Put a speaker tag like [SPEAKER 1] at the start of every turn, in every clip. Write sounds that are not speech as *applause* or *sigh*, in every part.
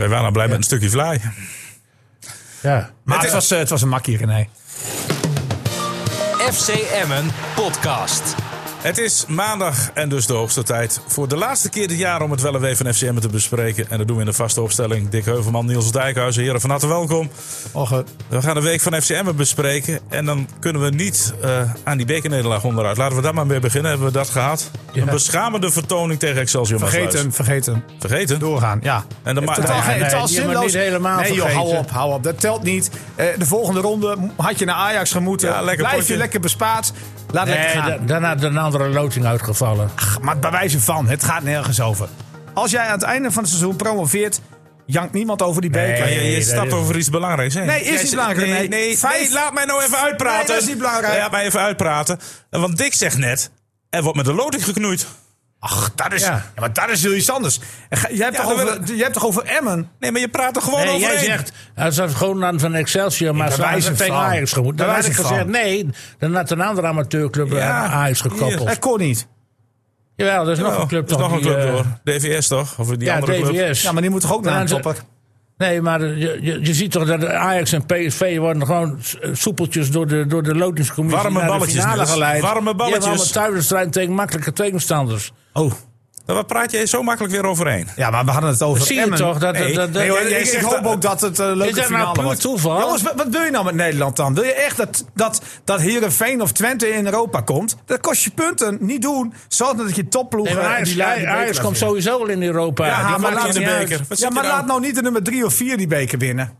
[SPEAKER 1] Wij waren al blij met een stukje fly.
[SPEAKER 2] Ja.
[SPEAKER 3] Maar
[SPEAKER 1] Het
[SPEAKER 3] was, eh, het was een makkie, René.
[SPEAKER 4] FC Emmen podcast.
[SPEAKER 1] Het is maandag en dus de hoogste tijd voor de laatste keer dit jaar om het wel en van FCM te bespreken. En dat doen we in de vaste opstelling. Dick Heuvelman, Niels Dijkhuizen, heren van harte welkom.
[SPEAKER 3] Och, eh,
[SPEAKER 1] We gaan de week van FCM bespreken. En dan kunnen we niet eh, aan die bekernederlaag onderuit. Laten we daar maar mee beginnen. Hebben we dat gehad? Een beschamende vertoning tegen Excelsior
[SPEAKER 3] vergeet
[SPEAKER 1] Maasluis.
[SPEAKER 3] hem, vergeet hem.
[SPEAKER 1] Vergeten?
[SPEAKER 3] Doorgaan, ja.
[SPEAKER 1] En dan
[SPEAKER 3] Totaal
[SPEAKER 1] Nee,
[SPEAKER 3] geen-
[SPEAKER 2] nee,
[SPEAKER 3] totaal zinloos.
[SPEAKER 2] niet helemaal
[SPEAKER 3] nee joh, hou
[SPEAKER 2] vergeten.
[SPEAKER 3] op, hou op. Dat telt niet. Eh, de volgende ronde had je naar Ajax gemoeten.
[SPEAKER 1] Ja, lekker
[SPEAKER 3] Blijf
[SPEAKER 1] potje.
[SPEAKER 3] je lekker bespaard. Laat lekker
[SPEAKER 2] Nee,
[SPEAKER 3] gaan.
[SPEAKER 2] da- daarna een andere loting uitgevallen.
[SPEAKER 3] Ach, maar bij wijze van, het gaat nergens over. Als jij aan het einde van het seizoen promoveert, jankt niemand over die beker.
[SPEAKER 1] Je, stapt over iets belangrijks heen.
[SPEAKER 3] Nee, is
[SPEAKER 1] Jij
[SPEAKER 3] niet belangrijk,
[SPEAKER 1] Nee,
[SPEAKER 3] nee.
[SPEAKER 1] nee,
[SPEAKER 3] Vijf-
[SPEAKER 1] nee, laat mij nou even uitpraten.
[SPEAKER 3] Nee, dat is niet belangrijk.
[SPEAKER 1] Laat mij even uitpraten. Want Dick zegt net, er wordt met de loting geknoeid.
[SPEAKER 3] Ach, dat is,
[SPEAKER 2] Ja.
[SPEAKER 3] ja. maar dat is heel iets anders. Jij hebt,
[SPEAKER 1] Ja,
[SPEAKER 3] toch over, jij hebt toch over Emmen?
[SPEAKER 1] Nee, maar je praat er gewoon
[SPEAKER 2] Nee, jij zegt, als dat gewoon dan van Excelsior, maar
[SPEAKER 3] bij
[SPEAKER 2] ze hadden
[SPEAKER 3] wijze
[SPEAKER 2] tegen
[SPEAKER 3] van.
[SPEAKER 2] Ajax gemoet. Dan had ik gezegd,
[SPEAKER 3] van.
[SPEAKER 2] nee, dan had een andere amateurclub
[SPEAKER 1] Ja,
[SPEAKER 2] aan Ajax gekoppeld.
[SPEAKER 3] Dat kon niet.
[SPEAKER 2] Jawel, er is nog een club
[SPEAKER 1] er is
[SPEAKER 2] toch
[SPEAKER 1] nog een club
[SPEAKER 2] eh,
[SPEAKER 1] door. DVS toch? Of die
[SPEAKER 2] Ja,
[SPEAKER 1] andere club?
[SPEAKER 3] Ja, maar die moet toch ook naar een topper?
[SPEAKER 2] Nee, maar je, je, je ziet toch dat Ajax en PSV worden gewoon s- soepeltjes door de, door de lotingscommissie
[SPEAKER 1] Warme
[SPEAKER 2] naar de
[SPEAKER 1] balletjes,
[SPEAKER 2] finale geleid.
[SPEAKER 1] Warme
[SPEAKER 2] Die hebben
[SPEAKER 1] balletjes.
[SPEAKER 2] allemaal thuiswedstrijd tegen makkelijke tegenstanders.
[SPEAKER 3] Oh.
[SPEAKER 1] Daar praat je zo makkelijk weer overheen.
[SPEAKER 3] Ja, maar we hadden het over
[SPEAKER 2] Dat zie je
[SPEAKER 3] Emmen.
[SPEAKER 2] toch? Dat,
[SPEAKER 1] Nee,
[SPEAKER 2] dat, dat,
[SPEAKER 3] Nee, hoor, ik, hoop
[SPEAKER 1] dat-
[SPEAKER 3] ook dat het een leuke
[SPEAKER 2] Is dat nou puur
[SPEAKER 3] wordt.
[SPEAKER 2] toeval?
[SPEAKER 3] Jongens, wat, wat wil je nou met Nederland dan? Wil je echt dat, dat, dat Heerenveen of Twente in Europa komt? Dat kost je punten. Niet doen. Zorg dat je topploegen...
[SPEAKER 2] Nee, Ajax,
[SPEAKER 3] die
[SPEAKER 2] Ajax
[SPEAKER 3] beker
[SPEAKER 2] komt sowieso wel in Europa.
[SPEAKER 3] Ja,
[SPEAKER 2] Die
[SPEAKER 3] maar laat
[SPEAKER 1] de beker.
[SPEAKER 3] Ja, maar
[SPEAKER 1] nou?
[SPEAKER 3] laat nou niet de nummer drie of vier die beker winnen.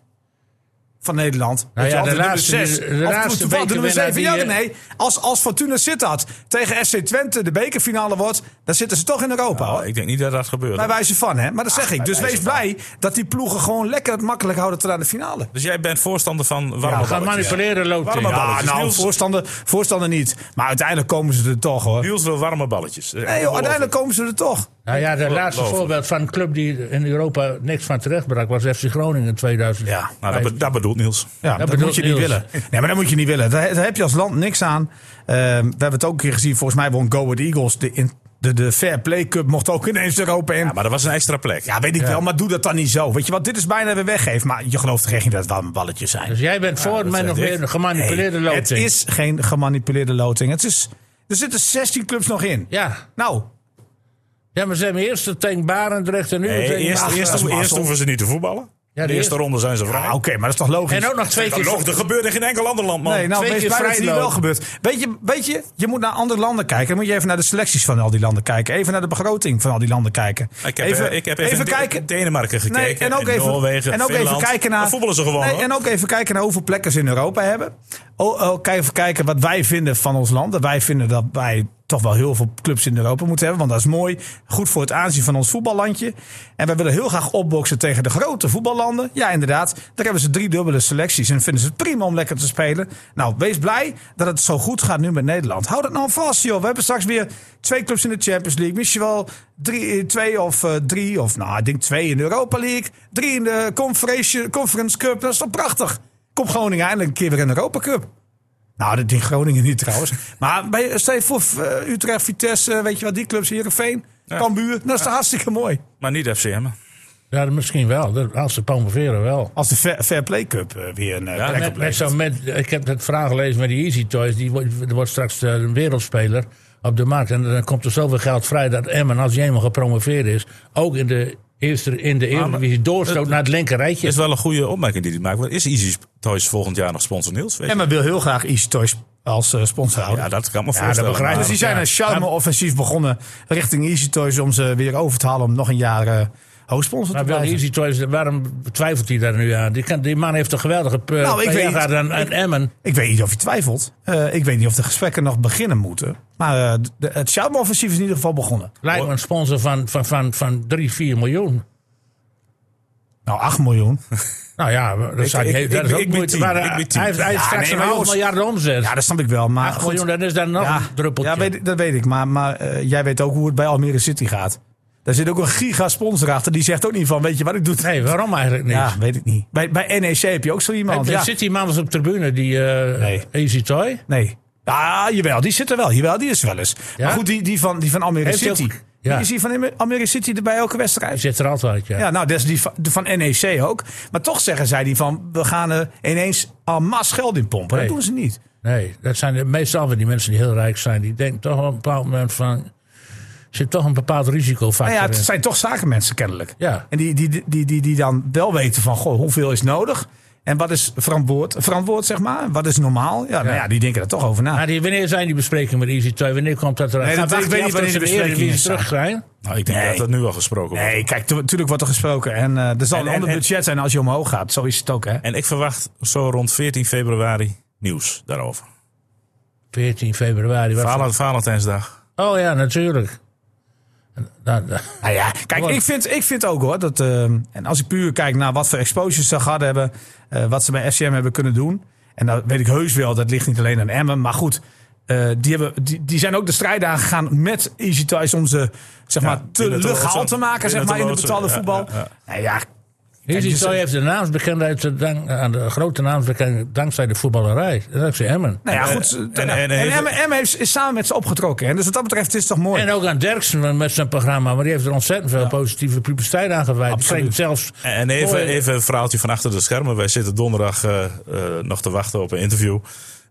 [SPEAKER 3] Van Nederland.
[SPEAKER 2] Nou ja, de laatste-
[SPEAKER 3] nummer
[SPEAKER 2] de- de
[SPEAKER 3] Of
[SPEAKER 2] laatste
[SPEAKER 3] toevallig de nummer. Ja, nee. Als, als Fortuna Sittard tegen SC Twente de bekerfinale wordt... dan zitten ze toch in Europa. hoor.
[SPEAKER 1] Oh, ik denk niet dat dat gebeurt.
[SPEAKER 3] Bij wijze van, hè? Maar dat zeg ik. Dus wees
[SPEAKER 1] van.
[SPEAKER 3] blij dat die ploegen gewoon lekker het makkelijk houden tot aan de finale.
[SPEAKER 1] Dus jij bent voorstander van warme
[SPEAKER 3] Ja,
[SPEAKER 2] Gaan manipuleren.
[SPEAKER 1] Warme
[SPEAKER 2] Ja,
[SPEAKER 1] balletjes.
[SPEAKER 3] Nou,
[SPEAKER 1] Niels-
[SPEAKER 3] voorstander, voorstander niet. Maar uiteindelijk komen ze er toch, hoor.
[SPEAKER 1] Niels wil warme balletjes.
[SPEAKER 3] Nee, joh, uiteindelijk komen ze er toch.
[SPEAKER 2] Nou ja, de laatste voorbeeld van een club die in Europa niks van terechtbrak was FC Groningen in 2000.
[SPEAKER 3] Ja,
[SPEAKER 1] Nou, dat, be- dat bedoelt Niels.
[SPEAKER 3] Ja, dat,
[SPEAKER 2] bedoelt
[SPEAKER 3] moet je niet willen. Nee, maar dat moet je niet willen. Daar, daar heb je als land niks aan. Ehm, we hebben het ook een keer gezien. Volgens mij won Go Ahead Eagles. De, in, de, de Fair Play Cup mocht ook ineens Europa in.
[SPEAKER 1] Ja, maar dat was een extra plek.
[SPEAKER 3] Ja, weet ik wel, maar doe dat dan niet zo. Weet je wat, dit is bijna weer weggeven. Maar je gelooft toch echt niet dat het wel balletjes zijn.
[SPEAKER 2] Dus jij bent voor
[SPEAKER 1] dat
[SPEAKER 2] mij nog weer een gemanipuleerde
[SPEAKER 3] Nee,
[SPEAKER 2] loting.
[SPEAKER 3] het is geen gemanipuleerde loting. Het is, er zitten 16 clubs nog in.
[SPEAKER 2] Ja.
[SPEAKER 3] Nou,
[SPEAKER 2] ja, maar ze hebben eerst de Tank Barendrecht en nu
[SPEAKER 1] Nee,
[SPEAKER 2] tegen
[SPEAKER 1] eerst, eerst, eerst hoeven ze niet te voetballen.
[SPEAKER 2] Ja,
[SPEAKER 1] de
[SPEAKER 2] de
[SPEAKER 1] eerste
[SPEAKER 2] eerste-
[SPEAKER 1] ronde zijn ze vrij.
[SPEAKER 3] ah, oké, maar dat is toch logisch?
[SPEAKER 2] En ook nog twee keer...
[SPEAKER 1] loopt- dat gebeurt in geen enkel ander land, man.
[SPEAKER 3] Nee, nou,
[SPEAKER 2] Twee keer
[SPEAKER 3] hier
[SPEAKER 2] vrijlopen.
[SPEAKER 3] wel gebeurt. Weet je, weet je, je moet naar andere landen kijken. Dan moet je even naar de selecties van al die landen kijken. Even naar de begroting van al die landen kijken.
[SPEAKER 1] Ik heb even, ik heb even, in
[SPEAKER 3] kijken.
[SPEAKER 1] Denemarken gekeken.
[SPEAKER 3] Nee, en ook
[SPEAKER 1] in
[SPEAKER 3] even,
[SPEAKER 1] Noorwegen,
[SPEAKER 3] en ook even kijken naar.
[SPEAKER 1] Voetballen ze gewoon.
[SPEAKER 3] Nee, en ook even kijken naar hoeveel plekken ze in Europa hebben. Oh, oh, kijk even kijken wat wij vinden van ons land. Dat wij vinden dat wij toch wel heel veel clubs in Europa moeten hebben. Want dat is mooi. Goed voor het aanzien van ons voetballandje. En wij willen heel graag opboksen tegen de grote voetballanden. Ja, inderdaad. Daar hebben ze drie dubbele selecties. En vinden ze het prima om lekker te spelen. Nou, wees blij dat het zo goed gaat nu met Nederland. Houd het nou vast, joh. We hebben straks weer twee clubs in de Champions League. Misschien wel drie, eh, twee of eh, drie. Of nou, ik denk twee in de Europa League. Drie in de Conference, Conference Cup. Dat is toch prachtig? Komt Groningen eindelijk een keer weer in de Europa Cup. Nou, dat in Groningen niet trouwens. *laughs* Maar bij, stel je voor eh, Utrecht, Vitesse, weet je wat, die clubs, Heerenveen,
[SPEAKER 1] Ja.
[SPEAKER 3] Cambuur. Dat is toch hartstikke mooi.
[SPEAKER 1] Maar niet FCM.
[SPEAKER 2] Ja, misschien wel. Dat- Als ze promoveren wel.
[SPEAKER 3] Als de Fair, Fair Play Cup eh, weer een eh,
[SPEAKER 1] Ja,
[SPEAKER 3] plek
[SPEAKER 2] Met, zo, met, ik heb het verhaal gelezen met die Easy Toys. Die, wordt- er wordt straks een wereldspeler op de markt. En dan komt er zoveel geld vrij dat Emmen, als hij eenmaal gepromoveerd is... ook in de eerste in de Eredivisie doorstoot naar het linker rijtje.
[SPEAKER 1] is wel een goede opmerking die hij maakt. Want Is Easy Toys volgend jaar nog sponsor Niels? Weet je?
[SPEAKER 3] Emma wil heel graag Easy Toys als eh, sponsor houden.
[SPEAKER 1] Ja, dat kan me
[SPEAKER 2] dat
[SPEAKER 1] voorstellen.
[SPEAKER 2] begrijp ik.
[SPEAKER 3] dus
[SPEAKER 1] maar-
[SPEAKER 3] die zijn
[SPEAKER 2] ja.
[SPEAKER 3] een charme-offensief begonnen richting Easy Toys... om ze weer over te halen om nog een jaar eh hoofdsponsor
[SPEAKER 2] Maar
[SPEAKER 3] te.
[SPEAKER 2] Easy Toys, waarom twijfelt hij daar nu aan? Die, kan, die man heeft een geweldige p-
[SPEAKER 3] Nou, ik weet-
[SPEAKER 2] aan, aan Emmen.
[SPEAKER 3] Ik weet niet of je twijfelt. Eh, ik weet niet of de gesprekken nog beginnen moeten. Maar eh, de- het charme-offensief is in ieder geval begonnen.
[SPEAKER 2] Lijkt me een sponsor van, van, van, van 3, 4 miljoen.
[SPEAKER 3] Nou, 8 miljoen. *laughs*
[SPEAKER 2] Nou ja, dat, zou
[SPEAKER 1] ik-
[SPEAKER 2] hij- dat
[SPEAKER 1] ik-
[SPEAKER 2] is ook
[SPEAKER 1] ik
[SPEAKER 2] moeite.
[SPEAKER 1] Ik
[SPEAKER 2] hij heeft, hij heeft straks
[SPEAKER 3] nee,
[SPEAKER 2] een half miljard omzet.
[SPEAKER 3] Ja, dat snap ik wel. Maar
[SPEAKER 2] 8
[SPEAKER 3] goed.
[SPEAKER 2] miljoen, dat is dan nog
[SPEAKER 3] Ja,
[SPEAKER 2] een druppeltje.
[SPEAKER 3] ja weet, dat weet ik. Maar, maar eh, jij weet ook hoe het bij Almere City gaat. Daar zit ook een giga-sponsor achter. Die zegt ook niet van, weet je wat ik doe?
[SPEAKER 2] Nee, waarom eigenlijk niet?
[SPEAKER 3] Ja, weet ik niet. Bij, bij NEC heb je ook zo iemand. Ja.
[SPEAKER 2] Zit die man op de tribune, die eh
[SPEAKER 3] Nee.
[SPEAKER 2] Easy Toy?
[SPEAKER 3] Nee. Ja, jawel, die zit er wel. Jawel, die is er wel eens.
[SPEAKER 2] Ja?
[SPEAKER 3] Maar goed, die, die, van, die van Almere City.
[SPEAKER 2] Ja.
[SPEAKER 3] Je ziet van Amer- Almere City er bij elke
[SPEAKER 2] Die
[SPEAKER 3] wedstrijd.
[SPEAKER 2] zit er altijd, ja.
[SPEAKER 3] Ja, nou, dat is die van, van NEC ook. Maar toch zeggen zij die van, we gaan er ineens al mas geld in pompen.
[SPEAKER 2] Nee.
[SPEAKER 3] Dat doen ze niet.
[SPEAKER 2] Nee, dat zijn de- meestal van die mensen die heel rijk zijn. Die denken toch op een bepaald moment van... Er zit toch een bepaald risicofactor
[SPEAKER 3] Nou ja, het
[SPEAKER 2] in.
[SPEAKER 3] zijn toch zakenmensen kennelijk.
[SPEAKER 2] Ja.
[SPEAKER 3] En die, die, die, die, die dan wel weten van, goh, hoeveel is nodig? En wat is verantwoord, verantwoord zeg maar? Wat is normaal? Ja, nou ja, die denken er toch over na.
[SPEAKER 2] Maar die, wanneer zijn die besprekingen met Easy 2? Wanneer komt dat eruit?
[SPEAKER 3] Nee, dat-
[SPEAKER 2] Gaat
[SPEAKER 3] ik weet niet wanneer de besprekingen
[SPEAKER 2] terug zijn.
[SPEAKER 1] Nou, ik denk
[SPEAKER 3] Nee.
[SPEAKER 1] dat dat nu al gesproken wordt.
[SPEAKER 3] Nee, kijk, tu- natuurlijk wordt er gesproken. En eh, er zal
[SPEAKER 1] En-
[SPEAKER 3] een
[SPEAKER 1] en-
[SPEAKER 3] ander
[SPEAKER 1] en-
[SPEAKER 3] budget zijn als je omhoog gaat. Zo is het ook, hè?
[SPEAKER 1] En ik verwacht zo rond 14 februari nieuws daarover.
[SPEAKER 2] 14 februari.
[SPEAKER 1] Valentijnsdag.
[SPEAKER 2] Oh ja, natuurlijk. Nou, nou,
[SPEAKER 3] ja, *laughs* kijk, ik vind, ik vind ook hoor. Dat, eh, en als ik puur kijk naar wat voor exposures ze gehad hebben. eh, wat ze bij FCM hebben kunnen doen. En dan weet ik heus wel, dat ligt niet alleen aan Emmen. Maar goed, eh, die, hebben, die, die zijn ook de strijd aangegaan met Easy Toys om ze zeg maar, te
[SPEAKER 1] binnen te
[SPEAKER 3] maken zeg maar, in de
[SPEAKER 1] loodsen,
[SPEAKER 3] betaalde
[SPEAKER 1] ja,
[SPEAKER 3] voetbal.
[SPEAKER 1] ja, ja.
[SPEAKER 3] Nou ja,
[SPEAKER 2] 2 heeft de naamsbekendheid dank- aan de grote naamsbekendheid dankzij de voetballerij. Dankzij Emmen.
[SPEAKER 3] nou ja,
[SPEAKER 1] En,
[SPEAKER 3] goed.
[SPEAKER 1] en-
[SPEAKER 3] En,
[SPEAKER 1] en-
[SPEAKER 3] en,
[SPEAKER 1] en-
[SPEAKER 3] Emmen, Emmen heeft, is samen met ze opgetrokken. En dus wat dat betreft is het toch mooi.
[SPEAKER 2] En ook aan Derksen met zijn programma. Maar die heeft er ontzettend veel positieve publiciteit aan gewijd.
[SPEAKER 3] Absoluut.
[SPEAKER 2] zelfs...
[SPEAKER 1] En even,
[SPEAKER 2] Mooi.
[SPEAKER 1] even een verhaaltje van achter de schermen. Wij zitten donderdag eh, eh, nog te wachten op een interview.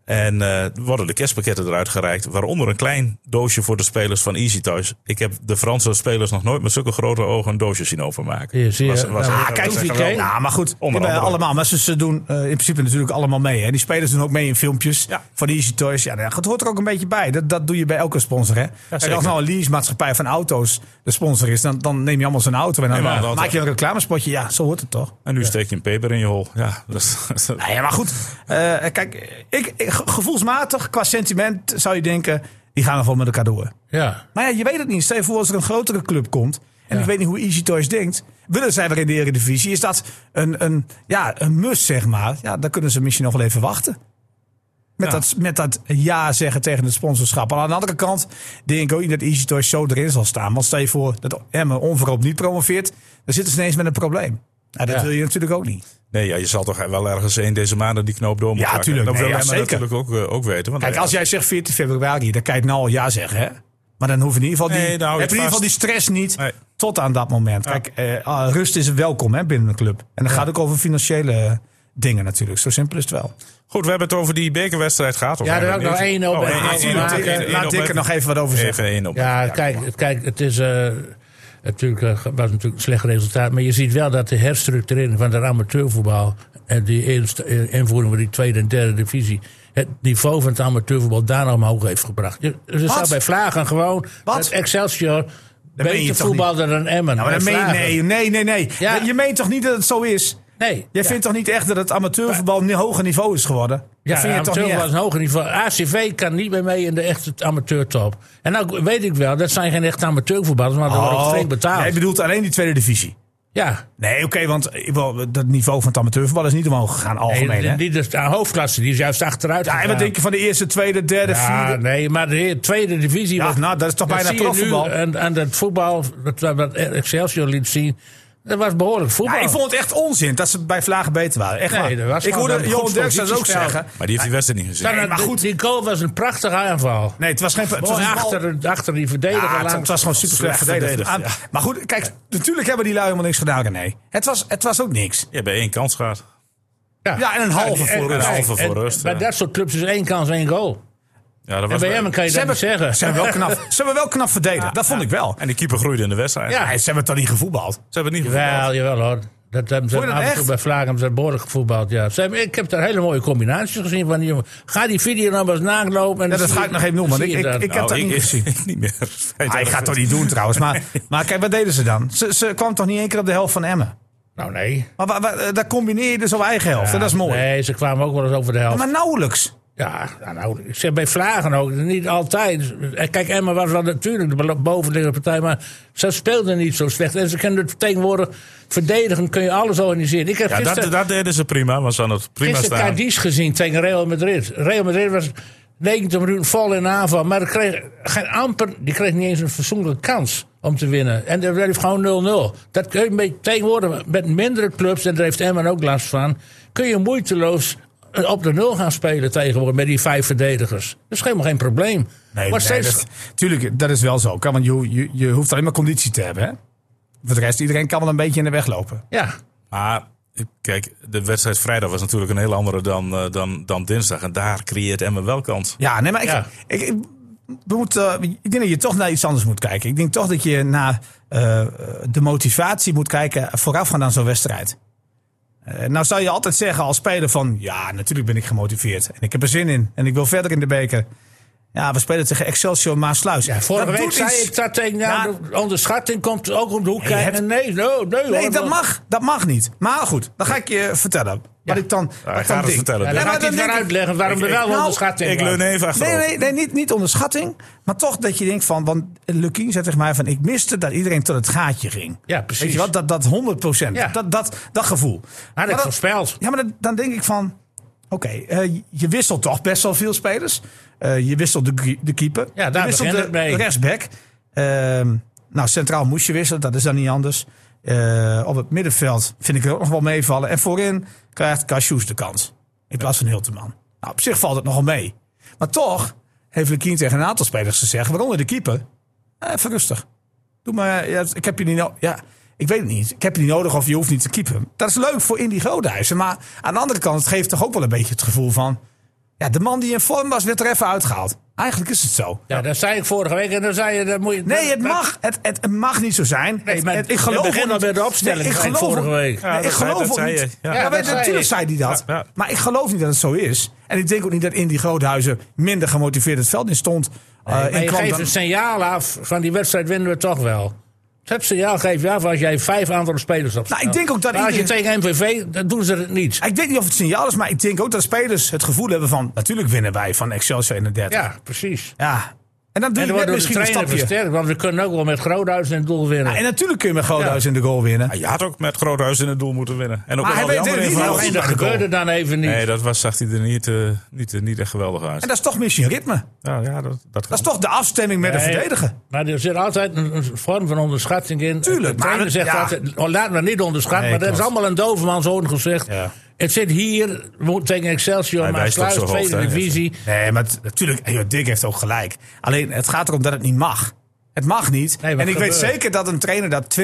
[SPEAKER 1] En eh, worden de kerstpakketten eruit gereikt. Waaronder een klein doosje voor de spelers van Easy Toys. Ik heb de Franse spelers nog nooit met zulke grote ogen een doosje zien openmaken.
[SPEAKER 2] Hier, zie je.
[SPEAKER 1] Was- was-
[SPEAKER 2] Nou,
[SPEAKER 1] was-
[SPEAKER 3] Ah, kijk. Ja, maar goed, allemaal. Maar ze, ze doen eh, in principe natuurlijk allemaal mee. Hè. Die spelers doen ook mee in filmpjes
[SPEAKER 1] Ja.
[SPEAKER 3] van Easy Toys. Ja, nou, het hoort er ook een beetje bij. Dat, dat doe je bij elke sponsor. Hè. Als nou een leasemaatschappij van auto's de sponsor is, dan, dan neem je allemaal zijn auto en dan
[SPEAKER 1] auto.
[SPEAKER 3] maak je een reclamespotje. Ja, zo hoort het toch.
[SPEAKER 1] En nu steek je een peper in je hol. Ja, dat is-
[SPEAKER 3] Nou ja, maar goed. eh, kijk, ik, gevoelsmatig, qua sentiment, zou je denken, die gaan nog wel met elkaar door.
[SPEAKER 2] Ja.
[SPEAKER 3] Maar ja, je weet het niet. Stel je voor als er een grotere club komt. En
[SPEAKER 2] Ja.
[SPEAKER 3] ik weet niet hoe Easy Toys denkt. Willen zij weer in de Eredivisie? Is dat een, een, ja, een must, zeg maar? Ja, dan kunnen ze misschien nog wel even wachten. Met,
[SPEAKER 1] Ja.
[SPEAKER 3] dat, met dat ja zeggen tegen het sponsorschap. Maar aan de andere kant denk ik ook niet dat Easy Toys zo erin zal staan. Want stel je voor dat Emmen onverhoopt niet promoveert. Dan zitten ze ineens met een probleem. Ja, dat
[SPEAKER 2] Ja.
[SPEAKER 3] wil je natuurlijk ook niet.
[SPEAKER 1] Nee, ja, je zal toch wel ergens een deze maanden die knoop door moeten
[SPEAKER 3] Ja,
[SPEAKER 1] hakken.
[SPEAKER 3] tuurlijk.
[SPEAKER 1] Dat
[SPEAKER 3] Nee,
[SPEAKER 1] wil
[SPEAKER 3] ja,
[SPEAKER 1] natuurlijk ook, eh, ook weten. Want
[SPEAKER 3] Kijk,
[SPEAKER 1] ja,
[SPEAKER 3] als jij zegt 14 februari, dan kan je het nou al ja zeggen, hè? Maar dan hoef je in ieder geval die,
[SPEAKER 1] Nee, dan
[SPEAKER 3] heb in ieder geval die stress niet
[SPEAKER 1] Nee.
[SPEAKER 3] tot aan dat moment. Kijk, eh, ah, rust is welkom hè, binnen een club. En dan gaat het ook over financiële dingen natuurlijk. Zo simpel is het wel.
[SPEAKER 1] Goed, we hebben het over die bekerwedstrijd gehad. of
[SPEAKER 2] Ja, er is ook
[SPEAKER 1] eigenlijk
[SPEAKER 2] nog één op.
[SPEAKER 1] Oh, één- één-
[SPEAKER 3] Laat
[SPEAKER 1] op-
[SPEAKER 3] Dick er nog even wat over zeggen.
[SPEAKER 1] Even één op.
[SPEAKER 2] Ja, kijk, kijk, het is. eh, natuurlijk, eh, was natuurlijk een slecht resultaat. Maar je ziet wel dat de herstructurering van het amateurvoetbal. en die inst- eh, invoering van die tweede en derde divisie. het niveau van het amateurvoetbal daar nog omhoog heeft gebracht. Je,
[SPEAKER 3] Wat?
[SPEAKER 2] staat bij Vlagen gewoon.
[SPEAKER 3] Wat?
[SPEAKER 2] Excelsior. beter
[SPEAKER 3] toch
[SPEAKER 2] voetbalde dan Emmen.
[SPEAKER 3] Nou, dat meen, nee, nee, nee, nee.
[SPEAKER 2] Ja.
[SPEAKER 3] Je meent toch niet dat het zo is?
[SPEAKER 2] Nee.
[SPEAKER 3] Jij
[SPEAKER 2] Ja.
[SPEAKER 3] vindt toch niet echt dat het amateurvoetbal een hoger niveau is geworden?
[SPEAKER 2] Ja,
[SPEAKER 3] dat
[SPEAKER 2] amateurvoetbal
[SPEAKER 3] echt?
[SPEAKER 2] is een hoger niveau. ACV kan niet meer mee in de echte amateurtop. En nou weet ik wel, dat zijn geen echte amateurvoetballers, maar dat wordt ook
[SPEAKER 3] Oh,
[SPEAKER 2] flink betaald.
[SPEAKER 3] Jij bedoelt alleen die tweede divisie?
[SPEAKER 2] Ja,
[SPEAKER 3] Nee, oké, want eh, wel, dat niveau van het amateurvoetbal is niet omhoog gegaan algemeen.
[SPEAKER 2] nee,
[SPEAKER 3] hè?
[SPEAKER 2] die, de hoofdklasse die is juist achteruit
[SPEAKER 3] Ja, en wat denk je van de eerste, tweede, derde,
[SPEAKER 2] Ja,
[SPEAKER 3] vierde?
[SPEAKER 2] nee, maar de tweede divisie...
[SPEAKER 3] Ja,
[SPEAKER 2] was-
[SPEAKER 3] nou, dat is toch bijna profvoetbal?
[SPEAKER 2] En, en dat voetbal, dat, wat Excelsior liet zien, dat was behoorlijk voetbal.
[SPEAKER 3] Ja, ik vond het echt onzin dat ze bij Vlagen beter waren. Echt
[SPEAKER 2] Nee,
[SPEAKER 3] waar. ik hoorde Johan Derksen dat ook zeggen.
[SPEAKER 1] Maar die heeft die wedstrijd niet gezien.
[SPEAKER 3] Nee, maar goed.
[SPEAKER 2] Die goal was een prachtige aanval.
[SPEAKER 3] Nee, het was geen... Het was, een
[SPEAKER 2] achter, achter die verdediger
[SPEAKER 3] Ja, het,
[SPEAKER 2] langs.
[SPEAKER 3] het was gewoon super slecht verdedigd. Maar goed, kijk, natuurlijk hebben die lui helemaal niks gedaan, René. Het was, het was ook niks.
[SPEAKER 1] Je hebt één kans gehad.
[SPEAKER 3] Ja, en een halve
[SPEAKER 2] en-
[SPEAKER 3] voor
[SPEAKER 2] en-
[SPEAKER 3] rust.
[SPEAKER 1] Een halve voor
[SPEAKER 2] en
[SPEAKER 1] rust,
[SPEAKER 2] Bij dat soort clubs is één kans, één goal.
[SPEAKER 1] Ja, dat was
[SPEAKER 2] bij kan je
[SPEAKER 3] Ze
[SPEAKER 2] dat
[SPEAKER 3] hebben,
[SPEAKER 2] niet zeggen.
[SPEAKER 3] ze, hebben wel knap, ze hebben wel knap verdedigd. dat vond ik wel.
[SPEAKER 1] En die keeper groeide in de wedstrijd.
[SPEAKER 2] Ja.
[SPEAKER 3] Ze hebben toch niet gevoetbald?
[SPEAKER 1] Ze hebben niet
[SPEAKER 2] Jawel,
[SPEAKER 1] gevoetbald.
[SPEAKER 2] jawel hoor. Dat hebben ze
[SPEAKER 3] dat
[SPEAKER 2] af en toe bij Vlagen hebben ze behoorlijk gevoetbald. Ja. Ze hebben, ik heb daar hele mooie combinaties gezien van die jongen. Ga die video nou maar eens nagelopen. En
[SPEAKER 3] Ja, dat ga ik nog even want
[SPEAKER 2] zie
[SPEAKER 3] ik, ik, ik heb
[SPEAKER 1] Nou,
[SPEAKER 3] dat niet gezien.
[SPEAKER 1] ik *laughs* niet meer.
[SPEAKER 3] Ah, ik ga het toch niet doen trouwens. Maar, maar kijk, wat deden ze dan? Ze, ze kwam toch niet één keer op de helft van Emmen?
[SPEAKER 2] Nou nee.
[SPEAKER 3] Maar daar combineer je dus op eigen helft. en dat is mooi.
[SPEAKER 2] Nee, ze kwamen ook wel eens over de helft.
[SPEAKER 3] Maar nauwelijks.
[SPEAKER 2] Ja, nou, nou, ik zeg bij Vlagen ook, niet altijd. Kijk, Emma was wel natuurlijk de bovenliggende partij, maar ze speelden niet zo slecht. En ze kunnen het tegenwoordig verdedigen, kun je alles organiseren. Ik heb
[SPEAKER 1] Ja, dat, dat deden ze prima. Was aan het prima
[SPEAKER 2] gisteren
[SPEAKER 1] staan.
[SPEAKER 2] Cadiz gezien tegen Real Madrid. Real Madrid was 90 minuten vol in aanval, maar kreeg geen amper, die kreeg niet eens een fatsoenlijke kans om te winnen. En dat werd gewoon 0-0. Dat kun je tegenwoordig met mindere clubs, en daar heeft Emmen ook last van, kun je moeiteloos op de nul gaan spelen tegenwoordig met die vijf verdedigers. Dat is helemaal geen probleem.
[SPEAKER 3] Nee,
[SPEAKER 2] maar
[SPEAKER 3] nee,
[SPEAKER 2] steeds,
[SPEAKER 3] dat, tuurlijk, dat is wel zo. Kan, want je, je, je hoeft alleen maar conditie te hebben. Hè? Voor de rest, iedereen kan wel een beetje in de weg lopen.
[SPEAKER 2] ja,
[SPEAKER 1] Maar kijk, de wedstrijd vrijdag was natuurlijk een heel andere dan, eh, dan, dan dinsdag. En daar creëert Emmen wel kans.
[SPEAKER 3] Ja, nee, maar ik,
[SPEAKER 2] Ja.
[SPEAKER 3] ik, ik, we moeten, ik denk dat je toch naar iets anders moet kijken. Ik denk toch dat je naar eh, de motivatie moet kijken voorafgaand aan zo'n wedstrijd. Eh, nou zou je altijd zeggen als speler van... ja, natuurlijk ben ik gemotiveerd. En ik heb er zin in. En ik wil verder in de beker. Ja, we spelen tegen Excelsior Maasluis.
[SPEAKER 2] ja, vorige
[SPEAKER 3] Dat
[SPEAKER 2] week zei
[SPEAKER 3] iets.
[SPEAKER 2] ik dat tegen
[SPEAKER 3] Ja.
[SPEAKER 2] ja, de onderschatting komt ook om de hoek
[SPEAKER 3] Nee, hebt-
[SPEAKER 2] Nee, no, nee,
[SPEAKER 3] Nee,
[SPEAKER 2] hoor,
[SPEAKER 3] dat mag. Dat mag niet. Maar goed, dan ga ik je vertellen. Wat ik dan,
[SPEAKER 1] Ja,
[SPEAKER 3] wat
[SPEAKER 1] ga het vertellen.
[SPEAKER 2] Ja,
[SPEAKER 1] Ja,
[SPEAKER 2] dan
[SPEAKER 3] ik-
[SPEAKER 2] uitleggen waarom
[SPEAKER 1] Ik-
[SPEAKER 2] er wel
[SPEAKER 1] ik-
[SPEAKER 2] een
[SPEAKER 3] nou,
[SPEAKER 2] onderschatting
[SPEAKER 1] Ik leun even.
[SPEAKER 3] Nee, nee, nee niet, niet onderschatting. Maar toch dat je denkt van... Want Lukien zei tegen mij van... Ik miste dat iedereen tot het gaatje ging.
[SPEAKER 2] Ja, precies.
[SPEAKER 3] Weet je wat? Dat, dat 100 procent.
[SPEAKER 2] Ja.
[SPEAKER 3] Dat, dat, dat gevoel.
[SPEAKER 2] Had ik voorspeld.
[SPEAKER 3] Ja, maar dan, dan denk ik van... Oké, eh, je wisselt toch best wel veel spelers. Eh, je wisselt de, de keeper.
[SPEAKER 2] Ja, daar
[SPEAKER 3] je wisselt de,
[SPEAKER 2] het mee.
[SPEAKER 3] rechtsback. Ehm, nou, centraal moest je wisselen. Dat is dan niet anders. Eh, op het middenveld vind ik het ook nog wel meevallen. En voorin krijgt Cassius de kans. In plaats van Hilteman. Nou, op zich valt het nogal mee. Maar toch heeft Lukien tegen een aantal spelers gezegd... waaronder de keeper... eh, even rustig. Doe maar, ja, ik heb je niet nodig. Ja, ik weet het niet. Ik heb je niet nodig of je hoeft niet te keepen. Dat is leuk voor Indy Groothuizen. Maar aan de andere kant, het geeft toch ook wel een beetje het gevoel van... Ja, de man die in vorm was, werd er even uitgehaald. Eigenlijk is het zo.
[SPEAKER 2] Ja, dat zei ik vorige week en dan zei je... Dat moet je
[SPEAKER 3] Nee, het mag, het, het, het mag niet zo zijn.
[SPEAKER 2] Nee,
[SPEAKER 3] Het-
[SPEAKER 2] maar
[SPEAKER 3] het- ik geloof
[SPEAKER 2] beginnen
[SPEAKER 3] ook
[SPEAKER 2] al bij de opstelling
[SPEAKER 3] Nee, ik geloof
[SPEAKER 2] vorige
[SPEAKER 3] ook-
[SPEAKER 2] week.
[SPEAKER 1] Ja,
[SPEAKER 3] Nee,
[SPEAKER 1] dat
[SPEAKER 3] ik
[SPEAKER 1] zei-
[SPEAKER 3] geloof
[SPEAKER 1] dat
[SPEAKER 3] ook
[SPEAKER 1] zei
[SPEAKER 3] niet.
[SPEAKER 1] je. Ja.
[SPEAKER 3] Ja,
[SPEAKER 2] Ja,
[SPEAKER 3] maar
[SPEAKER 2] dat zei
[SPEAKER 3] natuurlijk zei hij dat.
[SPEAKER 1] Ja, ja.
[SPEAKER 3] Maar ik geloof niet dat het zo is. En ik denk ook niet dat Indy Groothuizen minder gemotiveerd het veld in stond. eh,
[SPEAKER 2] maar
[SPEAKER 3] in
[SPEAKER 2] je
[SPEAKER 3] kwam
[SPEAKER 2] geeft
[SPEAKER 3] dan-
[SPEAKER 2] een signaal af van die wedstrijd winnen we toch wel. Dat signaal geef je af als jij vijf andere spelers op
[SPEAKER 3] Nou, ik denk ook dat
[SPEAKER 2] Maar als je
[SPEAKER 3] iedereen-
[SPEAKER 2] tegen MVV, dan doen ze het niet.
[SPEAKER 3] Ik weet niet of het signaal is, maar ik denk ook dat spelers het gevoel hebben van... natuurlijk winnen wij van Excelsior 31.
[SPEAKER 2] Ja, precies.
[SPEAKER 3] Ja. En dan doe
[SPEAKER 2] En
[SPEAKER 3] je
[SPEAKER 2] dan
[SPEAKER 3] net
[SPEAKER 2] wordt door de
[SPEAKER 3] misschien een stapje.
[SPEAKER 2] versterkt. Want we kunnen ook wel met Groothuis in het doel winnen.
[SPEAKER 3] Ja, en natuurlijk kun je met Groothuis in de goal winnen.
[SPEAKER 1] Je had ook met Groothuis in het doel moeten winnen. En ook
[SPEAKER 3] Maar
[SPEAKER 1] al
[SPEAKER 3] hij weet heel
[SPEAKER 2] en dat gebeurde dan even niet.
[SPEAKER 1] Nee, dat was, zag hij er niet, eh, niet, eh, niet echt geweldig uit.
[SPEAKER 3] En dat is toch misschien ritme.
[SPEAKER 1] Ja, ja, dat, dat,
[SPEAKER 3] Dat is toch de afstemming met de verdediger.
[SPEAKER 2] Maar er zit altijd een, een vorm van onderschatting in.
[SPEAKER 3] Tuurlijk,
[SPEAKER 2] De trainer
[SPEAKER 3] maar-
[SPEAKER 2] zegt
[SPEAKER 3] ja.
[SPEAKER 2] altijd, oh, laat me niet onderschatten.
[SPEAKER 3] Nee,
[SPEAKER 2] maar dat is allemaal een dovenmanshoorn gezegd.
[SPEAKER 3] Ja.
[SPEAKER 2] Het zit hier, tegen Excelsior,
[SPEAKER 1] Hij
[SPEAKER 2] maar sluit,
[SPEAKER 1] hoofd,
[SPEAKER 2] tweede
[SPEAKER 1] hè,
[SPEAKER 2] divisie.
[SPEAKER 3] Nee, maar natuurlijk, joh, Dick heeft ook gelijk. Alleen, het gaat erom dat het niet mag. Het mag niet.
[SPEAKER 2] Nee,
[SPEAKER 3] en ik weet zeker dat een trainer dat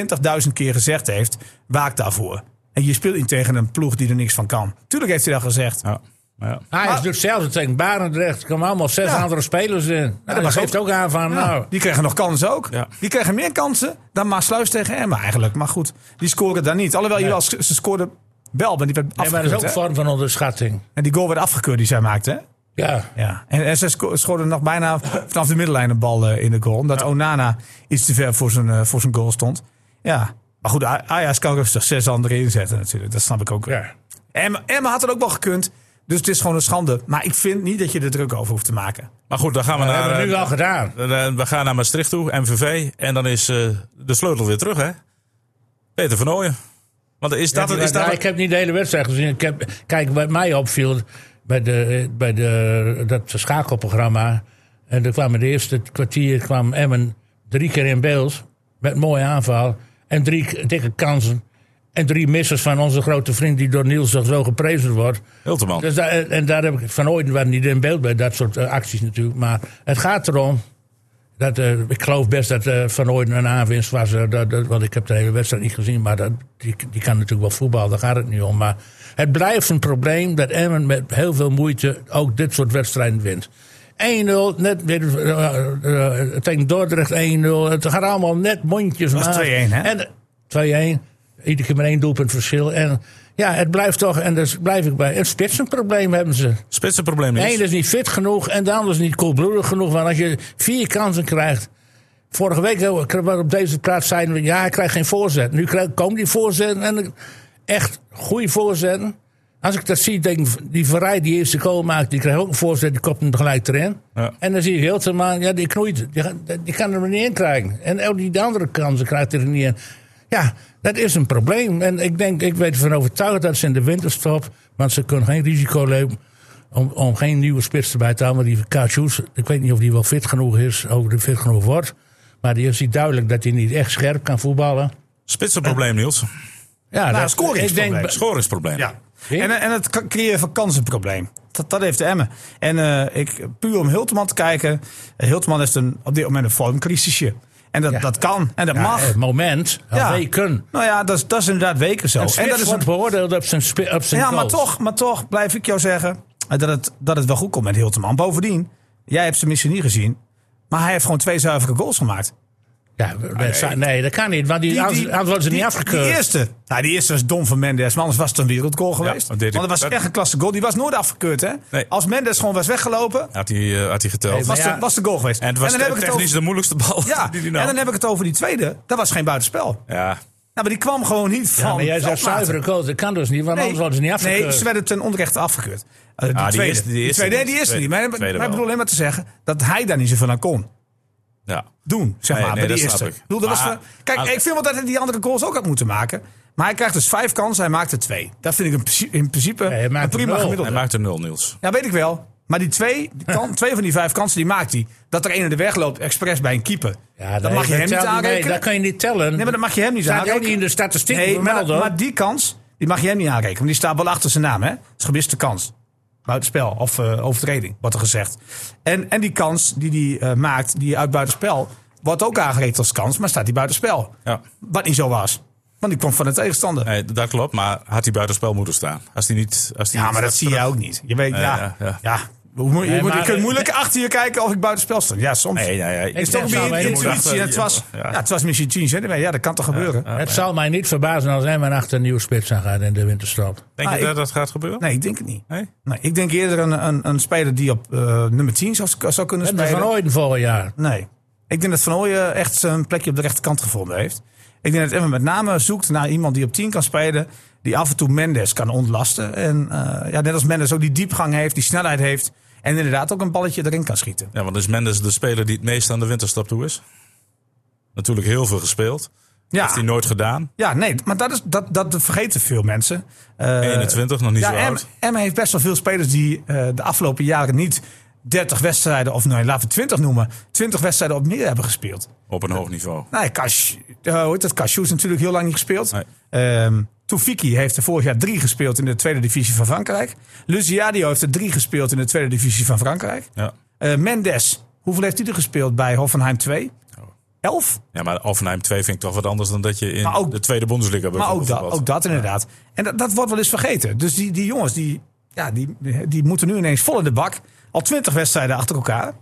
[SPEAKER 3] 20.000 keer gezegd heeft. Waak daarvoor. En je speelt niet tegen een ploeg die er niks van kan. Tuurlijk heeft hij dat gezegd.
[SPEAKER 1] Ja, ja.
[SPEAKER 2] Hij
[SPEAKER 3] Maar-
[SPEAKER 2] doet hetzelfde tegen Barendrecht. Er komen allemaal zes
[SPEAKER 3] Ja.
[SPEAKER 2] andere spelers in. Nou, dat
[SPEAKER 3] was
[SPEAKER 2] geeft ook aan van,
[SPEAKER 3] Ja,
[SPEAKER 2] nou...
[SPEAKER 3] die kregen nog kansen ook.
[SPEAKER 1] Ja.
[SPEAKER 3] Die kregen meer kansen dan Maasluis tegen Emma eigenlijk. Maar goed, die scoren daar niet. Alhoewel, je wel, ze scoorden wel, maar die werd
[SPEAKER 2] Nee, maar dat is ook een vorm van onderschatting.
[SPEAKER 3] En die goal werd afgekeurd die zij maakte. Hè?
[SPEAKER 2] Ja.
[SPEAKER 3] Ja, en, en ze schoten nog bijna vanaf de middenlijn een bal eh, in de goal. Omdat Onana iets te ver voor zijn, eh, voor zijn goal stond. Ja, maar goed, Ajax kan rustig zes anderen inzetten natuurlijk. Dat snap ik ook.
[SPEAKER 2] ja.
[SPEAKER 3] Emma, Emma had het ook wel gekund. Dus het is gewoon een schande. Maar ik vind niet dat je er druk over hoeft te maken.
[SPEAKER 1] Maar goed, dan gaan we
[SPEAKER 2] Dat
[SPEAKER 1] naar...
[SPEAKER 2] hebben we nu al gedaan.
[SPEAKER 1] eh, we gaan naar Maastricht toe, MVV. En dan is eh, de sleutel weer terug, hè? Peter van Ooyen. Want is dat...
[SPEAKER 2] Ja,
[SPEAKER 1] is dat
[SPEAKER 2] nou, ik heb niet de hele wedstrijd gezien. Ik heb, kijk, wat mij opviel bij, de, bij de, dat schakelprogramma. En er kwam de eerste kwartier kwam Emmen drie keer in beeld. Met mooie aanval. En drie dikke kansen. En drie missers van onze grote vriend die door Niels zo geprezen wordt.
[SPEAKER 1] Hilterman.
[SPEAKER 2] Dus daar, en daar heb ik van ooit niet in beeld bij dat soort eh, acties natuurlijk. Maar het gaat erom. Dat, eh, ik geloof best dat eh, Van Ooyen een aanwinst was. eh, dat, dat, want ik heb de hele wedstrijd niet gezien. Maar dat, die, die kan natuurlijk wel voetballen, daar gaat het niet om. Maar het blijft een probleem dat Emmen met heel veel moeite ook dit soort wedstrijden wint. 1-0, net weer tegen Dordrecht 1-0. Het gaat allemaal net mondjes.
[SPEAKER 3] was
[SPEAKER 2] maar-
[SPEAKER 3] 2-1, hè?
[SPEAKER 2] En 2-1. Iedere keer met één doelpunt verschil. En ja, het blijft toch, en daar blijf ik bij, een spitsenprobleem hebben ze.
[SPEAKER 1] Spitsenprobleem is...
[SPEAKER 2] ene is niet fit genoeg en de ander is niet koelbloedig genoeg. Want als je vier kansen krijgt. Vorige week eh, op deze plaats zeiden we, ja, hij krijgt geen voorzet. Nu komen die voorzetten en echt goede voorzetten. Als ik dat zie, denk ik, die Verrij die eerste goal maakt, die krijgt ook een voorzet, die kopt hem tegelijk erin.
[SPEAKER 1] Ja.
[SPEAKER 2] En dan zie ik heel te ja, die knoeit, die, kan er niet in krijgen. En ook die de andere kansen krijgt hij er niet in. Ja, dat is een probleem. En ik denk, ik weet ervan overtuigd dat ze in de winterstop, want ze kunnen geen risico lopen om, om geen nieuwe spits erbij te halen. Maar die Kaatjoes, ik weet niet of die wel fit genoeg is, of die fit genoeg wordt. Maar die ziet duidelijk dat hij niet echt scherp kan voetballen.
[SPEAKER 1] Spitsenprobleem, Niels.
[SPEAKER 2] Ja,
[SPEAKER 3] Nou,
[SPEAKER 2] dat,
[SPEAKER 3] scoringsprobleem.
[SPEAKER 2] ik denk,
[SPEAKER 1] Schoringsprobleem.
[SPEAKER 3] Ja. En, en het creëren van kansenprobleem. Dat, dat heeft de Emmen. En eh, ik, puur om Hilteman te kijken. Hilteman heeft een, op dit moment een vormcrisisje. En dat,
[SPEAKER 2] Ja.
[SPEAKER 3] dat kan en dat
[SPEAKER 2] Ja,
[SPEAKER 3] mag.
[SPEAKER 2] Het moment,
[SPEAKER 3] Ja.
[SPEAKER 2] weken.
[SPEAKER 3] Nou ja, dat is, dat is inderdaad weken zo.
[SPEAKER 2] En
[SPEAKER 3] dat is een,
[SPEAKER 2] beoordeeld op zijn, op zijn
[SPEAKER 3] ja, maar toch, maar toch blijf ik jou zeggen dat het, dat het wel goed komt met Hilteman. Bovendien, jij hebt ze misschien niet gezien. Maar hij heeft gewoon twee zuivere goals gemaakt.
[SPEAKER 2] Ja, nee. nee, dat kan niet, want die, anders anders worden ze niet
[SPEAKER 3] die-
[SPEAKER 2] afgekeurd.
[SPEAKER 3] Die eerste, nou, die eerste was dom van Mendes, maar anders was het een wereldgoal geweest.
[SPEAKER 1] dat
[SPEAKER 3] Want het was
[SPEAKER 1] dat-
[SPEAKER 3] echt een klasse goal. Die was nooit afgekeurd, hè?
[SPEAKER 1] Nee.
[SPEAKER 3] Als Mendes gewoon was weggelopen,
[SPEAKER 1] Had hij, eh, had hij geteld.
[SPEAKER 2] Nee,
[SPEAKER 3] was,
[SPEAKER 2] ja,
[SPEAKER 3] de, was de goal geweest.
[SPEAKER 1] en het was
[SPEAKER 3] dan heb ik het
[SPEAKER 1] technisch
[SPEAKER 3] over,
[SPEAKER 1] de moeilijkste bal
[SPEAKER 3] ja,
[SPEAKER 1] die
[SPEAKER 3] en dan heb ik het over die tweede. Dat was geen buitenspel.
[SPEAKER 1] Ja,
[SPEAKER 3] Nou, maar die kwam gewoon niet van.
[SPEAKER 2] Ja, maar jij zegt zuivere goals, dat kan dus niet, want anders worden ze niet afgekeurd.
[SPEAKER 3] Nee, ze werden ten onrechte afgekeurd. Eh, die,
[SPEAKER 1] Ah, die
[SPEAKER 3] tweede.
[SPEAKER 1] eerste- die
[SPEAKER 3] tweede, nee, die eerste niet. Maar, ik bedoel alleen maar te zeggen dat hij daar niet zoveel aan kon.
[SPEAKER 1] Ja.
[SPEAKER 3] Doen, zeg
[SPEAKER 1] Nee,
[SPEAKER 3] maar,
[SPEAKER 1] nee,
[SPEAKER 3] bij die
[SPEAKER 1] dat
[SPEAKER 3] eerste.
[SPEAKER 1] ik.
[SPEAKER 3] Bedoel, dat was
[SPEAKER 1] Maar-
[SPEAKER 3] kijk, ik vind wel dat hij die andere goals ook had moeten maken. Maar hij krijgt dus vijf kansen, hij maakt er twee. Dat vind ik in principe, in principe
[SPEAKER 2] Nee, hij maakt
[SPEAKER 3] een
[SPEAKER 2] er
[SPEAKER 3] prima
[SPEAKER 2] nul.
[SPEAKER 3] gemiddelde.
[SPEAKER 1] Hij maakte 0, Niels.
[SPEAKER 3] Ja, weet ik wel. Maar die twee, die *laughs* kan, twee van die vijf kansen, die maakt hij. Dat er een in de weg loopt, expres bij een keeper.
[SPEAKER 2] Ja,
[SPEAKER 3] dat mag je hem niet
[SPEAKER 2] telt Nee,
[SPEAKER 3] aanrekenen.
[SPEAKER 2] dat kan je niet tellen.
[SPEAKER 3] Nee, maar dat mag je hem niet
[SPEAKER 2] staat
[SPEAKER 3] aanrekenen.
[SPEAKER 2] ook niet in de statistiek
[SPEAKER 3] Nee, maar, maar die kans, die mag je hem niet aanrekenen. Want die staat wel achter zijn naam, hè? Het is gemiste kans. Buitenspel of eh, overtreding, wordt er gezegd. En, en die kans die hij maakt, die uit buitenspel, wordt ook aangerekend als kans, maar staat die buitenspel.
[SPEAKER 1] Ja.
[SPEAKER 3] Wat niet zo was. Want die kwam van de tegenstander.
[SPEAKER 1] Nee, dat klopt, maar had hij buitenspel moeten staan. Als hij niet... Als hij
[SPEAKER 3] Ja,
[SPEAKER 1] niet
[SPEAKER 3] maar dat zie je ook niet. Je weet,
[SPEAKER 1] Nee,
[SPEAKER 3] ja,
[SPEAKER 1] ja,
[SPEAKER 3] ja,
[SPEAKER 1] ja.
[SPEAKER 3] Hoe je,
[SPEAKER 2] Nee,
[SPEAKER 3] moet, je kunt moeilijk achter je kijken of ik buitenspel sta. Ja, soms.
[SPEAKER 1] Nee, nee, nee.
[SPEAKER 3] Is toch
[SPEAKER 2] mij niet
[SPEAKER 3] intuïtie. het was,
[SPEAKER 1] ja.
[SPEAKER 3] ja, het was misschien 10 centimeter. Ja, dat kan toch gebeuren?
[SPEAKER 2] Het zal mij niet verbazen als Emmen achter een nieuwe spits aan gaat in de winterstop.
[SPEAKER 1] Denk je
[SPEAKER 3] Ah,
[SPEAKER 1] dat
[SPEAKER 3] ik-
[SPEAKER 1] dat gaat gebeuren?
[SPEAKER 3] Nee, ik denk het niet.
[SPEAKER 1] Nee?
[SPEAKER 3] Nee, ik denk eerder een, een, een speler die op eh, nummer 10 zou, zou kunnen spelen.
[SPEAKER 2] Van Ooyen vorig jaar.
[SPEAKER 3] Nee. Ik denk dat Van Ooyen echt zijn plekje op de rechterkant gevonden heeft. Ik denk dat Emmen met name zoekt naar iemand die op 10 kan spelen. Die af en toe Mendes kan ontlasten. En eh, ja, net als Mendes ook die diepgang heeft, die snelheid heeft. En inderdaad ook een balletje erin kan schieten.
[SPEAKER 1] Ja, want is Mendes de speler die het meest aan de winterstap toe is? Natuurlijk heel veel gespeeld.
[SPEAKER 3] Ja,
[SPEAKER 1] Heeft hij nooit gedaan.
[SPEAKER 3] ja nee, maar dat, is, dat, dat vergeten veel mensen. Eh,
[SPEAKER 1] 21, nog niet
[SPEAKER 3] ja,
[SPEAKER 1] zo oud.
[SPEAKER 3] Emmen heeft best wel veel spelers die eh, de afgelopen jaren niet 30 wedstrijden, of nee, laten we 20 noemen, 20 wedstrijden op meer hebben gespeeld.
[SPEAKER 1] Op een hoog niveau.
[SPEAKER 3] Nee, Cash, uh, hoe dat? Cashew is natuurlijk heel lang niet gespeeld.
[SPEAKER 1] Nee.
[SPEAKER 3] Ehm Toufiki heeft er vorig jaar drie gespeeld in de tweede divisie van Frankrijk. Luciadio heeft er drie gespeeld in de tweede divisie van Frankrijk.
[SPEAKER 1] Ja.
[SPEAKER 3] Eh, Mendes, hoeveel heeft hij er gespeeld bij Hoffenheim 2?
[SPEAKER 1] Oh.
[SPEAKER 3] Elf?
[SPEAKER 1] ja, maar Offenheim 2 vind ik toch wat anders dan dat je in
[SPEAKER 3] ook-
[SPEAKER 1] de tweede Bundesliga
[SPEAKER 3] Maar ook ook dat inderdaad. En dat, dat wordt wel eens vergeten. Dus die, die jongens, die, ja, die, die moeten nu ineens vol in de bak. Al twintig wedstrijden achter elkaar.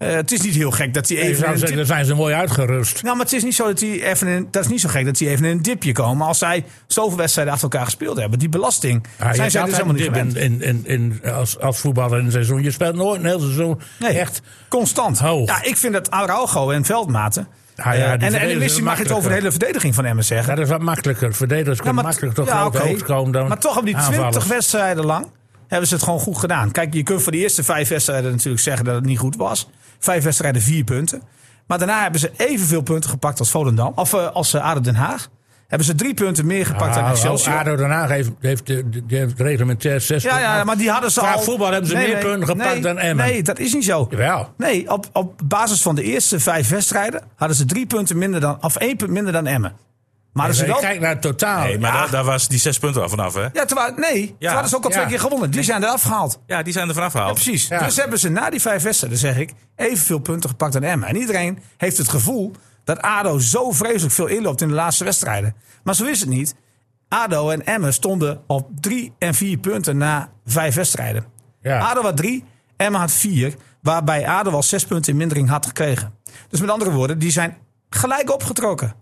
[SPEAKER 3] Eh, het is niet heel gek dat hij
[SPEAKER 2] Je
[SPEAKER 3] even...
[SPEAKER 2] zeggen, dan zijn ze mooi uitgerust.
[SPEAKER 3] Nou, maar het is niet zo dat hij even in, dat is niet zo gek dat hij even in een dipje komen. Als zij zoveel wedstrijden achter elkaar gespeeld hebben. Die belasting
[SPEAKER 2] Ja,
[SPEAKER 3] zijn zij dus helemaal niet gewend.
[SPEAKER 2] in, in, in, als, als voetballer in een seizoen. Je speelt nooit een heel seizoen
[SPEAKER 3] Nee,
[SPEAKER 2] echt
[SPEAKER 3] constant.
[SPEAKER 2] hoog.
[SPEAKER 3] Ja, ik vind dat Araujo en Veldmaten.
[SPEAKER 2] Ja, ja,
[SPEAKER 3] eh,
[SPEAKER 2] die
[SPEAKER 3] en, en missie mag je het over de hele verdediging van Emmen zeggen.
[SPEAKER 2] Dat is wat makkelijker. Verdedigers kunnen makkelijker tot
[SPEAKER 3] ja,
[SPEAKER 2] hoogte komen dan
[SPEAKER 3] Maar toch op die 20
[SPEAKER 2] aanvallers.
[SPEAKER 3] wedstrijden lang hebben ze het gewoon goed gedaan. Kijk, je kunt voor de eerste vijf wedstrijden natuurlijk zeggen dat het niet goed was. Vijf wedstrijden, vier punten. Maar daarna hebben ze evenveel punten gepakt als Volendam. Of eh, als uh, ADO Den Haag. Hebben ze drie punten meer gepakt dan
[SPEAKER 2] Ah,
[SPEAKER 3] Excelsior.
[SPEAKER 2] ADO Den Haag heeft, heeft, heeft reglementair zes
[SPEAKER 3] Ja, ja, maar die hadden ze
[SPEAKER 2] Qua
[SPEAKER 3] al...
[SPEAKER 2] voetbal hebben ze meer punten gepakt
[SPEAKER 3] nee,
[SPEAKER 2] dan Emmen.
[SPEAKER 3] Nee, dat is niet zo.
[SPEAKER 2] Jawel.
[SPEAKER 3] Nee, op, op basis van de eerste vijf wedstrijden hadden ze drie punten minder dan, of één punt minder dan Emmen. Maar hadden ze
[SPEAKER 2] Als je
[SPEAKER 3] wel,
[SPEAKER 2] kijkt naar het totaal.
[SPEAKER 1] Nee, maar
[SPEAKER 3] Ja.
[SPEAKER 1] daar, daar was die zes punten al vanaf, hè?
[SPEAKER 3] ja, terwijl, nee, ja, hadden ze ook al
[SPEAKER 2] ja.
[SPEAKER 3] twee keer gewonnen. Die zijn eraf gehaald.
[SPEAKER 1] Ja, die zijn er vanaf
[SPEAKER 3] Ja,
[SPEAKER 1] gehaald.
[SPEAKER 3] precies.
[SPEAKER 2] Ja.
[SPEAKER 3] Dus hebben ze na die vijf wedstrijden, zeg ik, evenveel punten gepakt dan Emmen. En iedereen heeft het gevoel dat ADO zo vreselijk veel inloopt in de laatste wedstrijden. Maar zo is het niet. ADO en Emmen stonden op drie en vier punten na vijf wedstrijden.
[SPEAKER 2] Ja.
[SPEAKER 3] ADO had drie, Emmen had vier. Waarbij ADO al zes punten in mindering had gekregen. Dus met andere woorden, die zijn gelijk opgetrokken.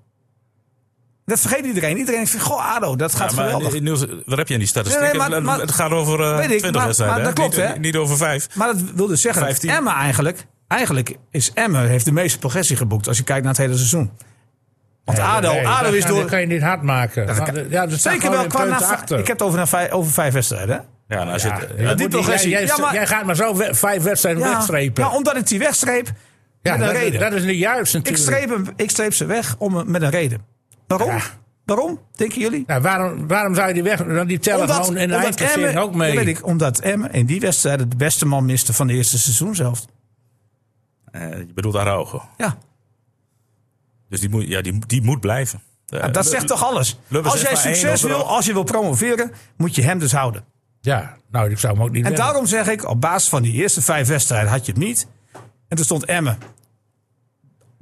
[SPEAKER 3] Dat vergeet iedereen. Iedereen vindt, goh, ADO, dat gaat
[SPEAKER 1] Ja, maar
[SPEAKER 3] geweldig.
[SPEAKER 1] Niels, wat heb je die statistieken?
[SPEAKER 3] Nee, nee, maar- maar-
[SPEAKER 1] het gaat over eh
[SPEAKER 3] Weet ik,
[SPEAKER 1] 20
[SPEAKER 3] maar-
[SPEAKER 1] wedstrijden.
[SPEAKER 3] dat klopt,
[SPEAKER 1] niet,
[SPEAKER 3] hè?
[SPEAKER 1] Niet over vijf.
[SPEAKER 3] Maar dat wil dus zeggen
[SPEAKER 1] 15.
[SPEAKER 3] dat Emma eigenlijk... Eigenlijk is Emma heeft de meeste progressie geboekt als je kijkt naar het hele seizoen. Want ADO,
[SPEAKER 2] Nee,
[SPEAKER 3] ADO
[SPEAKER 2] dat
[SPEAKER 3] is door...
[SPEAKER 2] Dat kan je niet hard maken.
[SPEAKER 3] dat kan-
[SPEAKER 2] ja, staat
[SPEAKER 3] Zeker wel qua
[SPEAKER 2] punt
[SPEAKER 3] na,
[SPEAKER 2] achter.
[SPEAKER 3] Ik heb het over vijf, over vijf wedstrijden.
[SPEAKER 1] Ja, nou, als
[SPEAKER 2] Ja,
[SPEAKER 1] je het-
[SPEAKER 2] ja,
[SPEAKER 3] die progressie.
[SPEAKER 2] Jij, jij,
[SPEAKER 3] Ja, maar-
[SPEAKER 2] jij gaat maar zo we- vijf wedstrijden wegstrepen.
[SPEAKER 3] ja, omdat ik die wegstreep
[SPEAKER 2] Ja, dat, dat is niet juist
[SPEAKER 3] ik, streep hem, ik streep ze weg om, met een reden. Waarom?
[SPEAKER 2] Ja.
[SPEAKER 3] Waarom, denken jullie?
[SPEAKER 2] Ja, waarom, waarom zou je die weg... Dan die tellen gewoon in de eindklassering ook mee.
[SPEAKER 3] dat weet ik, omdat Emmen in die wedstrijden de beste man miste van de eerste seizoen zelf.
[SPEAKER 1] eh, je bedoelt Araujo.
[SPEAKER 3] Ja,
[SPEAKER 1] Dus die moet, ja, die, die moet blijven. Eh,
[SPEAKER 3] Nou, dat
[SPEAKER 1] Lu-
[SPEAKER 3] zegt toch alles?
[SPEAKER 1] Lubbers
[SPEAKER 3] Als jij succes wil, als je wil promoveren, moet je hem dus houden.
[SPEAKER 2] Ja, nou, ik zou hem ook niet
[SPEAKER 3] En
[SPEAKER 2] willen.
[SPEAKER 3] daarom zeg ik, op basis van die eerste vijf wedstrijden had je het niet. En toen stond Emmen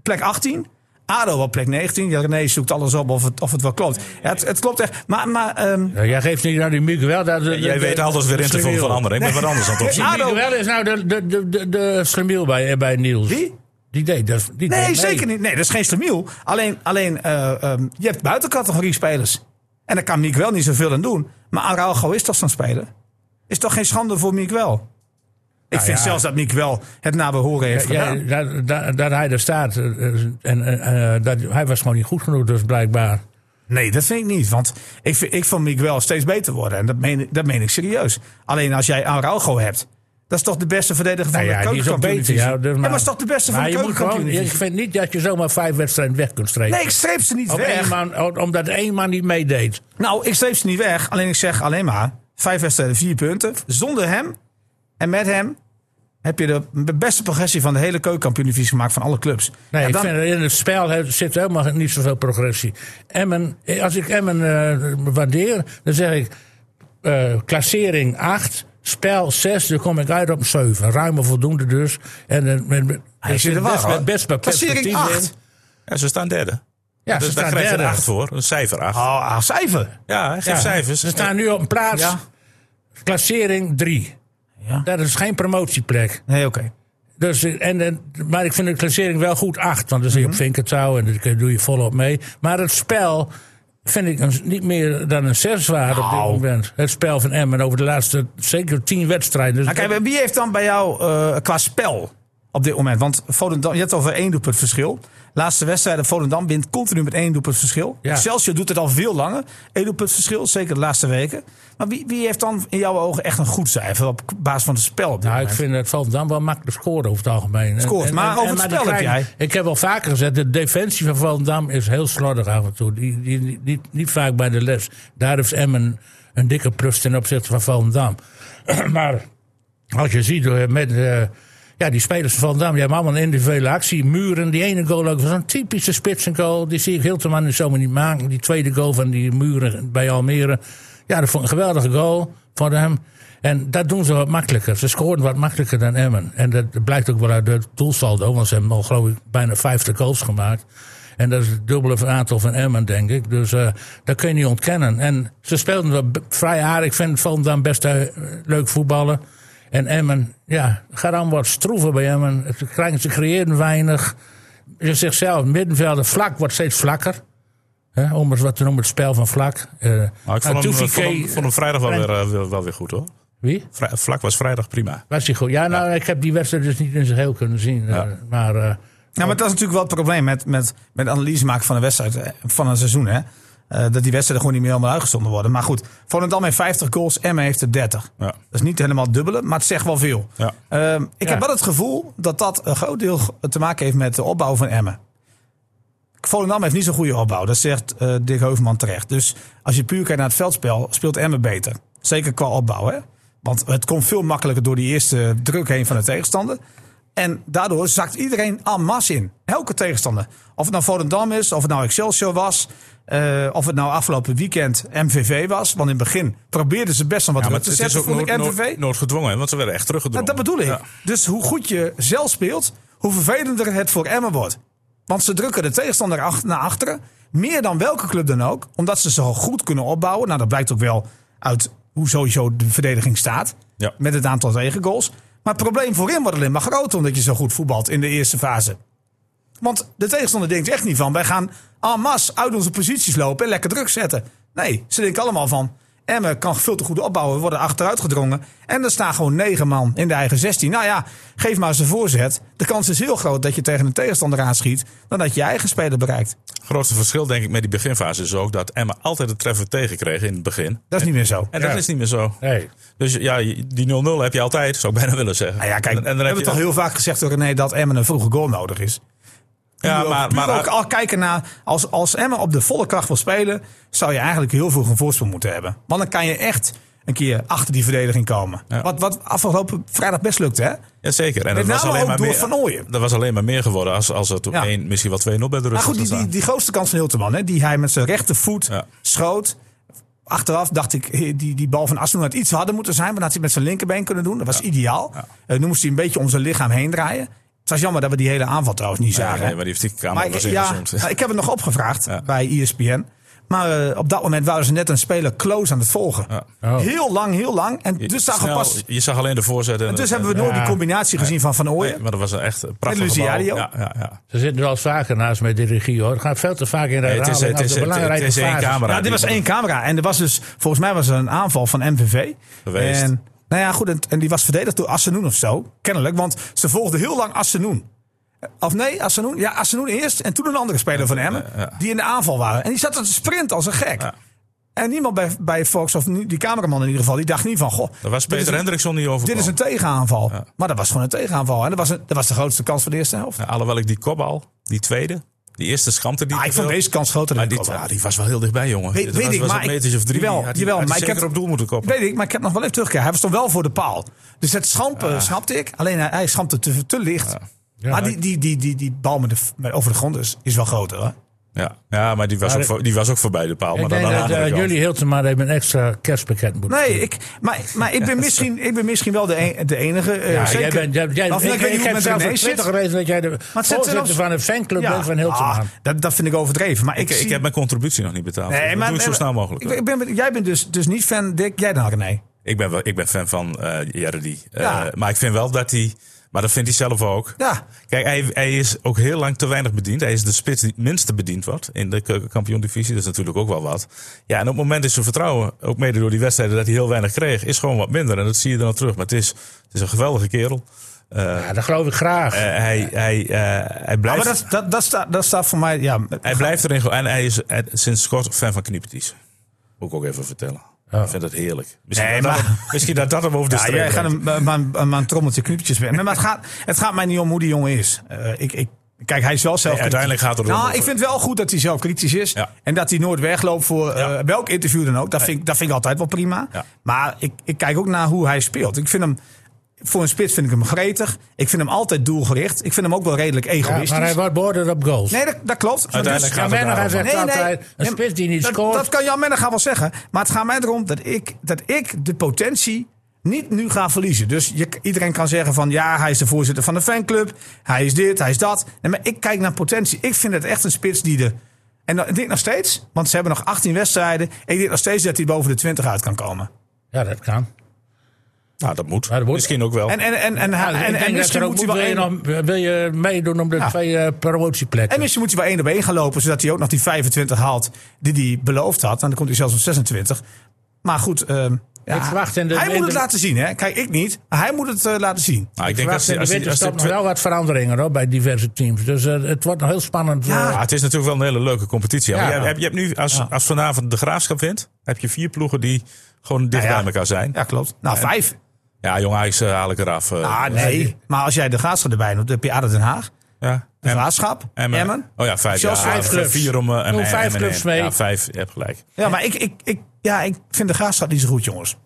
[SPEAKER 3] plek 18. ADO op plek 19. Ja, René zoekt alles op of het, of het wel klopt. Ja, het, het klopt echt. Maar, maar ehm,
[SPEAKER 2] Ja, jij geeft niet naar die Miguel. Dat, de-
[SPEAKER 1] Jij
[SPEAKER 2] de-
[SPEAKER 1] weet alles weer in te vullen van anderen. Ik ben wat anders aan het
[SPEAKER 3] Nee,
[SPEAKER 1] opzoeken.
[SPEAKER 2] Die
[SPEAKER 3] ADO
[SPEAKER 2] Miguel is nou de, de, de, de, de bij, bij Niels.
[SPEAKER 3] Wie?
[SPEAKER 2] Die deed dat. Die
[SPEAKER 3] nee,
[SPEAKER 2] deed
[SPEAKER 3] zeker niet. Nee, dat is geen slemiel. Alleen, alleen eh, ehm, je hebt buitencategorie spelers. En daar kan Miguel niet zoveel aan doen. Maar Araujo is toch zo'n speler? Is toch geen schande voor Miguel? Ik vind
[SPEAKER 2] ja.
[SPEAKER 3] zelfs dat Miguel het naar behoren heeft
[SPEAKER 2] Ja,
[SPEAKER 3] gedaan.
[SPEAKER 2] dat, dat, dat hij er staat. eh, En eh, eh, dat, hij was gewoon niet goed genoeg, dus blijkbaar.
[SPEAKER 3] Nee, dat vind ik niet. Want ik, vind, ik vond Miguel steeds beter worden. En dat meen, ik- dat meen ik serieus. Alleen als jij Araujo hebt. Dat is toch de beste verdediger van
[SPEAKER 2] Nou ja,
[SPEAKER 3] de keukenkampioen-divisie?
[SPEAKER 2] Ja, dus
[SPEAKER 3] Ja,
[SPEAKER 2] maar,
[SPEAKER 3] is toch de beste van de
[SPEAKER 2] gewoon, Ik vind niet dat je zomaar vijf wedstrijden weg kunt strepen.
[SPEAKER 3] Nee, ik streep ze niet
[SPEAKER 2] Op één
[SPEAKER 3] weg.
[SPEAKER 2] man, omdat één man niet meedeed.
[SPEAKER 3] Nou, ik streep ze niet weg. Alleen ik zeg alleen maar. Vijf wedstrijden, vier punten. Zonder hem en met hem heb je de beste progressie van de hele keukenkampioen-divisie gemaakt van alle clubs.
[SPEAKER 2] Nee,
[SPEAKER 3] Ja,
[SPEAKER 2] ik
[SPEAKER 3] dan-
[SPEAKER 2] vind in het spel zit helemaal niet zoveel progressie. Emmen, eh, als ik Emmen eh, waardeer, dan zeg ik eh, klassering 8, spel 6, dan kom ik uit op een 7. Ruim voldoende dus. En eh, met, met,
[SPEAKER 3] Hij
[SPEAKER 2] er
[SPEAKER 3] zit er
[SPEAKER 2] zit
[SPEAKER 3] wel,
[SPEAKER 2] best, best
[SPEAKER 3] Klassering
[SPEAKER 2] perspectief in.
[SPEAKER 3] 8.
[SPEAKER 1] Ja, ze staan derde.
[SPEAKER 2] Ja,
[SPEAKER 1] dus
[SPEAKER 2] ze
[SPEAKER 1] daar
[SPEAKER 2] staan
[SPEAKER 1] krijg je een
[SPEAKER 2] derde.
[SPEAKER 1] 8 voor. Een cijfer 8.
[SPEAKER 3] Oh, ah, cijfer.
[SPEAKER 1] Ja, hij geeft
[SPEAKER 2] Ja,
[SPEAKER 1] cijfers.
[SPEAKER 2] Ze staan nu op een plaats,
[SPEAKER 3] Ja.
[SPEAKER 2] klassering 3.
[SPEAKER 3] Ja.
[SPEAKER 2] Dat is geen promotieplek.
[SPEAKER 3] Nee, oké.
[SPEAKER 2] Dus, en, en, maar ik vind de klassering wel goed 8. Want dan zie je
[SPEAKER 3] Mhm.
[SPEAKER 2] op Vinkertouw en daar doe je volop mee. Maar het spel vind ik een, niet meer dan een 6 waard op dit moment. Het spel van Emmen over de laatste zeker 10 wedstrijden. Dus
[SPEAKER 3] kijk, wie heeft dan bij jou eh, qua spel op dit moment? Want Volendam, je hebt het over één doelpunt verschil. Laatste wedstrijden, Volendam wint continu met één doelpunt verschil.
[SPEAKER 2] Ja.
[SPEAKER 3] Excelsior doet het al veel langer. Eén doelpunt verschil, zeker de laatste weken. Maar wie, wie heeft dan in jouw ogen echt een goed cijfer op basis van het spel op dit
[SPEAKER 2] nou, ik
[SPEAKER 3] moment?
[SPEAKER 2] vind het Volendam wel makkelijk scoren over het algemeen.
[SPEAKER 3] Scoort, maar over het spel heb jij.
[SPEAKER 2] Ik heb al vaker gezegd, de defensie van Volendam is heel slordig af en toe. Die, die, die- niet, niet vaak bij de les. Daar heeft Emmen een dikke plus ten opzichte van Volendam. *clears throat* maar als je ziet met eh, ja, die spelers van Volendam, die hebben allemaal een individuele actie. Muren, die ene goal ook was een typische spitsengoal. Die zie ik Hilterman zomaar niet maken. Die tweede goal van die Muren bij Almere. Ja, dat vond een geweldige goal van hem. En dat doen ze wat makkelijker. Ze scoren wat makkelijker dan Emmen. En dat blijkt ook wel uit het doelsaldo. Want ze hebben al geloof ik bijna 50 goals gemaakt. En dat is het dubbele aantal van Emmen, denk ik. Dus eh, dat kun je niet ontkennen. En ze speelden wel vrij aardig. Ik vind Volendam best eh, leuk voetballen. En Emmen, ja, gaat dan wat stroeven bij Emmen. Het krijgen- Ze creëren weinig. Je zegt zelf, middenvelden vlak wordt steeds vlakker. Hè, om eens wat te noemen, het spel van vlak. Eh,
[SPEAKER 1] Maar ik vond hem,
[SPEAKER 2] Toefik-
[SPEAKER 1] vond hem, vond hem vrijdag wel weer, eh, wel, weer goed hoor.
[SPEAKER 2] Wie?
[SPEAKER 1] Vlak was vrijdag prima.
[SPEAKER 2] Was hij goed? Ja, nou, ik heb die wedstrijd dus niet in zijn heel kunnen zien. eh, maar eh,
[SPEAKER 3] Ja, maar dat is natuurlijk wel het probleem met, met, met analyse maken van een wedstrijd, eh, van een seizoen. Hè? Eh, dat die wedstrijden gewoon niet meer helemaal uitgezonden worden. Maar goed, Volendam heeft 50 goals, Emmen heeft er 30.
[SPEAKER 1] Ja.
[SPEAKER 3] Dat is niet helemaal het dubbele, maar het zegt wel veel.
[SPEAKER 1] Ja.
[SPEAKER 3] Ehm, ik
[SPEAKER 2] Ja.
[SPEAKER 3] heb wel het gevoel dat dat een groot deel te maken heeft met de opbouw van Emmen. Volendam heeft niet zo'n goede opbouw. Dat zegt eh Dick Heuvelman terecht. Dus als je puur kijkt naar het veldspel, speelt Emmen beter. Zeker qua opbouw. Hè? Want het komt veel makkelijker door die eerste druk heen van de tegenstander. En daardoor zakt iedereen en masse in. Elke tegenstander. Of het nou Volendam is, of het nou Excelsior was. eh, of het nou afgelopen weekend MVV was. Want in het begin probeerden ze best wel wat
[SPEAKER 1] Ja, maar
[SPEAKER 3] druk
[SPEAKER 1] het
[SPEAKER 3] te
[SPEAKER 1] is
[SPEAKER 3] zetten
[SPEAKER 1] ook
[SPEAKER 3] MVV.
[SPEAKER 1] nooit gedwongen, want ze werden echt
[SPEAKER 3] Nou,
[SPEAKER 1] teruggedrongen.
[SPEAKER 3] dat bedoel ik.
[SPEAKER 1] Ja.
[SPEAKER 3] Dus hoe goed je zelf speelt, hoe vervelender het voor Emmen wordt. Want ze drukken de tegenstander ach- naar achteren. Meer dan welke club dan ook. Omdat ze zo goed kunnen opbouwen. Nou, dat blijkt ook wel uit hoe sowieso de verdediging staat.
[SPEAKER 1] Ja.
[SPEAKER 3] Met het aantal tegengoals. Maar het probleem voorin wordt alleen maar groter omdat je zo goed voetbalt in de eerste fase. Want de tegenstander denkt echt niet van, wij gaan en masse uit onze posities lopen en lekker druk zetten. Nee, ze denken allemaal van, Emmen kan veel te goed opbouwen, we worden achteruit gedrongen. En er staan gewoon negen man in de eigen 16. Nou ja, geef maar eens een voorzet. De kans is heel groot dat je tegen een tegenstander aanschiet, dan dat je je eigen speler bereikt.
[SPEAKER 1] grootste verschil denk ik met die beginfase is ook dat Emma altijd de treffer tegenkreeg in het begin.
[SPEAKER 3] Dat is niet meer zo.
[SPEAKER 1] En dat is niet meer zo.
[SPEAKER 2] nee.
[SPEAKER 1] Dus ja, die 0-0 heb je altijd, zou ik bijna willen zeggen.
[SPEAKER 3] Nou ja, kijk,
[SPEAKER 1] en,
[SPEAKER 3] we
[SPEAKER 1] en dan heb
[SPEAKER 3] hebben
[SPEAKER 1] je
[SPEAKER 3] toch heel vaak gezegd door René dat Emmen een vroege goal nodig is.
[SPEAKER 1] Ja, maar, maar
[SPEAKER 3] ook al kijken naar, als, als Emmen op de volle kracht wil spelen, zou je eigenlijk heel vroeg een voorsprong moeten hebben. Want dan kan je echt een keer achter die verdediging komen.
[SPEAKER 1] Ja.
[SPEAKER 3] Wat, wat afgelopen vrijdag best lukte, hè?
[SPEAKER 1] Jazeker. En dat was alleen maar meer. Dat was alleen maar meer geworden als, als het op
[SPEAKER 3] Ja.
[SPEAKER 1] één, misschien wel 2-0 bij de rust
[SPEAKER 3] Maar goed, die, die, die grootste kans van Hilterman, hè, die hij met zijn rechtervoet
[SPEAKER 1] Ja.
[SPEAKER 3] schoot. Achteraf dacht ik, die, die bal van Asnoen had iets harder moeten zijn. Maar dat had hij met zijn linkerbeen kunnen doen. Dat was ideaal. Eh, nu moest hij een beetje om zijn lichaam heen draaien. Het was jammer dat we die hele aanval trouwens niet zagen.
[SPEAKER 1] nee, maar die heeft die camera
[SPEAKER 3] Maar ja, ik heb het nog opgevraagd
[SPEAKER 1] Ja.
[SPEAKER 3] bij ESPN. Maar eh, op dat moment waren ze net een speler close aan het volgen.
[SPEAKER 1] Ja.
[SPEAKER 2] Oh.
[SPEAKER 3] Heel lang, heel lang. En dus, zagen we
[SPEAKER 1] Snel,
[SPEAKER 3] pas,
[SPEAKER 1] je zag alleen de voorzet. En
[SPEAKER 3] en dus
[SPEAKER 1] dat-
[SPEAKER 3] hebben we nooit
[SPEAKER 2] Ja.
[SPEAKER 3] die combinatie gezien van Van Ooyen.
[SPEAKER 1] Nee, maar dat was een echt een bal.
[SPEAKER 3] Luciadio.
[SPEAKER 1] Ja, ja, ja.
[SPEAKER 2] Ze zitten er al vaker naast met de regie hoor. Het gaat veel te vaak in de
[SPEAKER 1] Nee, het is- het is- het- is één camera.
[SPEAKER 3] Ja, dit was één camera. En er was dus, volgens mij was er een aanval van MVV.
[SPEAKER 1] Geweest.
[SPEAKER 3] En, nou ja, goed. En, en die was verdedigd door Assenoen of zo. Kennelijk, want ze volgden heel lang Assenoen. Of nee, Assenoen? Ja, Assenoen eerst. En toen een andere speler van Emmen.
[SPEAKER 1] ja.
[SPEAKER 3] Die in de aanval waren. En die zat te sprinten als een gek.
[SPEAKER 1] Ja.
[SPEAKER 3] En niemand bij, bij Fox, of die cameraman in ieder geval, die dacht niet van... Goh,
[SPEAKER 1] Daar was Peter Hendrickson niet over.
[SPEAKER 3] Dit is een tegenaanval. Maar dat was gewoon een tegenaanval. En dat was, een, dat was de grootste kans van de eerste helft.
[SPEAKER 1] Ja, alhoewel ik die kopbal, die tweede, die eerste schampte die.
[SPEAKER 3] Ah, ik vond deze kans groter dan
[SPEAKER 1] die, ja, die was wel heel dichtbij, jongen.
[SPEAKER 3] Weet- weet
[SPEAKER 1] was,
[SPEAKER 3] ik,
[SPEAKER 1] was
[SPEAKER 3] maar
[SPEAKER 1] metertje of drie.
[SPEAKER 3] jawel,
[SPEAKER 1] had
[SPEAKER 3] jawel, maar ik heb-
[SPEAKER 1] op doel moeten koppen.
[SPEAKER 3] Weet ik, maar ik heb nog wel even terugkijken. Hij was toch wel voor de paal. Dus het schampen snapte ik. Alleen hij, hij schampte te, te licht.
[SPEAKER 2] Ja,
[SPEAKER 3] maar die, die, die, die, die bal met de, met, over de grond is, is wel groter. Hoor.
[SPEAKER 1] Ja, ja maar, die was,
[SPEAKER 2] Maar
[SPEAKER 1] ook, voor, die was ook voorbij de paal.
[SPEAKER 2] Ik
[SPEAKER 1] maar dan
[SPEAKER 2] dat
[SPEAKER 1] andere
[SPEAKER 2] eh,
[SPEAKER 1] kant.
[SPEAKER 2] jullie Hiltema even een extra kerstpakket moeten
[SPEAKER 3] Nee, ik, maar, maar ik, ben misschien, ik ben misschien wel de, een- de enige. eh,
[SPEAKER 2] Ja,
[SPEAKER 3] zeker.
[SPEAKER 2] jij bent, jij, jij,
[SPEAKER 3] Of
[SPEAKER 2] ik,
[SPEAKER 3] ik weet niet
[SPEAKER 2] ik
[SPEAKER 3] hoe
[SPEAKER 2] heb
[SPEAKER 3] het
[SPEAKER 2] zelfs
[SPEAKER 3] met
[SPEAKER 2] op
[SPEAKER 3] René
[SPEAKER 2] Twitter
[SPEAKER 3] zit.
[SPEAKER 2] gelezen dat jij de
[SPEAKER 3] zit
[SPEAKER 2] voorzitter
[SPEAKER 3] zelfs-
[SPEAKER 2] van een fanclub
[SPEAKER 3] Ja,
[SPEAKER 2] bent van Hiltema.
[SPEAKER 3] ah, dat, dat vind ik overdreven. Maar ik,
[SPEAKER 1] Ik, ik
[SPEAKER 3] zie-
[SPEAKER 1] heb mijn contributie nog niet betaald.
[SPEAKER 3] Nee,
[SPEAKER 1] Nee,
[SPEAKER 3] maar-
[SPEAKER 1] doe het zo
[SPEAKER 3] maar-
[SPEAKER 1] snel mogelijk.
[SPEAKER 3] ik, ben- ik ben, jij bent dus, dus niet fan, Dick. Jij dan, René?
[SPEAKER 1] Ik ben, wel, ik ben fan van eh Jerry. Eh,
[SPEAKER 3] Ja.
[SPEAKER 1] maar ik vind wel dat hij... Maar dat vindt hij zelf ook.
[SPEAKER 3] Ja.
[SPEAKER 1] Kijk, hij, hij is ook heel lang te weinig bediend. Hij is de spits die het minste bediend wordt in de keukenkampioen-divisie. Dat is natuurlijk ook wel wat. Ja, en op het moment is zijn vertrouwen, ook mede door die wedstrijden dat hij heel weinig kreeg, is gewoon wat minder. En dat zie je dan terug. Maar het is, het is een geweldige kerel. Eh,
[SPEAKER 2] Ja, dat geloof ik graag.
[SPEAKER 1] eh, hij, hij, eh, hij
[SPEAKER 3] Ja,
[SPEAKER 1] blijft...
[SPEAKER 3] maar dat, dat, dat, staat, dat staat voor mij. Ja,
[SPEAKER 1] Hij blijft erin. En hij is sinds kort fan van kniepties. Moet ik ook even vertellen. Ik vind dat heerlijk. Misschien,
[SPEAKER 3] Nee,
[SPEAKER 1] dat, dat
[SPEAKER 3] maar-
[SPEAKER 1] misschien dat dat hem over de
[SPEAKER 3] Ja,
[SPEAKER 1] streep
[SPEAKER 3] jij gaat een, een, een, een trommeltje. Maar het gaat, het gaat mij niet om hoe die jongen is. Eh, ik, ik, kijk, hij is wel zelf.
[SPEAKER 1] Nee, uiteindelijk gaat het erom
[SPEAKER 3] Nou,
[SPEAKER 1] over-
[SPEAKER 3] ik vind wel goed dat hij zelf kritisch is.
[SPEAKER 1] Ja.
[SPEAKER 3] En dat hij nooit wegloopt voor eh, welk interview dan ook. Dat, vind, ik- dat vind ik altijd wel prima. Maar ik, ik kijk ook naar hoe hij speelt. Ik vind hem. Voor een spits vind ik hem gretig. Ik vind hem altijd doelgericht. Ik vind hem ook wel redelijk
[SPEAKER 2] Ja,
[SPEAKER 3] egoïstisch.
[SPEAKER 2] maar hij wordt beoordeeld op goals.
[SPEAKER 3] Nee, dat, dat klopt.
[SPEAKER 1] Uiteindelijk
[SPEAKER 3] Dus-
[SPEAKER 1] gaat
[SPEAKER 2] Ja,
[SPEAKER 1] het daarom.
[SPEAKER 2] zegt een
[SPEAKER 3] Nee,
[SPEAKER 2] spits die niet
[SPEAKER 3] dat,
[SPEAKER 2] scoort.
[SPEAKER 3] Dat kan Jan Menega wel zeggen. Maar het gaat mij erom dat ik, dat ik de potentie niet nu ga verliezen. Dus je, iedereen kan zeggen van ja, hij is de voorzitter van de fanclub. Hij is dit, hij is dat. Nee, maar ik kijk naar potentie. Ik vind het echt een spits die de... En ik denk nog steeds, want ze hebben nog 18 wedstrijden. Ik denk nog steeds dat hij boven de 20 uit kan komen.
[SPEAKER 2] Ja, dat kan.
[SPEAKER 1] Nou, dat moet.
[SPEAKER 2] Ja, dat moet.
[SPEAKER 1] Misschien ook wel.
[SPEAKER 3] En, en, en, en,
[SPEAKER 2] Ja,
[SPEAKER 3] en,
[SPEAKER 2] dat
[SPEAKER 3] misschien
[SPEAKER 2] er
[SPEAKER 3] moet hij wel
[SPEAKER 2] wil, je
[SPEAKER 3] één-
[SPEAKER 2] nog, wil je meedoen om de
[SPEAKER 3] Ja.
[SPEAKER 2] twee eh, promotieplekken.
[SPEAKER 3] En misschien moet hij wel één op één gaan lopen, zodat hij ook nog die 25 haalt die hij beloofd had. En dan komt hij zelfs op 26. Maar goed, ehm, ja,
[SPEAKER 2] Ik verwacht in de-
[SPEAKER 3] hij
[SPEAKER 2] in
[SPEAKER 3] moet het
[SPEAKER 2] de-
[SPEAKER 3] laten zien. Hè? Kijk, ik niet. Maar hij moet het eh, laten zien.
[SPEAKER 1] nou,
[SPEAKER 2] ik
[SPEAKER 1] ik denk
[SPEAKER 2] verwacht
[SPEAKER 1] als,
[SPEAKER 2] in
[SPEAKER 1] als,
[SPEAKER 2] de
[SPEAKER 1] als, als,
[SPEAKER 2] winterstop nog wel wat veranderingen hoor, bij diverse teams. Dus eh, het wordt nog heel spannend.
[SPEAKER 3] Ja.
[SPEAKER 2] eh.
[SPEAKER 1] Ja, het is natuurlijk wel een hele leuke competitie. Je, hebt, je hebt nu, als, als vanavond de graafschap wint, heb je vier ploegen die gewoon dicht
[SPEAKER 3] Ja, ja.
[SPEAKER 1] bij elkaar zijn.
[SPEAKER 3] Ja, klopt. Nou, vijf.
[SPEAKER 1] Ja, jong Ajax eh, haal ik eraf. eh.
[SPEAKER 3] Ah, nee. Maar als jij de Graafschap erbij doet, dan heb je ADO Den Haag,
[SPEAKER 1] ja.
[SPEAKER 3] de Graafschap,
[SPEAKER 1] Emmen.
[SPEAKER 3] Emmen.
[SPEAKER 1] Oh ja, vijf.
[SPEAKER 3] Zelfs
[SPEAKER 1] ja,
[SPEAKER 3] vijf
[SPEAKER 2] clubs.
[SPEAKER 1] Vier om eh, en-
[SPEAKER 2] vijf clubs mee.
[SPEAKER 1] Ja, vijf. Je hebt gelijk.
[SPEAKER 3] Ja, maar ik, ik, ik, ja, ik vind de Graafschap niet zo goed, jongens.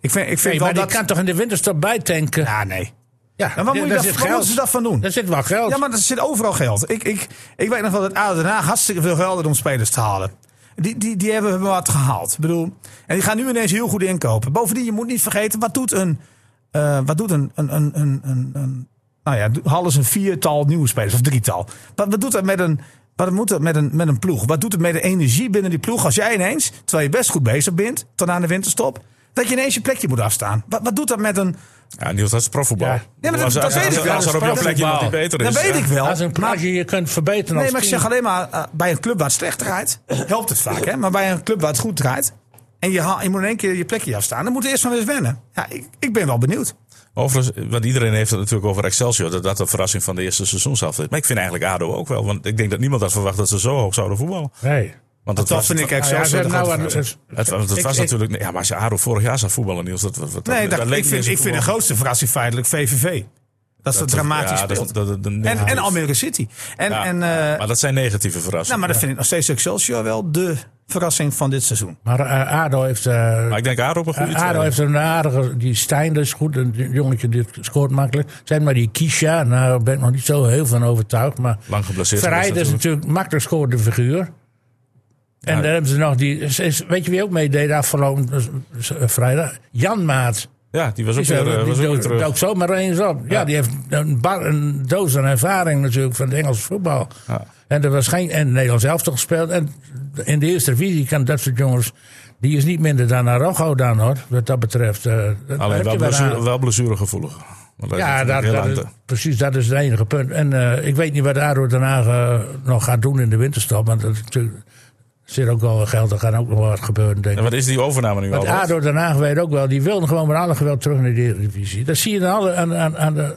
[SPEAKER 3] Ik vind, ik vind
[SPEAKER 2] Nee,
[SPEAKER 3] wel
[SPEAKER 2] maar die
[SPEAKER 3] dat...
[SPEAKER 2] kan toch in de winterstop bijtanken?
[SPEAKER 3] Ja, nee.
[SPEAKER 2] Ja,
[SPEAKER 3] En wat moet je
[SPEAKER 2] daar
[SPEAKER 3] wat
[SPEAKER 2] geld.
[SPEAKER 3] moeten ze daarvan doen?
[SPEAKER 2] Daar zit wel geld.
[SPEAKER 3] Ja, maar er zit overal geld. Ik, ik, ik weet nog wel dat ADO Den Haag hartstikke veel geld had om spelers te halen. Die, die, die hebben we wat gehaald. Ik bedoel, en die gaan nu ineens heel goed inkopen. Bovendien, je moet niet vergeten, wat doet een... eh, wat doet een, een, een, een, een, nou ja, ze een viertal nieuwe spelers of drietal. Wat, wat doet dat met een, wat moet dat met een, met een ploeg? Wat doet het met de energie binnen die ploeg als jij ineens, terwijl je best goed bezig bent, tot aan de winterstop, dat je ineens je plekje moet afstaan? Wat, wat doet dat met een...
[SPEAKER 1] Ja, Niels, dat is profvoetbal.
[SPEAKER 2] Ja.
[SPEAKER 3] Maar dat-
[SPEAKER 1] als,
[SPEAKER 3] dat
[SPEAKER 1] als,
[SPEAKER 3] weet
[SPEAKER 1] als,
[SPEAKER 3] ik wel.
[SPEAKER 1] als er op jouw
[SPEAKER 2] Dat is
[SPEAKER 1] plek iemand die
[SPEAKER 2] profvoetbal.
[SPEAKER 1] beter is.
[SPEAKER 3] Dat weet ik wel.
[SPEAKER 2] Als een
[SPEAKER 3] maar-
[SPEAKER 2] plaatje je kunt verbeteren
[SPEAKER 3] Nee, maar ik zeg alleen maar, eh, bij een club waar het slecht draait, helpt het vaak. Hè? Maar bij een club waar het goed draait, en je, ha- je moet in één keer je plekje afstaan, dan moet je eerst van eens wennen. Ja, ik, ik ben wel benieuwd.
[SPEAKER 1] Overigens, want iedereen heeft het natuurlijk over Excelsior. Dat dat de verrassing van de eerste seizoenshelft is. Maar ik vind eigenlijk ADO ook wel. Want ik denk dat niemand had verwacht dat ze zo hoog zouden voetballen.
[SPEAKER 2] Nee.
[SPEAKER 1] Want dat
[SPEAKER 3] Dat
[SPEAKER 1] was,
[SPEAKER 3] vind ik
[SPEAKER 2] Nou ja, nou
[SPEAKER 1] Het, want het
[SPEAKER 2] Ik-
[SPEAKER 1] was
[SPEAKER 2] ik-
[SPEAKER 1] natuurlijk... Ja, maar als je ADO vorig jaar zag voetballen, Niels. Dat, dat, dat,
[SPEAKER 3] Nee, dat,
[SPEAKER 1] dat leek
[SPEAKER 3] ik, vind, ik vind de grootste verrassing feitelijk VVV. Dat is dat dramatisch
[SPEAKER 1] ja, dat-
[SPEAKER 3] speelt.
[SPEAKER 1] dat- dat- dat-
[SPEAKER 3] en, en Almere City. En,
[SPEAKER 1] Ja,
[SPEAKER 3] en, eh,
[SPEAKER 1] maar dat zijn negatieve verrassingen.
[SPEAKER 3] nou, maar dat vind ik nog steeds Excelsior wel de verrassing van dit seizoen.
[SPEAKER 2] Maar eh, ADO heeft... eh,
[SPEAKER 1] Maar ik denk ADO op een goede
[SPEAKER 2] ADO heeft een aardige... Die Stijn is goed. Een jongetje die scoort makkelijk. Zijn maar die Kisha. Nou, daar ben ik nog niet zo heel van overtuigd. Maar
[SPEAKER 1] Lang geblesseerd.
[SPEAKER 2] Verrijd
[SPEAKER 1] geweest
[SPEAKER 2] is natuurlijk makkelijk scorende figuur. En
[SPEAKER 1] Ja.
[SPEAKER 2] dan hebben ze nog die... Weet je wie ook meedeed afgelopen eh, vrijdag? Jan Maat.
[SPEAKER 1] Ja, die was ook weer, eh,
[SPEAKER 2] die
[SPEAKER 1] was ook weer
[SPEAKER 2] dook, zomaar eens op. Ja, die heeft een, bar, een doos aan ervaring natuurlijk van het Engelse voetbal.
[SPEAKER 1] Ja.
[SPEAKER 2] En er was geen en Nederlands elftal gespeeld. En in de eerste divisie kan dat soort jongens... Die is niet minder dan Arrojo dan hoor. Wat dat betreft. eh,
[SPEAKER 1] Alleen wel, blessure, wel blessuregevoelig.
[SPEAKER 2] Ja, dat, is, precies, dat is het enige punt. En ik weet niet wat Den Haag eh, nog gaat doen in de winterstop. Want dat is natuurlijk, zit ook wel geld, er gaat ook nog wel wat gebeuren, denk
[SPEAKER 1] En
[SPEAKER 2] ik.
[SPEAKER 1] wat is die overname nu al?
[SPEAKER 2] ADO Den Haag weet ook wel, die wilden gewoon met alle geweld terug naar de Eredivisie. Dat zie je alle, aan, aan, aan de,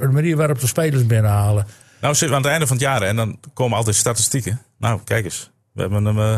[SPEAKER 2] de manier waarop de spelers binnenhalen.
[SPEAKER 1] Nou, zitten we aan het einde van het jaar en dan komen altijd statistieken. Nou, kijk eens. We hebben hem eh,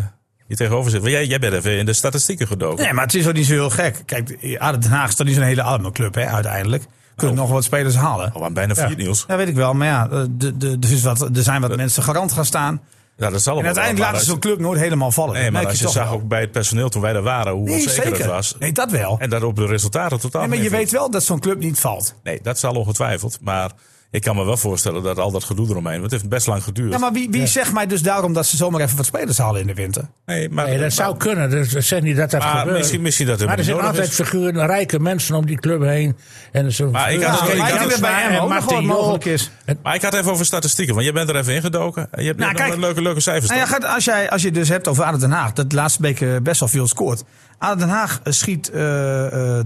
[SPEAKER 1] hier tegenover zitten. Jij, jij bent even in de statistieken gedoken.
[SPEAKER 3] Nee, maar het is ook niet zo heel gek. Kijk, ADO Den Haag is toch niet zo'n hele arme club, hè, uiteindelijk. Kunnen nog wat spelers halen.
[SPEAKER 1] Oh, aan bijna vier nieuws.
[SPEAKER 3] Ja, weet ik wel. Maar ja, de, de, er, is wat, er zijn wat mensen garant gaan staan.
[SPEAKER 1] Ja, dat zal
[SPEAKER 3] En uiteindelijk laten ze zo'n club nooit helemaal vallen.
[SPEAKER 1] Nee, maar als je zag
[SPEAKER 3] wel.
[SPEAKER 1] ook bij het personeel toen wij daar waren, hoe
[SPEAKER 3] Nee,
[SPEAKER 1] onzeker
[SPEAKER 3] zeker.
[SPEAKER 1] het was.
[SPEAKER 3] Nee, dat wel.
[SPEAKER 1] En dat op de resultaten totaal
[SPEAKER 3] Nee, maar je weet wel dat zo'n club niet valt.
[SPEAKER 1] Nee, dat zal ongetwijfeld. Maar ik kan me wel voorstellen dat al dat gedoe eromheen... Want het heeft best lang geduurd.
[SPEAKER 3] Ja, maar wie, wie zegt mij dus daarom dat ze zomaar even wat spelers halen in de winter?
[SPEAKER 1] nee, maar,
[SPEAKER 2] Nee, dat zou kunnen. Dat dat zegt niet dat dat
[SPEAKER 1] maar
[SPEAKER 2] gebeurt.
[SPEAKER 1] misschien, misschien dat het
[SPEAKER 2] maar er zijn altijd
[SPEAKER 1] is.
[SPEAKER 2] figuren, rijke mensen om die club heen. En zo
[SPEAKER 1] Maar ik had-
[SPEAKER 3] Ja,
[SPEAKER 1] ik had-
[SPEAKER 3] dat bij hem ook nog wat mogelijk is.
[SPEAKER 1] Maar ik had even over statistieken, want jij bent er even ingedoken. Je hebt
[SPEAKER 3] Nou, kijk.
[SPEAKER 1] leuke, leuke cijfers.
[SPEAKER 3] Nou ja, als, jij, als je dus hebt over ADO Den Haag, dat de laatste week eh, best wel veel scoort. ADO Den Haag eh, schiet eh, eh,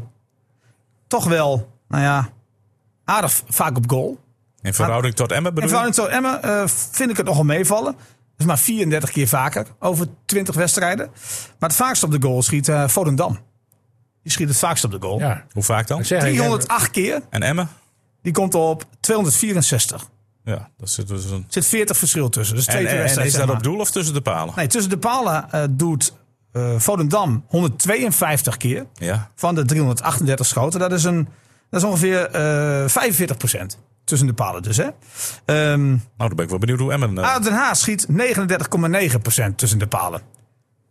[SPEAKER 3] toch wel, nou ja, aardig vaak op goal.
[SPEAKER 1] In verhouding tot Emmen
[SPEAKER 3] En
[SPEAKER 1] bedoel je?
[SPEAKER 3] vooral in Emmen eh, vind ik het nogal meevallen. Dat is maar 34 keer vaker over 20 wedstrijden. Maar het vaakst op de goal schiet eh Volendam. Die schiet het vaakst op de goal.
[SPEAKER 2] Ja,
[SPEAKER 1] Hoe vaak dan?
[SPEAKER 2] ik zeg, ik heb-
[SPEAKER 3] 308 keer.
[SPEAKER 1] En Emmen?
[SPEAKER 3] Die komt op 264.
[SPEAKER 1] Ja, dat zit dus een...
[SPEAKER 3] Er zit 40 verschil tussen. Dus twee
[SPEAKER 1] en, en
[SPEAKER 3] wedstrijden.
[SPEAKER 1] is dat
[SPEAKER 3] maar.
[SPEAKER 1] op doel of tussen de palen?
[SPEAKER 3] Nee, tussen de palen eh, doet eh Volendam 152 keer
[SPEAKER 1] Ja.
[SPEAKER 3] van de 338 schoten. Dat is, een, dat is ongeveer eh 45 procent. Tussen de palen dus, hè. Ehm
[SPEAKER 1] Nou, dan ben ik wel benieuwd hoe Emmen...
[SPEAKER 3] ADO Den Haag schiet 39,9 procent tussen de palen.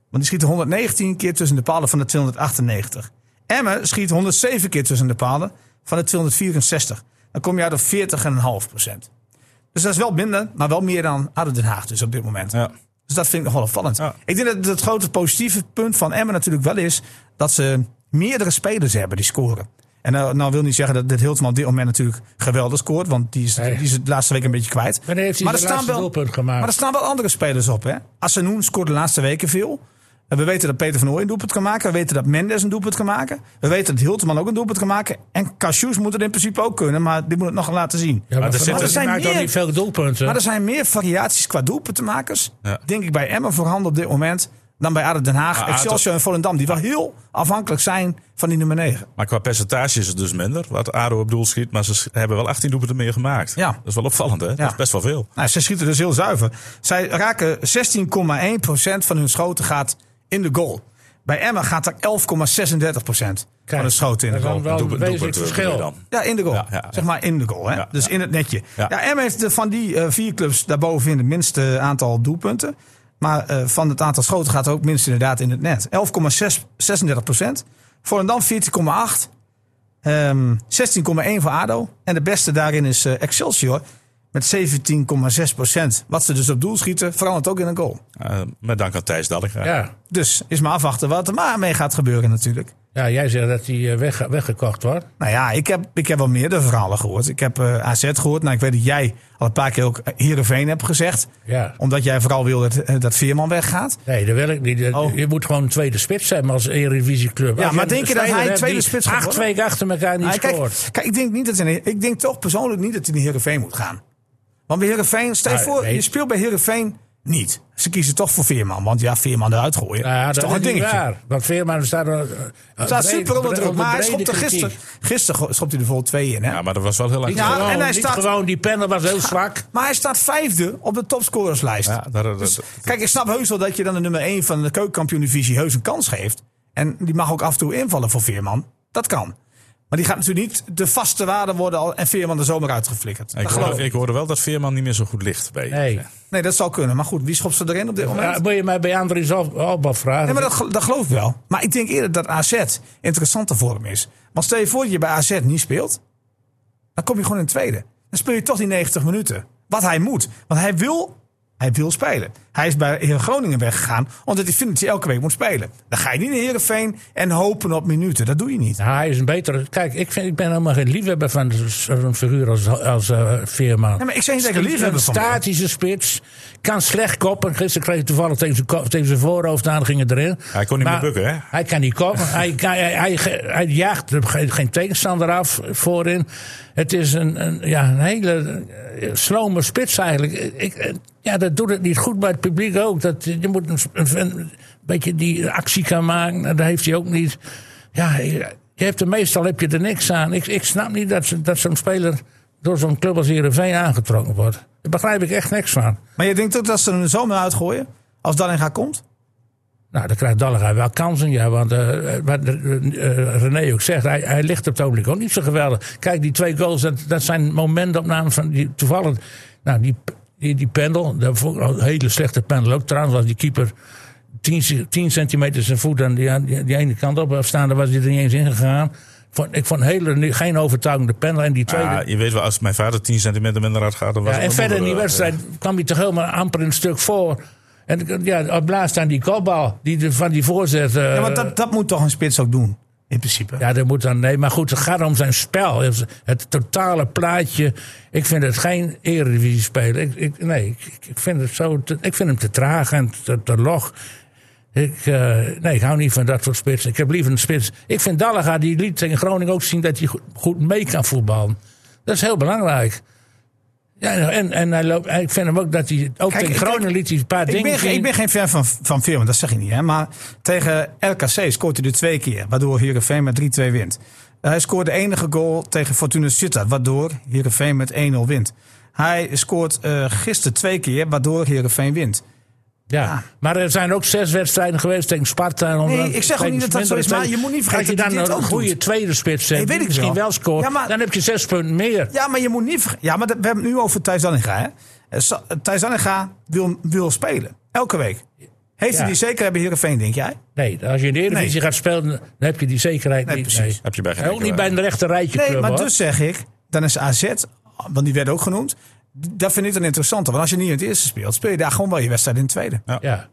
[SPEAKER 3] Want die schiet 119 keer tussen de palen van de 298. Emmen schiet 107 keer tussen de palen van de 264. Dan kom je uit op 40,5 procent. Dus dat is wel minder, maar wel meer dan ADO Den Haag dus op dit moment.
[SPEAKER 1] ja.
[SPEAKER 3] Dus dat vind ik nog wel opvallend.
[SPEAKER 1] Ja.
[SPEAKER 3] Ik denk dat het grote positieve punt van Emmen natuurlijk wel is... dat ze meerdere spelers hebben die scoren. En nou, nou wil niet zeggen dat dit Hiltman op dit moment natuurlijk geweldig scoort... want die is,
[SPEAKER 2] Nee.
[SPEAKER 3] die is de laatste week een beetje kwijt.
[SPEAKER 2] Wanneer heeft hij
[SPEAKER 3] Maar er staan wel-
[SPEAKER 2] doelpunt gemaakt?
[SPEAKER 3] Maar er staan wel andere spelers op. Hè? Assenoen scoort de laatste weken veel. En we weten dat Peter van Ooyen een doelpunt kan maken. We weten dat Mendes een doelpunt kan maken. We weten dat Hilteman ook een doelpunt kan maken. En Cassius moet het in principe ook kunnen. Maar die moet het nog laten zien.
[SPEAKER 2] ja, maar,
[SPEAKER 1] er
[SPEAKER 2] er
[SPEAKER 1] zitten-
[SPEAKER 2] zijn maakt
[SPEAKER 3] meer-
[SPEAKER 2] niet veel doelpunten.
[SPEAKER 3] Maar er zijn meer variaties qua doelpuntenmakers.
[SPEAKER 1] Ja.
[SPEAKER 3] Denk ik bij Emmen voorhanden op dit moment. Dan bij ADO Den Haag,
[SPEAKER 1] Maar
[SPEAKER 3] Excelsior en Volendam. Die wel heel afhankelijk zijn van die nummer 9.
[SPEAKER 1] Maar qua percentage is het dus minder. Wat ADO op doel schiet. Maar ze hebben wel 18 doelpunten meer gemaakt.
[SPEAKER 3] Ja.
[SPEAKER 1] Dat is wel opvallend, hè? Dat is best wel veel.
[SPEAKER 3] Nou, ze schieten dus heel zuiver. Zij raken 16,1% van hun schoten gaat in de goal. Bij Emmen gaat er 11,36% van hun schoten in de
[SPEAKER 2] dat is
[SPEAKER 3] goal.
[SPEAKER 2] wel een wezenlijk
[SPEAKER 1] eh,
[SPEAKER 2] verschil.
[SPEAKER 1] dan.
[SPEAKER 3] Ja, in de goal.
[SPEAKER 1] Ja, ja,
[SPEAKER 3] zeg maar in de goal. Hè?
[SPEAKER 1] Ja,
[SPEAKER 3] dus
[SPEAKER 1] ja.
[SPEAKER 3] in het netje. Ja.
[SPEAKER 1] Ja.
[SPEAKER 3] Emmen heeft de- van die eh, vier clubs daarboven het minste aantal doelpunten. Maar eh, van het aantal schoten gaat ook minst inderdaad in het net. 11,36 procent. Volendam 14,8. Ehm 16,1 voor ADO. En de beste daarin is eh, Excelsior. Met 17,6 procent. Wat ze dus op doel schieten, verandert ook in een goal.
[SPEAKER 1] Eh, met dank aan Thijs Dallinga.
[SPEAKER 2] Ja.
[SPEAKER 3] Dus is maar afwachten wat er maar mee gaat gebeuren natuurlijk.
[SPEAKER 2] Ja, jij zegt dat hij eh, weg, weggekocht wordt.
[SPEAKER 3] Nou ja, ik heb, ik heb wel meerdere verhalen gehoord. Ik heb eh, AZ gehoord. Nou, ik weet dat jij al een paar keer ook Heerenveen hebt gezegd.
[SPEAKER 2] Ja.
[SPEAKER 3] Omdat jij vooral wil dat, eh, dat Veerman weggaat.
[SPEAKER 2] Nee, dat wil ik niet.
[SPEAKER 3] Oh.
[SPEAKER 2] Je moet gewoon een tweede spits hebben als Eredivisieclub.
[SPEAKER 3] Ja,
[SPEAKER 2] Als
[SPEAKER 3] maar denk je dat hij tweede spits gaat
[SPEAKER 2] Acht weken achter elkaar niet
[SPEAKER 3] Nou, kijk,
[SPEAKER 2] scoort.
[SPEAKER 3] kijk, ik denk niet dat hij, ik denk toch persoonlijk niet dat hij naar Heerenveen moet gaan. Want bij Heerenveen, stel je
[SPEAKER 2] Ah,
[SPEAKER 3] voor,
[SPEAKER 2] nee.
[SPEAKER 3] je speelt bij Heerenveen niet. Ze kiezen toch voor Veerman. Want ja, Veerman eruit gooien.
[SPEAKER 2] Ja,
[SPEAKER 3] is
[SPEAKER 2] dat
[SPEAKER 3] toch
[SPEAKER 2] is
[SPEAKER 3] een
[SPEAKER 2] niet
[SPEAKER 3] dingetje.
[SPEAKER 2] waar. Want Veerman staat er.
[SPEAKER 3] Hij staat super onder druk. Maar hij schopte gisteren, gisteren schopte hij er vol twee in. Hè?
[SPEAKER 1] Ja, maar dat was wel heel lang
[SPEAKER 3] Ja,
[SPEAKER 1] geleden.
[SPEAKER 3] en hij staat-
[SPEAKER 2] gewoon, die panel was heel zwak.
[SPEAKER 3] Maar hij staat vijfde op de topscorerslijst.
[SPEAKER 1] Ja,
[SPEAKER 3] Dus, kijk, ik snap heus wel dat je dan de nummer 1 van de keukenkampioen-divisie heus een kans geeft. En die mag ook af en toe invallen voor Veerman. Dat kan. Maar die gaat natuurlijk niet de vaste waarde worden al, en Veerman er zomaar uitgeflikkerd.
[SPEAKER 1] Ik hoorde,
[SPEAKER 3] ik.
[SPEAKER 1] hoorde wel dat Veerman niet meer zo goed ligt bij.
[SPEAKER 2] Nee.
[SPEAKER 3] Nee, dat zou kunnen. Maar goed, wie schopt ze erin op dit moment?
[SPEAKER 2] Ja, moet je mij bij Andries Al- Alba vragen?
[SPEAKER 3] Nee, maar dat, dat geloof ik wel. Maar ik denk eerder dat AZ interessanter voor hem is. Want stel je voor dat je bij AZ niet speelt. Dan kom je gewoon in het tweede. Dan speel je toch die 90 minuten. Wat hij moet. Want hij wil, hij wil spelen. Hij is bij Heer Groningen weggegaan. Omdat hij vindt dat hij elke week moet spelen. Dan ga je niet naar Heerenveen en hopen op minuten. Dat doe je niet.
[SPEAKER 2] Ja, hij is een betere. Kijk, ik, vind, ik ben helemaal geen liefhebber van zo'n figuur als, als eh, Veerman.
[SPEAKER 3] Nee, maar ik zeg niet dat ik
[SPEAKER 2] Een
[SPEAKER 3] liefhebber van ben.
[SPEAKER 2] statische spits. Kan slecht koppen. Gisteren kreeg hij toevallig tegen zijn, kop- tegen zijn voorhoofd aan. Ging het erin.
[SPEAKER 1] Hij kon niet
[SPEAKER 2] Maar
[SPEAKER 1] meer bukken, hè?
[SPEAKER 2] Hij kan niet koppen. hij, *laughs* kan- hij, hij, hij jaagt er geen, tegenstander af voorin. Het is een, een, ja, een hele eh, slome spits eigenlijk. Ik, eh, ja, dat doet het niet goed bij het publiek ook. Dat, je moet een, een, een beetje die actie kan maken. Dat heeft hij ook niet. Ja, je hebt er meestal heb je er niks aan. Ik, ik snap niet dat, ze- dat zo'n speler door zo'n club als Heerenveen aangetrokken wordt. Daar begrijp ik echt niks van.
[SPEAKER 3] Maar je denkt ook dat ze hem zomaar uitgooien? Als Dallinga komt?
[SPEAKER 2] Nou, dan krijgt Dallega wel kansen, ja. Want eh, wat eh, eh, René ook zegt, hij, hij ligt op het ogenblik ook niet zo geweldig. Kijk, die twee goals, dat, dat zijn momentopnames van die toevallig... Nou, die, die, die pendel, dat vond ik een hele slechte pendel ook. Trouwens was die keeper 10, 10 centimeter zijn voet aan die, die, die ene kant op staan. Daar was hij er niet eens in gegaan. Vond, ik vond hele, geen overtuigende pendel. En die tweede...
[SPEAKER 1] Ja, je weet wel, als mijn vader 10 centimeter minder hard gaat, dan was
[SPEAKER 2] Ja, en verder in die
[SPEAKER 1] moeder,
[SPEAKER 2] wedstrijd kwam hij toch helemaal amper een stuk voor. En ja, op laatst aan die kopbal, die de- van die voorzet. eh,
[SPEAKER 3] Ja, maar dat, dat moet toch een spits ook doen? In principe.
[SPEAKER 2] ja, dat moet dan. Nee, maar goed, het gaat om zijn spel. Het totale plaatje. Ik vind het geen eredivisie speler. Ik, nee, ik, vind het zo. ik vind hem te traag en te, log. Ik, eh, nee, ik hou niet van dat soort spits. Ik heb liever een spits. Ik vind Dallega, die liet tegen Groningen ook zien dat hij goed, goed mee kan voetballen. Dat is heel belangrijk. Ja, en, en hij loopt, ik vind hem ook dat hij. Ook
[SPEAKER 3] Kijk,
[SPEAKER 2] tegen Groningen liet hij een paar
[SPEAKER 3] Ik
[SPEAKER 2] dingen
[SPEAKER 3] ben,
[SPEAKER 2] zien.
[SPEAKER 3] ik ben geen fan van, van Veerman, dat zeg ik niet. Hè? Maar tegen RKC scoort hij er twee keer. Waardoor Heerenveen met 3-2 wint. Hij scoort de enige goal tegen Fortuna Sittard. Waardoor Heerenveen met 1-0 wint. Hij scoort eh gisteren twee keer. Waardoor Heerenveen wint.
[SPEAKER 2] Ja. Maar er zijn ook zes wedstrijden geweest tegen Sparta. En onder-
[SPEAKER 3] Nee, ik zeg ook niet dat dat zo is, maar je moet niet vergeten
[SPEAKER 2] Als je
[SPEAKER 3] dat
[SPEAKER 2] dan een
[SPEAKER 3] ook
[SPEAKER 2] goede
[SPEAKER 3] doet.
[SPEAKER 2] tweede spits hebt,
[SPEAKER 3] Nee, weet
[SPEAKER 2] die
[SPEAKER 3] ik
[SPEAKER 2] misschien
[SPEAKER 3] wel.
[SPEAKER 2] wel scoort,
[SPEAKER 3] Ja, maar-
[SPEAKER 2] dan heb je zes punten meer.
[SPEAKER 3] Ja, maar je moet niet Ja, maar dat- we hebben het nu over Thijs Dallinga. Hè? Eh, Thijs Dallinga wil, wil spelen. Elke week. Heeft
[SPEAKER 2] Ja.
[SPEAKER 3] hij die zeker bij Heerenveen, denk jij?
[SPEAKER 2] Nee, als je in de Eredivisie
[SPEAKER 3] Nee.
[SPEAKER 2] gaat spelen, dan heb je die zekerheid
[SPEAKER 3] Nee,
[SPEAKER 2] niet.
[SPEAKER 3] precies.
[SPEAKER 2] Nee.
[SPEAKER 1] Heb je bij geen
[SPEAKER 2] ook niet bij een rechter rijtje
[SPEAKER 3] Nee,
[SPEAKER 2] club,
[SPEAKER 3] maar
[SPEAKER 2] hoor.
[SPEAKER 3] dus zeg ik, dan is AZ, want die werd ook genoemd. Dat vind ik dan interessanter. Want als je niet in het eerste speelt, speel je daar gewoon wel je wedstrijd in het tweede.
[SPEAKER 2] Ja.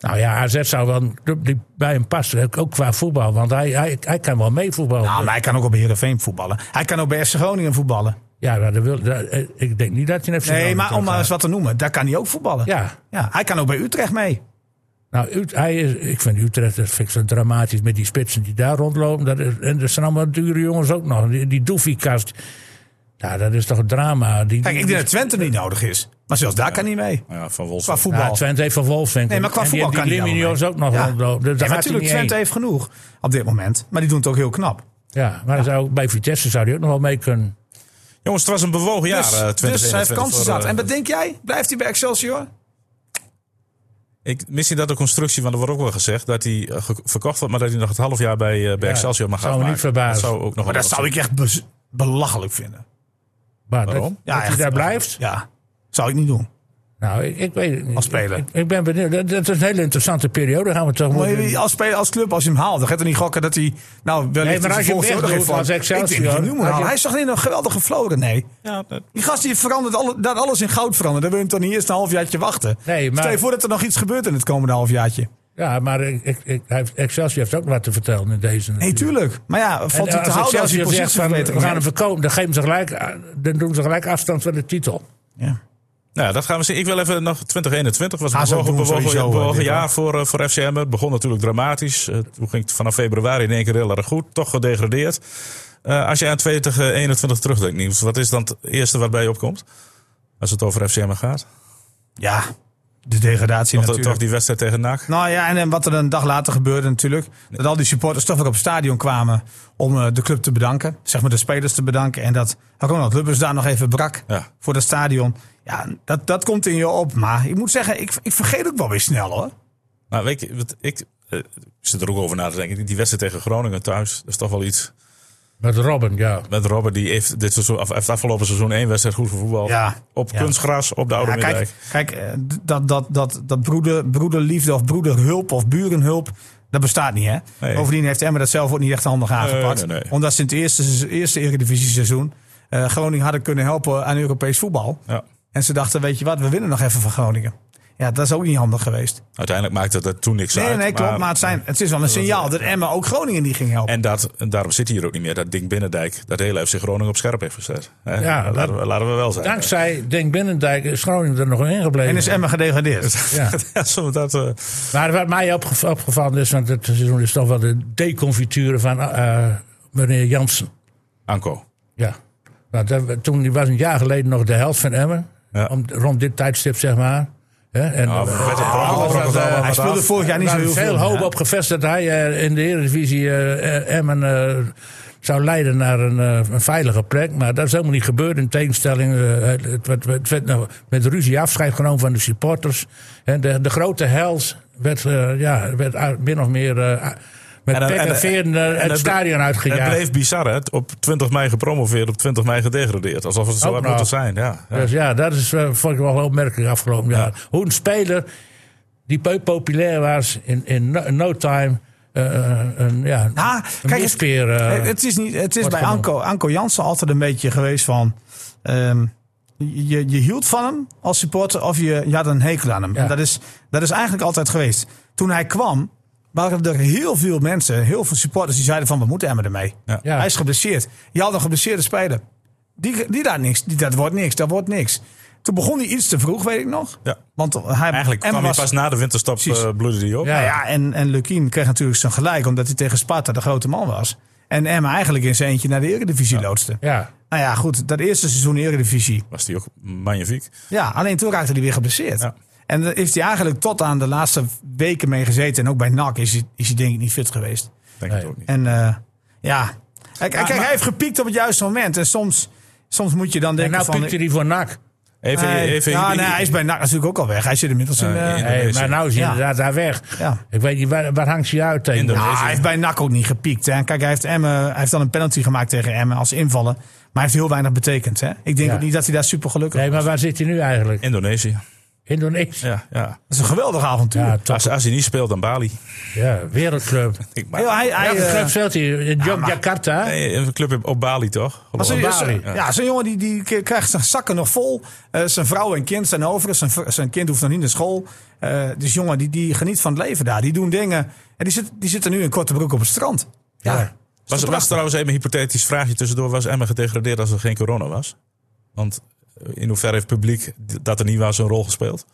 [SPEAKER 2] Nou ja, AZ zou wel een club die bij hem past, ook qua voetbal. Want hij, hij, hij kan wel meevoetballen.
[SPEAKER 3] Nou, maar hij kan ook op Heerenveen voetballen. Hij kan ook bij FC Groningen voetballen.
[SPEAKER 2] Ja, maar dat wil, dat- eh, ik denk niet dat hij FC
[SPEAKER 3] Nee, maar om maar eens wat te noemen. Daar kan hij ook voetballen.
[SPEAKER 2] Ja,
[SPEAKER 3] Ja, hij kan ook bij Utrecht mee.
[SPEAKER 2] Nou, Ut- hij is, ik vind Utrecht dat vind ik zo dramatisch met die spitsen die daar rondlopen. Dat is, en er zijn allemaal dure jongens ook nog. Die, die Doefiekast. Ja, dat is toch een drama. Die,
[SPEAKER 3] Kijk, ik denk dat Twente niet nodig is. Maar zelfs daar kan hij mee.
[SPEAKER 1] Ja, van Wolfswinkel.
[SPEAKER 3] Qua voetbal.
[SPEAKER 2] Ja, Twente heeft van Wolfswinkel.
[SPEAKER 3] Nee, maar qua
[SPEAKER 2] En die-
[SPEAKER 3] voetbal kan
[SPEAKER 2] die
[SPEAKER 3] hij
[SPEAKER 2] ook nog
[SPEAKER 3] Ja.
[SPEAKER 2] rondlopen. Dus
[SPEAKER 3] natuurlijk, Twente
[SPEAKER 2] heen.
[SPEAKER 3] heeft genoeg op dit moment. Maar die doen het ook heel knap.
[SPEAKER 2] Ja, maar zou, bij Vitesse zou hij ook nog wel mee kunnen.
[SPEAKER 1] Jongens, het was een bewogen jaar.
[SPEAKER 3] dus,
[SPEAKER 1] eh,
[SPEAKER 3] dus
[SPEAKER 1] 2021
[SPEAKER 3] hij heeft kansen zat.
[SPEAKER 1] eh,
[SPEAKER 3] En wat denk jij? Blijft hij bij Excelsior?
[SPEAKER 1] Ik mis dat de constructie, want er wordt ook wel gezegd dat hij eh, verkocht wordt, maar dat hij nog het half jaar bij, eh, bij
[SPEAKER 2] Ja,
[SPEAKER 1] Excelsior mag
[SPEAKER 2] zou me
[SPEAKER 1] afmaken.
[SPEAKER 2] niet verbazen.
[SPEAKER 1] Dat zou ook nog
[SPEAKER 3] Maar
[SPEAKER 1] wel
[SPEAKER 3] dat zou ik echt belachelijk vinden.
[SPEAKER 2] Maar dat,
[SPEAKER 1] Waarom?
[SPEAKER 2] dat hij
[SPEAKER 3] echt
[SPEAKER 2] daar blijft.
[SPEAKER 3] Ja, zou ik niet doen.
[SPEAKER 2] Nou, ik, ik weet het niet.
[SPEAKER 3] Als speler.
[SPEAKER 2] Ik, ik ben benieuwd. Dat, dat is een hele interessante periode. Gaan we toch
[SPEAKER 3] Maar als, speler, als club, als je hem haalt, dan gaat er niet gokken dat hij... Nou, wellicht
[SPEAKER 2] Nee, maar als je hem
[SPEAKER 3] even
[SPEAKER 2] als Excelsior,
[SPEAKER 3] Ik denk je Hij is toch niet een geweldige vloer? Nee.
[SPEAKER 1] Ja, dat-
[SPEAKER 3] Die gast die verandert alle, dat alles in goud verandert. Dan wil je hem toch niet eerst een halfjaartje wachten.
[SPEAKER 2] Nee, maar-
[SPEAKER 3] Stel je voor dat er nog iets gebeurt in het komende halfjaartje.
[SPEAKER 2] Ja, maar ik, ik, ik, hij heeft- Excelsior heeft ook wat te vertellen in deze.
[SPEAKER 3] Nee, tuurlijk. Maar ja, valt hij te
[SPEAKER 2] als
[SPEAKER 3] houden als
[SPEAKER 2] Excelsior zegt van, we gaan hem verkopen, dan, geven ze gelijk, dan doen ze gelijk afstand van de titel.
[SPEAKER 3] Ja.
[SPEAKER 1] Nou, dat gaan we zien. Ik wil even nog 2021 was een bewogen,
[SPEAKER 3] doen,
[SPEAKER 1] bewogen,
[SPEAKER 3] sowieso,
[SPEAKER 1] bewogen jaar voor, eh, voor FCM. Het begon natuurlijk dramatisch. Eh, toen ging het vanaf februari in één keer heel erg goed. Toch gedegradeerd. Eh, als je aan 2021 terugdenkt, Niels, wat is dan het eerste wat bij je opkomt? Als het over FCM gaat.
[SPEAKER 3] ja, de degradatie
[SPEAKER 1] Toch,
[SPEAKER 3] natuurlijk.
[SPEAKER 1] toch die wedstrijd tegen NAC.
[SPEAKER 3] Nou ja, en, en wat er een dag later gebeurde natuurlijk. Dat al die supporters toch weer op het stadion kwamen om eh, de club te bedanken. Zeg maar de spelers te bedanken. En dat Ronald Lubbers daar nog even brak
[SPEAKER 1] Ja.
[SPEAKER 3] voor dat stadion. Ja, dat, dat komt in je op. Maar ik moet zeggen, ik, ik vergeet ook wel weer snel hoor.
[SPEAKER 1] Nou, weet je, wat ik, eh, zit er ook over na te denken. Die wedstrijd tegen Groningen thuis, dat is toch wel iets.
[SPEAKER 2] Met Robin, ja.
[SPEAKER 1] Met Robert, die heeft, dit seizoen, of heeft afgelopen seizoen één wedstrijd goed gevoetbald.
[SPEAKER 3] Ja.
[SPEAKER 1] Op
[SPEAKER 3] Ja.
[SPEAKER 1] kunstgras, op de Oude
[SPEAKER 3] Ja, kijk, kijk eh, dat, dat, dat, dat broeder, broederliefde of broederhulp of burenhulp, dat bestaat niet. Hè?
[SPEAKER 1] Nee.
[SPEAKER 3] Bovendien heeft Emmer dat zelf ook niet echt handig aangepakt.
[SPEAKER 1] nee, nee.
[SPEAKER 3] Omdat ze in het eerste, eerste Eredivisie seizoen eh, Groningen hadden kunnen helpen aan Europees voetbal.
[SPEAKER 1] Ja.
[SPEAKER 3] En ze dachten, weet je wat, we winnen nog even van Groningen. Ja, dat is ook niet handig geweest.
[SPEAKER 1] Uiteindelijk maakte dat toen niks
[SPEAKER 3] Nee,
[SPEAKER 1] uit.
[SPEAKER 3] nee, klopt. Maar het, zijn, het is wel een signaal dat Emma ook Groningen niet ging helpen.
[SPEAKER 1] En, dat, en daarom zit hij hier ook niet meer. Dat Ding Binnendijk, dat hele FC Groningen op scherp heeft gezet.
[SPEAKER 2] Ja,
[SPEAKER 1] laten,
[SPEAKER 2] dat-
[SPEAKER 1] we, laten we wel zijn.
[SPEAKER 2] Dankzij Denk Binnendijk is Groningen er nog in gebleven.
[SPEAKER 3] En is Emma gedegradeerd. *laughs*
[SPEAKER 2] Ja.
[SPEAKER 1] Ja, zo dat, eh,
[SPEAKER 2] Maar wat mij opge- opgevallen is, want het seizoen is toch wel de deconfiture van eh, meneer Jansen.
[SPEAKER 1] Anko.
[SPEAKER 2] Ja. Nou, dat, toen die was een jaar geleden nog de helft van Emmen.
[SPEAKER 1] Ja.
[SPEAKER 2] Om, rond dit tijdstip, zeg maar. En, eh, eh,
[SPEAKER 3] Hij speelde vorig jaar niet zo heel veel.
[SPEAKER 2] veel hoop
[SPEAKER 3] Ja.
[SPEAKER 2] op gevestigd dat hij eh, in de Eredivisie Emmen zou leiden naar een, een veilige plek. Maar dat is helemaal niet gebeurd. In tegenstelling, het, werd- het werd nou met ruzie afscheid genomen van de supporters. En de, de grote hels werd, ja, werd min of meer met
[SPEAKER 1] En,
[SPEAKER 2] pek en,
[SPEAKER 1] en,
[SPEAKER 2] veren
[SPEAKER 1] en
[SPEAKER 2] het
[SPEAKER 1] het-
[SPEAKER 2] stadion
[SPEAKER 1] Het
[SPEAKER 2] uitgejaagd.
[SPEAKER 1] bleef bizar, hè? Op 20 mei gepromoveerd, op 20 mei gedegradeerd. Alsof het zo had moeten zijn. Ja, ja.
[SPEAKER 2] Dus ja, dat is, eh, vond ik wel opmerkelijk afgelopen jaar. Hoe een speler die po- populair was in, in no, no time. eh, eh, een, ja, een
[SPEAKER 3] kijk, het,
[SPEAKER 2] mispeer, eh,
[SPEAKER 3] het is, niet, het is bij
[SPEAKER 2] genoemd.
[SPEAKER 3] Anko, Anko Jansen altijd een beetje geweest van... ehm, je, je hield van hem als supporter of je, je had een hekel aan hem.
[SPEAKER 2] Ja.
[SPEAKER 3] En dat, is, dat is eigenlijk altijd geweest. Toen hij kwam, waren er heel veel mensen, heel veel supporters... die zeiden van, we moeten Emmen ermee.
[SPEAKER 1] Ja.
[SPEAKER 2] Ja.
[SPEAKER 3] Hij is geblesseerd. Je had een geblesseerde speler. Die, die daar niks, die, dat wordt niks, dat wordt niks. Toen begon hij iets te vroeg, weet ik nog.
[SPEAKER 1] Ja.
[SPEAKER 3] Want hij,
[SPEAKER 1] Eigenlijk kwam hij
[SPEAKER 3] was-
[SPEAKER 1] pas na de winterstop uh, bloedde die op.
[SPEAKER 2] Ja.
[SPEAKER 3] ja, en, en Lukien kreeg natuurlijk zijn gelijk, omdat hij tegen Sparta de grote man was. En Emma eigenlijk in zijn eentje naar de Eredivisie loodste.
[SPEAKER 2] ja.
[SPEAKER 3] Nou ja, goed, dat eerste seizoen Eredivisie.
[SPEAKER 1] Was die ook magnifiek.
[SPEAKER 3] Ja, alleen toen raakte hij weer geblesseerd.
[SPEAKER 1] Ja.
[SPEAKER 3] En daar heeft hij eigenlijk tot aan de laatste weken mee gezeten. En ook bij NAC is hij, is hij denk ik niet fit geweest.
[SPEAKER 1] Denk
[SPEAKER 2] Nee.
[SPEAKER 1] ik ook niet.
[SPEAKER 3] En eh, ja, kijk, kijk,
[SPEAKER 1] maar-
[SPEAKER 3] hij heeft gepiekt op het juiste moment. En soms, soms moet je dan
[SPEAKER 2] En
[SPEAKER 3] denken
[SPEAKER 2] nou
[SPEAKER 3] van...
[SPEAKER 2] piekte hij voor NAC.
[SPEAKER 1] Even,
[SPEAKER 3] Nee,
[SPEAKER 1] even,
[SPEAKER 3] ja, nee, hij is bij NAC natuurlijk ook al weg. Hij zit inmiddels in... Eh,
[SPEAKER 1] in- Indonesië.
[SPEAKER 2] maar nou is hij
[SPEAKER 3] Ja.
[SPEAKER 2] inderdaad daar weg.
[SPEAKER 3] Ja.
[SPEAKER 2] Ik weet niet, waar, waar hangt hij uit tegen?
[SPEAKER 1] Indonesië.
[SPEAKER 3] Ja, hij heeft bij NAC ook niet gepiekt. Hè. Kijk, hij heeft, Emmen, hij heeft dan een penalty gemaakt tegen Emmen als invallen. Maar hij heeft heel weinig betekend. Hè. Ik denk
[SPEAKER 2] Ja.
[SPEAKER 3] ook niet dat hij daar super gelukkig
[SPEAKER 2] Nee,
[SPEAKER 3] was.
[SPEAKER 2] maar waar zit hij nu eigenlijk?
[SPEAKER 1] Indonesië.
[SPEAKER 2] Indonesië.
[SPEAKER 1] Ja, ja.
[SPEAKER 3] Dat is een geweldig avontuur.
[SPEAKER 2] Ja.
[SPEAKER 1] Als, als hij niet speelt, dan Bali.
[SPEAKER 2] Ja, wereldclub. *laughs*
[SPEAKER 1] Ik maar,
[SPEAKER 3] Heel, hij, hij, eh,
[SPEAKER 2] club speelt hij? In Yogyakarta?
[SPEAKER 1] nee, een club op- op Bali, toch?
[SPEAKER 3] zo'n-
[SPEAKER 2] Bali.
[SPEAKER 3] zo'n- ja, zo'n jongen die, die krijgt zijn zakken nog vol. Eh, zijn vrouw en kind zijn over. Zijn, zijn kind hoeft nog niet naar school. Eh dus jongen die, die geniet van het leven daar. Die doen dingen. En die, zit, die zitten nu in korte broek op het strand. Ja.
[SPEAKER 2] Ja.
[SPEAKER 1] Was, was trouwens even een hypothetisch vraagje tussendoor. Was Emma gedegradeerd als er geen corona was? Want eh, in hoeverre heeft het publiek dat er niet was een rol gespeeld?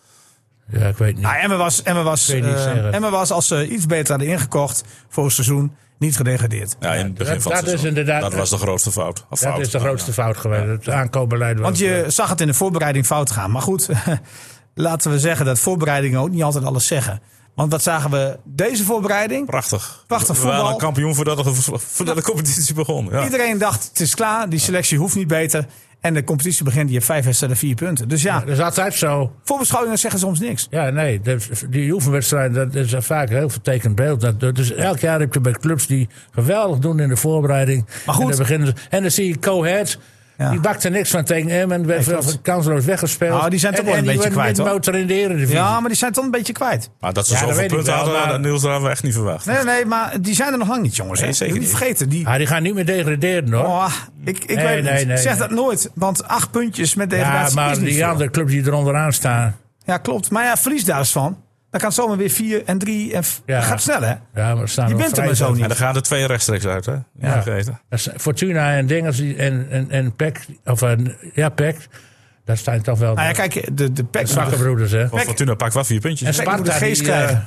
[SPEAKER 2] Ja, ik weet niet.
[SPEAKER 3] Nou, Emma was, Emma, was, eh. Emma was, als ze iets beter hadden ingekocht voor het seizoen, niet gedegradeerd.
[SPEAKER 1] Ja, in het begin
[SPEAKER 2] dat-
[SPEAKER 1] van het
[SPEAKER 2] dat is
[SPEAKER 1] seizoen.
[SPEAKER 2] inderdaad-
[SPEAKER 1] Dat was de grootste fout. Of
[SPEAKER 2] dat
[SPEAKER 1] fout.
[SPEAKER 2] is de grootste fout geweest. Het aankoopbeleid was...
[SPEAKER 3] Want je zag het in de voorbereiding fout gaan. Maar goed, *laughs* laten we zeggen dat voorbereidingen ook niet altijd alles zeggen. Want wat zagen we deze voorbereiding?
[SPEAKER 1] Prachtig.
[SPEAKER 3] Prachtig
[SPEAKER 1] We waren
[SPEAKER 3] voetbal.
[SPEAKER 1] kampioen voordat de, *laughs* voordat de competitie begon. Ja.
[SPEAKER 3] Iedereen dacht, het is klaar, die selectie hoeft niet beter. En de competitie begint, je hebt vijf wedstrijden, vier punten. Dus ja,
[SPEAKER 2] Dat is altijd zo.
[SPEAKER 3] voorbeschouwingen zeggen soms niks.
[SPEAKER 2] Ja, nee. Die oefenwedstrijd, dat is vaak een heel vertekend beeld. Dat, dus elk jaar heb je bij clubs die geweldig doen in de voorbereiding.
[SPEAKER 3] Maar goed.
[SPEAKER 2] En dan, beginnen en dan zie je Cohead.
[SPEAKER 3] Ja.
[SPEAKER 2] Die bakte niks van tegen Emmen. Werd
[SPEAKER 3] Nee,
[SPEAKER 2] kansloos weggespeeld.
[SPEAKER 3] Nou, die zijn toch
[SPEAKER 2] En-
[SPEAKER 3] wel een
[SPEAKER 2] en die
[SPEAKER 3] beetje kwijt, hoor.
[SPEAKER 2] motor in de eredivisie.
[SPEAKER 3] Ja, maar die zijn toch een beetje kwijt.
[SPEAKER 1] Maar dat ze
[SPEAKER 2] Ja,
[SPEAKER 1] zoveel punten
[SPEAKER 2] wel,
[SPEAKER 1] hadden,
[SPEAKER 2] maar-
[SPEAKER 1] dat Niels, dat hadden we echt niet verwacht.
[SPEAKER 3] Nee, nee, maar die zijn er nog lang niet, jongens.
[SPEAKER 1] Nee,
[SPEAKER 3] hè.
[SPEAKER 1] zeker
[SPEAKER 3] niet vergeten, die...
[SPEAKER 2] Ah, die gaan niet meer degraderen hoor.
[SPEAKER 3] Oh, ik ik
[SPEAKER 2] Nee,
[SPEAKER 3] weet het
[SPEAKER 2] nee,
[SPEAKER 3] niet.
[SPEAKER 2] nee,
[SPEAKER 3] zeg
[SPEAKER 2] nee.
[SPEAKER 3] dat nooit. Want acht puntjes met
[SPEAKER 2] ja,
[SPEAKER 3] degradatie
[SPEAKER 2] maar
[SPEAKER 3] is niet
[SPEAKER 2] die andere clubs die er onderaan staan.
[SPEAKER 3] Ja, klopt. Maar ja, verlies daar eens van. Dan kan het zomaar weer vier en drie. En f-
[SPEAKER 2] Ja.
[SPEAKER 3] Dat gaat snel, hè?
[SPEAKER 2] Ja, maar staan
[SPEAKER 3] Je bent er maar zo niet.
[SPEAKER 1] En dan gaan er twee rechtstreeks uit, hè? Ja.
[SPEAKER 2] Ja.
[SPEAKER 1] Vergeten.
[SPEAKER 2] Dat is Fortuna en Dingers en, en, en Peck, of eh, ja, Peck, daar staan toch wel
[SPEAKER 3] Nou ja, kijk, de, de pack
[SPEAKER 2] zwakke broeders, hè.
[SPEAKER 1] Fortuna pakt wel vier puntjes.
[SPEAKER 2] En
[SPEAKER 3] Peck moet de
[SPEAKER 2] Sparta,
[SPEAKER 3] geest
[SPEAKER 2] die, eh,
[SPEAKER 3] krijgen.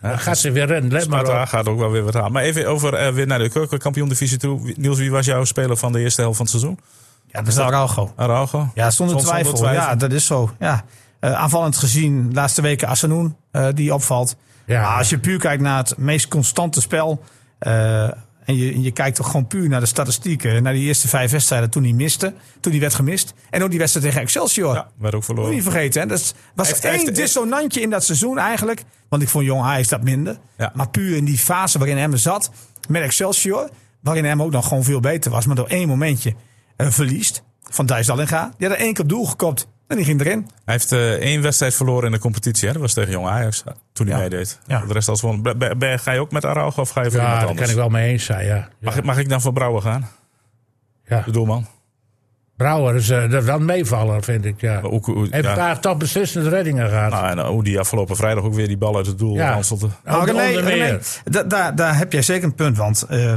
[SPEAKER 2] dan gaat ze weer rennen, let maar
[SPEAKER 1] Sparta
[SPEAKER 2] op.
[SPEAKER 1] gaat ook wel weer wat aan. Maar even over eh, weer naar de keukenkampioen-divisie toe. Niels, wie was jouw speler van de eerste helft van het seizoen?
[SPEAKER 3] Ja, dat is Araujo.
[SPEAKER 1] Araujo?
[SPEAKER 3] Ja, zonder
[SPEAKER 1] Zonder
[SPEAKER 3] twijfel.
[SPEAKER 1] twijfel.
[SPEAKER 3] Ja, dat is zo. Ja. Eh, aanvallend gezien, de laatste weken Assenoen, eh, die opvalt.
[SPEAKER 2] Ja.
[SPEAKER 3] Maar als je puur kijkt naar het meest constante spel. eh, en je, en je kijkt toch gewoon puur naar de statistieken. Naar die eerste vijf wedstrijden toen hij miste. Toen hij werd gemist. En ook die wedstrijd tegen Excelsior.
[SPEAKER 1] Ja, werd ook
[SPEAKER 3] Moet je
[SPEAKER 1] verloren.
[SPEAKER 3] niet vergeten. Hè? Dat is- was
[SPEAKER 1] Heeft-
[SPEAKER 3] één
[SPEAKER 1] heeft-
[SPEAKER 3] dissonantje in dat seizoen eigenlijk. Want ik vond Jong Ajax dat minder.
[SPEAKER 1] Ja.
[SPEAKER 3] Maar puur in die fase waarin Emmen zat. Met Excelsior. waarin hem ook nog gewoon veel beter was, maar door één momentje eh, verliest. Van Dijs Dallinga. Die had er één keer op doel gekopt en die ging erin.
[SPEAKER 1] Hij heeft eh, één wedstrijd verloren in de competitie. Hè? Dat was tegen Jong Ajax toen hij
[SPEAKER 3] Ja.
[SPEAKER 1] meedeed.
[SPEAKER 3] Ja.
[SPEAKER 1] De rest als gewoon. Ga je ook met Araujo of ga je voor
[SPEAKER 2] Ja,
[SPEAKER 1] iemand
[SPEAKER 2] daar kan ik wel mee eens zijn, ja. ja.
[SPEAKER 1] Mag, ik, mag ik dan voor Brouwer gaan?
[SPEAKER 2] ja.
[SPEAKER 1] De doelman.
[SPEAKER 2] Brouwer is eh, dat is wel een meevaller, vind ik, ja.
[SPEAKER 1] Maar
[SPEAKER 2] Heeft
[SPEAKER 1] ja.
[SPEAKER 2] daar toch beslissende reddingen gehad.
[SPEAKER 1] Nou, en hoe die afgelopen vrijdag ook weer die bal uit het doel
[SPEAKER 2] Ja.
[SPEAKER 1] ranselde.
[SPEAKER 3] Nou, René, René,
[SPEAKER 2] meer.
[SPEAKER 3] da- daar, daar heb jij zeker een punt. Want eh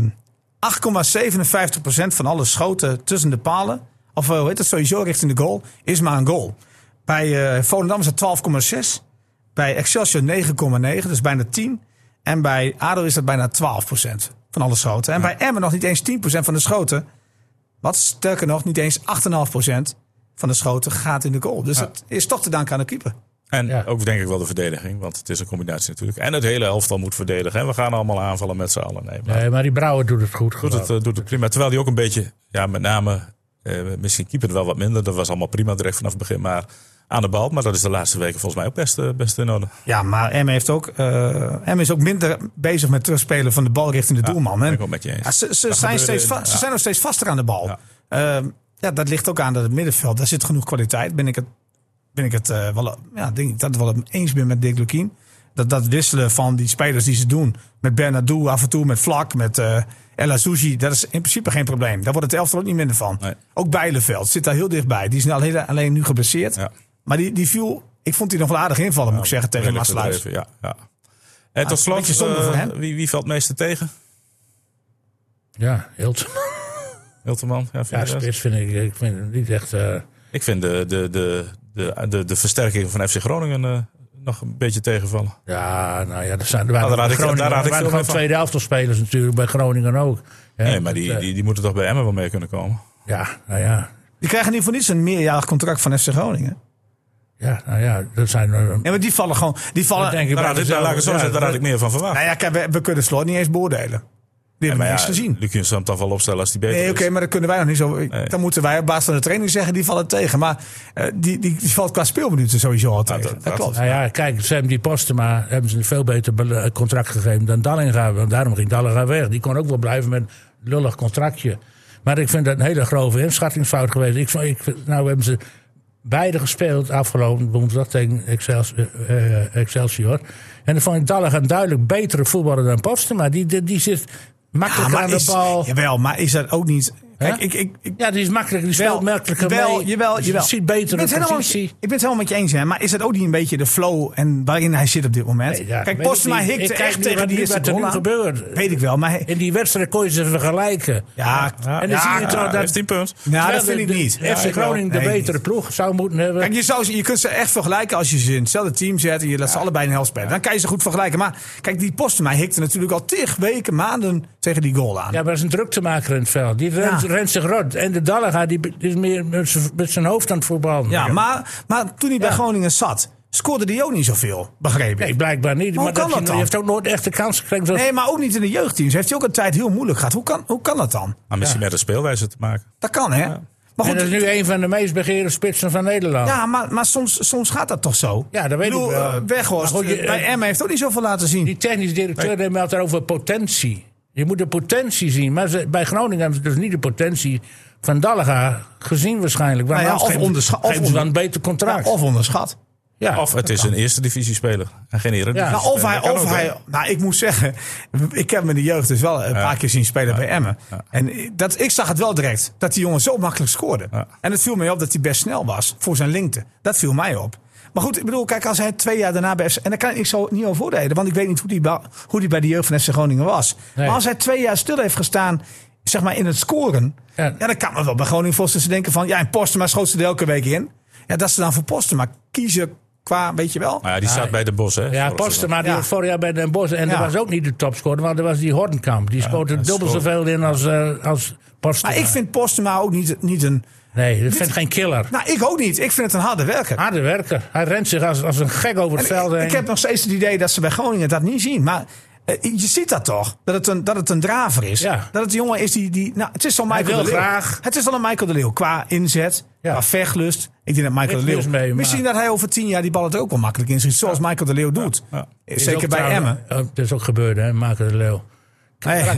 [SPEAKER 3] 8,57% van alle schoten tussen de palen, of eh, hoe heet het, sowieso richting de goal, is maar een goal. Bij eh Volendam is het 12,6. Bij Excelsior 9,9, dus bijna 10. En bij ADO is dat bijna 12% van alle schoten. En bij Emmen nog niet eens 10% van de schoten. Wat sterker nog, niet eens 8,5% van de schoten gaat in de goal. Dus het is toch te danken aan de keeper.
[SPEAKER 1] En
[SPEAKER 2] Ja.
[SPEAKER 1] ook denk ik wel de verdediging, want het is een combinatie natuurlijk. En het hele elftal moet verdedigen. En we gaan allemaal aanvallen met z'n allen. Nee, maar
[SPEAKER 2] Nee, maar die Brouwer doet het goed.
[SPEAKER 1] doet, het, eh, doet het prima. Terwijl hij ook een beetje, ja, met name, misschien keeper wel wat minder. Dat was allemaal prima direct vanaf het begin. Maar aan de bal. Maar dat is de laatste weken volgens mij ook best, eh, best in orde.
[SPEAKER 3] Ja, maar Emmen heeft ook, eh Emmen is ook minder bezig met terugspelen van de bal richting de doelman.
[SPEAKER 1] ben
[SPEAKER 3] hè.
[SPEAKER 1] ik ook met je eens.
[SPEAKER 3] Ja, ze, zijn steeds
[SPEAKER 1] in-
[SPEAKER 3] ze zijn nog steeds vaster aan de bal.
[SPEAKER 1] Ja.
[SPEAKER 3] Ja. dat ligt ook aan dat het middenveld. Daar zit genoeg kwaliteit. Ben ik het, ben ik het eh, wel, ja, denk ik dat wel eens ben met Dick Lukien. Dat, dat wisselen van die spelers die ze doen. Met Bernardo af en toe, met Vlak, met eh El Azouzi. Dat is in principe geen probleem. Daar wordt het elftal ook niet minder van.
[SPEAKER 1] Nee.
[SPEAKER 3] Ook Bijleveld zit daar heel dichtbij. Die is nou alleen, alleen nu geblesseerd.
[SPEAKER 1] Ja.
[SPEAKER 3] Maar die, die viel, ik vond die nog wel aardig invallen, moet ik zeggen, tegen
[SPEAKER 1] verdreven, Ja, ja. En tot
[SPEAKER 3] een
[SPEAKER 1] slot,
[SPEAKER 3] beetje zonde
[SPEAKER 1] eh,
[SPEAKER 3] voor hem.
[SPEAKER 1] wie, wie valt het meeste tegen?
[SPEAKER 2] Ja, heel
[SPEAKER 1] Hilterman? Ja, vind
[SPEAKER 2] Ja, spits vind ik, ik vind het niet echt... eh,
[SPEAKER 1] Ik vind de, de, de, de, de, de versterking van FC Groningen eh, nog een beetje tegenvallen.
[SPEAKER 2] ja, nou ja, er, zijn, er waren,
[SPEAKER 1] Nou, daar had ik- daar had ik
[SPEAKER 2] er waren gewoon tweede elftal spelers natuurlijk, bij Groningen ook. Ja,
[SPEAKER 1] Nee, maar die,
[SPEAKER 2] eh,
[SPEAKER 1] die, die moeten toch bij Emmen wel mee kunnen komen.
[SPEAKER 2] Ja, nou ja.
[SPEAKER 3] Die krijgen niet voor niets een meerjarig contract van FC Groningen.
[SPEAKER 2] Ja, nou ja, dat zijn... eh,
[SPEAKER 3] Ja, maar die vallen gewoon. Die vallen.
[SPEAKER 2] dat denk ik
[SPEAKER 1] had, ik, laat zo zeggen, daar had ik meer van verwacht.
[SPEAKER 3] Nou ja, kijk, we, we kunnen Slot niet eens beoordelen. Die hebben we
[SPEAKER 1] maar ja,
[SPEAKER 3] gezien.
[SPEAKER 1] Luc zal hem toch wel opstellen als die beter
[SPEAKER 3] Nee, oké,
[SPEAKER 1] is.
[SPEAKER 3] maar dat kunnen wij nog niet zo. Dan moeten wij op basis van de training zeggen, die vallen tegen. Maar eh, die, die, die valt qua speelminuten sowieso al tegen.
[SPEAKER 1] dat-
[SPEAKER 3] dat,
[SPEAKER 1] dat-
[SPEAKER 3] klopt.
[SPEAKER 2] Nou ja, kijk, ze hebben die Postema hebben ze een veel beter eh, contract gegeven dan Dallinga. Want daarom ging Dallinga weg. Die kon ook wel blijven met een lullig contractje. Maar ik vind dat een hele grove inschattingsfout geweest. Ik, vond- ik, nou hebben ze beide gespeeld afgelopen woensdag tegen Excels, eh, Excelsior. En dan vond ik Dallinga een duidelijk betere voetballer dan Postema. Die, die, die zit makkelijker aan de
[SPEAKER 3] is,
[SPEAKER 2] bal.
[SPEAKER 3] jawel, maar is dat ook niet. Kijk, ik, ik, ik,
[SPEAKER 2] Ja, die is makkelijker. Die speelt makkelijker
[SPEAKER 3] jawel,
[SPEAKER 2] mee.
[SPEAKER 3] Jawel,
[SPEAKER 2] Dus
[SPEAKER 3] jawel.
[SPEAKER 2] Je ziet
[SPEAKER 3] ik
[SPEAKER 2] betere
[SPEAKER 3] ben, helemaal met, je-
[SPEAKER 2] positie.
[SPEAKER 3] ik ben het helemaal met je eens, hè, maar is dat ook niet een beetje de flow en waarin hij zit op dit moment?
[SPEAKER 2] Nee, ja,
[SPEAKER 3] Kijk,
[SPEAKER 2] ik
[SPEAKER 3] Postma
[SPEAKER 2] niet.
[SPEAKER 3] hikte
[SPEAKER 2] Ik
[SPEAKER 3] echt tegen die eerste
[SPEAKER 2] wat er nu
[SPEAKER 3] goal aan.
[SPEAKER 2] gebeurt.
[SPEAKER 3] Weet ik wel, maar hij-
[SPEAKER 2] In die wedstrijd kon je ze vergelijken.
[SPEAKER 3] ja,
[SPEAKER 2] en dan zie je toch
[SPEAKER 1] Ja,
[SPEAKER 2] dat,
[SPEAKER 1] heeft 10 punten.
[SPEAKER 3] nou, dat vind ik niet.
[SPEAKER 2] de
[SPEAKER 3] Ja,
[SPEAKER 2] FC
[SPEAKER 3] ik wel.
[SPEAKER 2] Groningen de betere ploeg zou moeten hebben.
[SPEAKER 3] Kijk, je, zou, ze- je kunt ze echt vergelijken als je ze in hetzelfde team zet en je laat ze allebei in de helft spelen. Dan kan je ze goed vergelijken. Maar kijk, die Postma hikte natuurlijk al tig weken, maanden tegen die goal aan.
[SPEAKER 2] ja, maar dat is een druktemaker in het veld. Die rent,
[SPEAKER 3] Ja.
[SPEAKER 2] Rent zich rot. En de Dallega die die is meer met zijn hoofd aan het voetballen.
[SPEAKER 3] Ja, maar, maar toen hij bij
[SPEAKER 2] Ja.
[SPEAKER 3] Groningen zat, scoorde hij ook niet zoveel, begreep ik.
[SPEAKER 2] Nee, blijkbaar niet. maar
[SPEAKER 3] kan
[SPEAKER 2] dat,
[SPEAKER 3] dat
[SPEAKER 2] je,
[SPEAKER 3] dan?
[SPEAKER 2] je heeft ook nooit echt de kans gekregen. zoals-
[SPEAKER 3] Nee, maar ook niet in de jeugdteams. Heeft hij ook een tijd heel moeilijk gehad. Hoe kan, hoe kan dat dan?
[SPEAKER 1] Maar misschien met de speelwijze te maken.
[SPEAKER 3] Dat kan, hè? Maar
[SPEAKER 2] en
[SPEAKER 3] goed,
[SPEAKER 2] dat is nu een van de meest begeerde spitsen van Nederland.
[SPEAKER 3] ja, maar, maar soms, soms gaat dat toch zo?
[SPEAKER 2] Ja, dat weet ik
[SPEAKER 3] bedoel,
[SPEAKER 2] wel.
[SPEAKER 3] eh, Weghorst,
[SPEAKER 2] Maar goed, je-
[SPEAKER 3] eh, bij Emma heeft ook niet zoveel laten zien.
[SPEAKER 2] Die technisch directeur die meldt daarover potentie. Je moet de potentie zien. Maar ze- bij Groningen hebben ze dus niet de potentie van Dallega gezien waarschijnlijk.
[SPEAKER 3] Nou ja, of
[SPEAKER 2] geven-
[SPEAKER 3] onderscha- of
[SPEAKER 2] dan een beter contract.
[SPEAKER 3] Ja, of onderschat.
[SPEAKER 2] Ja,
[SPEAKER 1] Of het is een eerste divisie speler en geen eredivisie
[SPEAKER 2] Ja.
[SPEAKER 3] Nou, of hij, of hij, nou, ik moet zeggen, ik heb hem in de jeugd dus wel een paar keer zien spelen bij Emmen. En dat, ik zag het wel direct, dat die jongen zo makkelijk scoorde.
[SPEAKER 1] Ja.
[SPEAKER 3] En het viel mij op dat hij best snel was voor zijn lengte. Dat viel mij op. Maar goed, ik bedoel, kijk, als hij twee jaar daarna bij FC... En daar kan ik zo niet over oordelen, want ik weet niet hoe die, hoe die bij de jeugd van FC Groningen was.
[SPEAKER 2] Nee.
[SPEAKER 3] Maar als hij twee jaar stil heeft gestaan, zeg maar in het scoren...
[SPEAKER 2] Ja.
[SPEAKER 3] Ja, dan kan me wel bij Groningen voorstellen ze denken van... Ja, en Postema schoot ze er elke week in. Ja, dat ze dan voor Postema kiezen qua, weet je wel...
[SPEAKER 1] Maar ja, die staat bij de Bos, hè?
[SPEAKER 2] Ja,
[SPEAKER 1] seizoen.
[SPEAKER 2] Postema die
[SPEAKER 3] Ja.
[SPEAKER 2] was vorig jaar bij Den Bosch. En
[SPEAKER 3] Ja.
[SPEAKER 2] dat was ook niet de topscorer. Want er was die Hornkamp. Die
[SPEAKER 1] hij
[SPEAKER 2] dubbel zoveel in als, eh als Postema.
[SPEAKER 3] Maar ik vind Postema ook niet, niet een...
[SPEAKER 2] Nee, ik vind het geen killer.
[SPEAKER 3] Nou, ik ook niet. Ik vind het een harde werker.
[SPEAKER 2] Harde werker. Hij rent zich als, als een gek over het
[SPEAKER 3] En
[SPEAKER 2] veld
[SPEAKER 3] ik,
[SPEAKER 2] heen.
[SPEAKER 3] ik heb nog steeds het idee dat ze bij Groningen dat niet zien. Maar je ziet dat toch? Dat het een, dat het een draver is.
[SPEAKER 2] Ja.
[SPEAKER 3] Dat het een jongen is die... die nou, het is wel Michael de Leeuw. Het is wel een Michael de Leeuw. Qua inzet,
[SPEAKER 2] Ja.
[SPEAKER 3] qua vechtlust. Ik denk dat Michael de Leeuw...
[SPEAKER 2] mee, maar-
[SPEAKER 3] Misschien dat hij over tien jaar die ballen er ook wel makkelijk in schiet. Zoals Michael de Leeuw doet.
[SPEAKER 2] Is
[SPEAKER 3] Zeker bij
[SPEAKER 2] trouwens-
[SPEAKER 3] Emmen.
[SPEAKER 2] Oh, Dat is ook gebeurd, hè, Marco de Leeuw.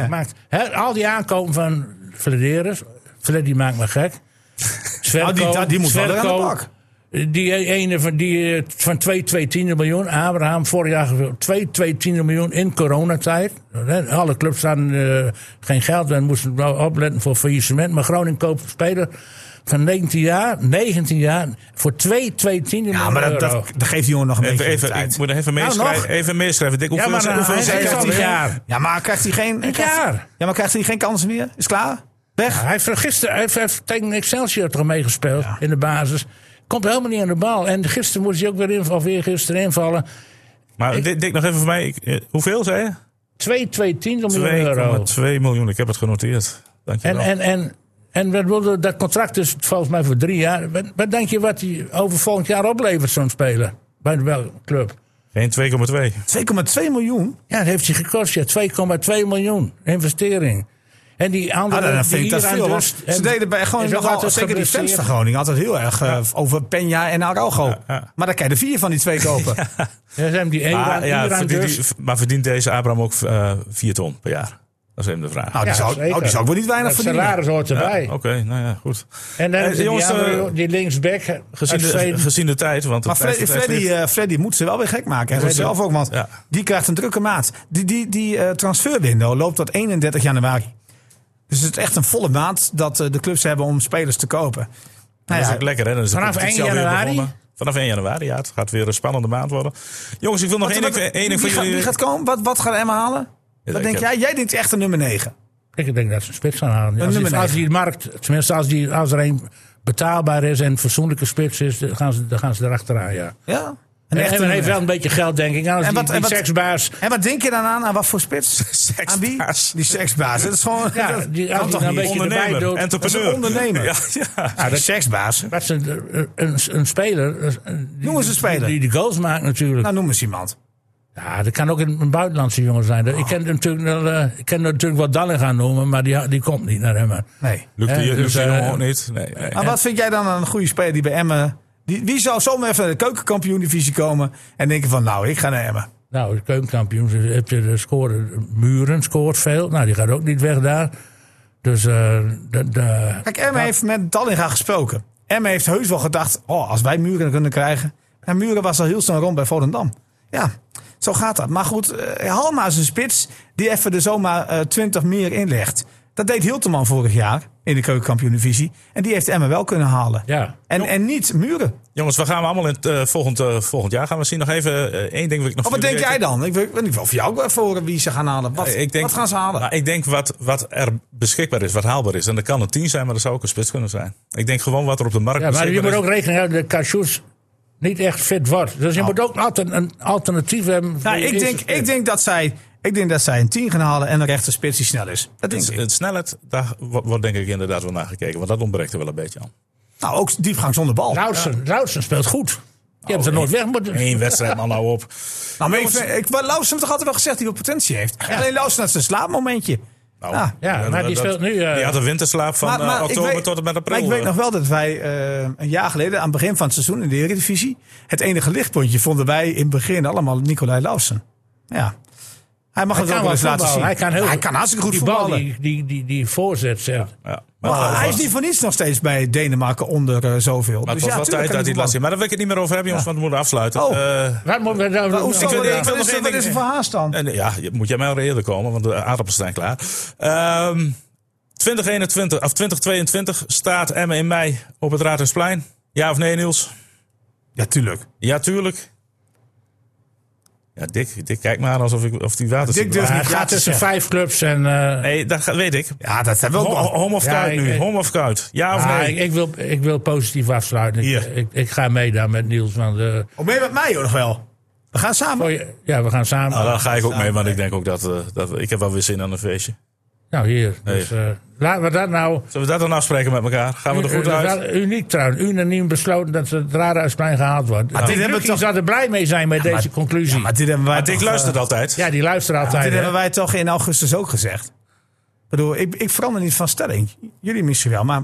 [SPEAKER 2] Maakt, al die aankomen van Flederis. Freddy maakt me gek. *laughs* Zwerko,
[SPEAKER 3] Nou, die- die moet wel weer aan de
[SPEAKER 2] Zwerko,
[SPEAKER 3] bak.
[SPEAKER 2] Die ene van, die, eh, van 2, 2 tiende miljoen. Abraham vorig jaar 2, 2 tiende miljoen in coronatijd. Alle clubs hadden eh, geen geld en moesten wel opletten voor faillissement. Maar Groningen koopt een speler van 19 jaar, 19 jaar voor 2, 2 tiende
[SPEAKER 3] Ja,
[SPEAKER 2] miljoen
[SPEAKER 3] maar dat,
[SPEAKER 2] euro.
[SPEAKER 3] dat, dat geeft die jongen nog een
[SPEAKER 1] Even,
[SPEAKER 3] beetje
[SPEAKER 1] even,
[SPEAKER 3] tijd.
[SPEAKER 1] ik moet er even
[SPEAKER 3] Nou,
[SPEAKER 1] meeschrijven.
[SPEAKER 3] nog.
[SPEAKER 1] even meeschrijven. Dick, hoeveel,
[SPEAKER 2] Ja, maar dan-
[SPEAKER 1] hoeveel
[SPEAKER 2] hij jaar.
[SPEAKER 3] Ja, maar krijgt hij geen...
[SPEAKER 2] Een
[SPEAKER 3] krijgt-
[SPEAKER 2] jaar.
[SPEAKER 3] Ja, maar krijgt hij geen kansen meer? Is klaar? Weg?
[SPEAKER 2] Hij heeft gisteren hij heeft, hij heeft tegen Excelsior toch meegespeeld in de basis. Komt helemaal niet aan de bal. En gisteren moest hij ook weer invallen, of weer gisteren invallen.
[SPEAKER 1] Maar Dick, nog even voor mij. Ik, eh, hoeveel zei je?
[SPEAKER 2] 2, 2 tiende miljoen euro.
[SPEAKER 1] 2,2 miljoen. Ik heb het genoteerd.
[SPEAKER 2] En,
[SPEAKER 1] Dankjewel.
[SPEAKER 2] en, en, en wat wilde, dat contract is volgens mij voor drie jaar. Wat, wat denk je wat hij over volgend jaar oplevert, zo'n speler? Bij welke club?
[SPEAKER 1] Geen 2,2.
[SPEAKER 3] 2,2 miljoen?
[SPEAKER 2] Ja, dat heeft hij gekost. Ja, 2,2 miljoen investering. En die andere
[SPEAKER 3] Ah, vind ik
[SPEAKER 2] die
[SPEAKER 3] dat veel. Ze
[SPEAKER 2] en-
[SPEAKER 3] deden bij gewoon nogal,
[SPEAKER 2] altijd
[SPEAKER 3] zeker die fans van Groningen, altijd heel erg eh, over Peña en Araujo.
[SPEAKER 1] ja.
[SPEAKER 3] Maar dan kan je er vier van die twee kopen. *laughs*
[SPEAKER 2] Ja, ze hebben die
[SPEAKER 1] ja,
[SPEAKER 2] Iran
[SPEAKER 1] verdient
[SPEAKER 2] dus.
[SPEAKER 1] die- maar verdient deze Abraham ook eh 4 ton per jaar? Dat is even de vraag.
[SPEAKER 3] Nou, die,
[SPEAKER 2] Ja,
[SPEAKER 3] zou, nou, die zou ook wel niet weinig
[SPEAKER 2] Het
[SPEAKER 3] verdienen.
[SPEAKER 2] salaris hoort erbij.
[SPEAKER 1] Oké, nou ja, goed.
[SPEAKER 2] En dan
[SPEAKER 1] Eh,
[SPEAKER 2] hebben ze
[SPEAKER 1] jongens,
[SPEAKER 2] die, andere,
[SPEAKER 1] eh,
[SPEAKER 2] die linksback.
[SPEAKER 1] Gezien de, gezien de tijd. Want de
[SPEAKER 3] Maar Freddy, Freddy, eh, moet ze wel weer gek maken. Hij zegt zelf ook, want
[SPEAKER 1] Ja.
[SPEAKER 3] die krijgt een drukke maat. Die, die, die eh, transferwindow loopt tot 31 januari. Dus het is echt een volle maand dat eh, de clubs hebben om spelers te kopen. Nou
[SPEAKER 1] dat is
[SPEAKER 3] ja,
[SPEAKER 1] ook lekker, hè? Dan is de
[SPEAKER 2] Vanaf
[SPEAKER 1] competitie
[SPEAKER 2] 1
[SPEAKER 1] alweer
[SPEAKER 2] januari?
[SPEAKER 1] Vanaf 1 januari, ja. Het gaat weer een spannende maand worden. Jongens, ik wil nog
[SPEAKER 3] wat-
[SPEAKER 1] één
[SPEAKER 3] wat-
[SPEAKER 1] ding
[SPEAKER 3] gaat,
[SPEAKER 1] jullie...
[SPEAKER 3] wie gaat komen? Wat, wat gaat Emma halen?
[SPEAKER 1] Ja,
[SPEAKER 3] Wat denk
[SPEAKER 1] heb-
[SPEAKER 3] jij? Jij denkt echt een nummer 9.
[SPEAKER 2] Ik denk dat ze een spits gaan halen. Als, die, als die markt, tenminste als, die, als er een betaalbaar is en een fatsoenlijke spits is, dan gaan ze, dan gaan ze erachteraan, ja.
[SPEAKER 3] Ja?
[SPEAKER 2] En,
[SPEAKER 3] echte
[SPEAKER 2] en men
[SPEAKER 3] nummer
[SPEAKER 2] heeft wel een beetje geld, denk ik. En als
[SPEAKER 3] En
[SPEAKER 2] die,
[SPEAKER 3] wat-
[SPEAKER 2] die
[SPEAKER 3] en wat-
[SPEAKER 2] seksbaas...
[SPEAKER 3] En wat denk je dan aan? Aan wat voor spits? *laughs* Aan wie?
[SPEAKER 1] Seksbaas.
[SPEAKER 3] Die seksbaas. Dat is gewoon.
[SPEAKER 2] Ja,
[SPEAKER 3] dat
[SPEAKER 2] die-
[SPEAKER 3] kan
[SPEAKER 2] die
[SPEAKER 3] toch niet?
[SPEAKER 2] een beetje erbij
[SPEAKER 1] Ondernemer,
[SPEAKER 2] doet.
[SPEAKER 1] entrepreneur.
[SPEAKER 3] Dat is een ondernemer.
[SPEAKER 1] Ja, ja.
[SPEAKER 3] De seksbaas.
[SPEAKER 2] Wat is een, een, een speler... een- die-
[SPEAKER 3] Noem eens een speler.
[SPEAKER 2] Die, die de goals maakt natuurlijk.
[SPEAKER 3] Nou, noem eens iemand.
[SPEAKER 2] Ja, dat kan ook een, een buitenlandse jongen zijn. Ik ken natuurlijk wel, eh, ik ken natuurlijk wel Dalling gaan noemen, maar die, die komt niet naar hem.
[SPEAKER 3] Nee.
[SPEAKER 2] Eh,
[SPEAKER 1] Luc
[SPEAKER 2] dus, eh,
[SPEAKER 1] ook niet. Nee, nee.
[SPEAKER 3] Maar wat vind jij dan een goede speler die bij Emmen... Die, wie zou zomaar even naar de keukenkampioen-divisie komen... en denken van, nou, ik ga naar Emmen.
[SPEAKER 2] Nou, de keukenkampioen heb je de scoren. Muren scoort veel. Nou, die gaat ook niet weg daar. Dus eh de, de,
[SPEAKER 3] Kijk, Emmen heeft met Dallinga gesproken. Emmen heeft heus wel gedacht... oh, als wij Muren kunnen krijgen... En Muren was al heel snel rond bij Volendam. Ja, zo gaat dat. Maar goed, eh, Halma is een spits... die even er zomaar eh 20 meer inlegt. Dat deed Hilteman vorig jaar in de keukenkampioen-divisie. En die heeft Emmen wel kunnen halen.
[SPEAKER 2] ja.
[SPEAKER 3] En, en niet Muren.
[SPEAKER 1] Jongens, wat gaan we allemaal in het eh, volgend, eh, volgend jaar gaan we zien? Nog even eh, één ding wil ik nog
[SPEAKER 3] Oh, wat denk jij dan? Ik weet ik weet niet of jou ook voor wie ze gaan halen. Wat,
[SPEAKER 1] ik denk,
[SPEAKER 3] wat gaan ze halen?
[SPEAKER 1] Nou, ik denk wat, wat er beschikbaar is, wat haalbaar is. En dat kan een 10 zijn, maar dat zou ook een spits kunnen zijn. Ik denk gewoon wat er op de markt
[SPEAKER 2] ja, maar je moet ook rekening houden dat Cassius niet echt fit wordt. Dus je moet ook altijd een alternatief hebben.
[SPEAKER 3] nou, ik, denk, ik, denk dat zij, ik denk dat zij een 10 gaan halen en een rechter spits die snel is. Dat denk
[SPEAKER 1] Het,
[SPEAKER 3] ik.
[SPEAKER 1] het snelheid, daar wordt denk ik inderdaad wel naar gekeken. Want dat ontbreekt er wel een beetje aan.
[SPEAKER 3] Nou, ook diepgang zonder bal.
[SPEAKER 2] Routsen, Routsen speelt goed. Je hebt ze nooit weg moeten.
[SPEAKER 1] Eén wedstrijd, man, nou op.
[SPEAKER 3] Nou, maar ik, ik, heeft toch altijd wel gezegd dat hij wel potentie heeft. Alleen Lauwers had zijn slaapmomentje.
[SPEAKER 1] Nou,
[SPEAKER 3] Ja.
[SPEAKER 2] Ja, maar die
[SPEAKER 1] dat-
[SPEAKER 2] speelt nu, eh,
[SPEAKER 1] die had een winterslaap van
[SPEAKER 3] Maar-
[SPEAKER 1] eh,
[SPEAKER 3] maar
[SPEAKER 1] oktober
[SPEAKER 3] weet-
[SPEAKER 1] tot en met april.
[SPEAKER 3] Maar ik weet
[SPEAKER 1] eh.
[SPEAKER 3] nog wel dat wij eh, een jaar geleden, aan het begin van het seizoen in de Eredivisie, het enige lichtpuntje vonden wij in het begin allemaal Nicolai Lauwsen. Ja. Hij mag
[SPEAKER 2] Hij
[SPEAKER 3] het ook
[SPEAKER 2] kan
[SPEAKER 3] wel eens laten zien.
[SPEAKER 2] voetballen. Hij kan, heel
[SPEAKER 3] hij kan hartstikke goed
[SPEAKER 2] die bal,
[SPEAKER 3] voetballen.
[SPEAKER 2] die, die, die, die voorzet, zeg.
[SPEAKER 1] Ja.
[SPEAKER 3] Maar
[SPEAKER 1] Maar,
[SPEAKER 3] hij is niet voor niets nog steeds bij Denemarken onder eh, zoveel.
[SPEAKER 1] maar
[SPEAKER 3] dus
[SPEAKER 1] het was
[SPEAKER 3] ja,
[SPEAKER 1] tijd
[SPEAKER 3] kan
[SPEAKER 1] dat hij het laat zien. Maar daar wil ik het niet meer over hebben, jongens, want we moeten afsluiten.
[SPEAKER 3] Oh.
[SPEAKER 1] Eh,
[SPEAKER 2] Wat moeten we nou doen?
[SPEAKER 1] Ik wil nog
[SPEAKER 3] is-
[SPEAKER 1] één
[SPEAKER 3] Wat
[SPEAKER 1] ding-
[SPEAKER 3] is er voor haast dan?
[SPEAKER 1] En, ja, moet jij mij al eerder komen, want de aardappels zijn klaar. Ehm 2021, of 2022 staat Emmen in mei op het Raadhuisplein. Ja of nee, Niels?
[SPEAKER 3] Ja, tuurlijk.
[SPEAKER 1] Ja, tuurlijk. Ja, Dick, Dick kijk maar aan alsof ik, of die water
[SPEAKER 3] Dick durft niet
[SPEAKER 2] gaat tussen vijf clubs en... eh,
[SPEAKER 1] Nee, dat ga- weet ik.
[SPEAKER 3] Ja, dat
[SPEAKER 1] Home,
[SPEAKER 3] wel.
[SPEAKER 1] home of
[SPEAKER 2] Ja,
[SPEAKER 1] kuit nu?
[SPEAKER 2] ik-
[SPEAKER 1] Home of kuit? Ja of nee?
[SPEAKER 2] ik, ik wil, ik wil positief afsluiten. Ik,
[SPEAKER 3] Hier.
[SPEAKER 2] ik, ik ga mee daar met Niels. Want, eh,
[SPEAKER 3] Of ben je met mij hoor nog wel? We gaan samen.
[SPEAKER 2] oh, ja, ja, we gaan samen.
[SPEAKER 1] Nou, dan ga ik ook mee, want ik denk ook dat, eh, dat ik heb wel weer zin aan een feestje.
[SPEAKER 2] Nou, hier. Dus, eh, laten we dat nou...
[SPEAKER 1] Zullen we dat dan afspreken met elkaar? Gaan we er goed uit?
[SPEAKER 2] Uniek trouwens. Unaniem besloten dat het Raadhuisplein gehaald wordt. Maar
[SPEAKER 3] dit hebben we toch-
[SPEAKER 2] zou er blij mee zijn met deze conclusie.
[SPEAKER 3] Maar dit hebben wij
[SPEAKER 1] Maar Dick
[SPEAKER 3] toch,
[SPEAKER 1] luistert
[SPEAKER 3] eh,
[SPEAKER 1] altijd.
[SPEAKER 2] ja, die luisteren altijd.
[SPEAKER 3] Dit
[SPEAKER 2] hè.
[SPEAKER 3] hebben wij toch in augustus ook gezegd. Ik bedoel, ik, ik verander niet van stelling. Jullie misschien wel, maar...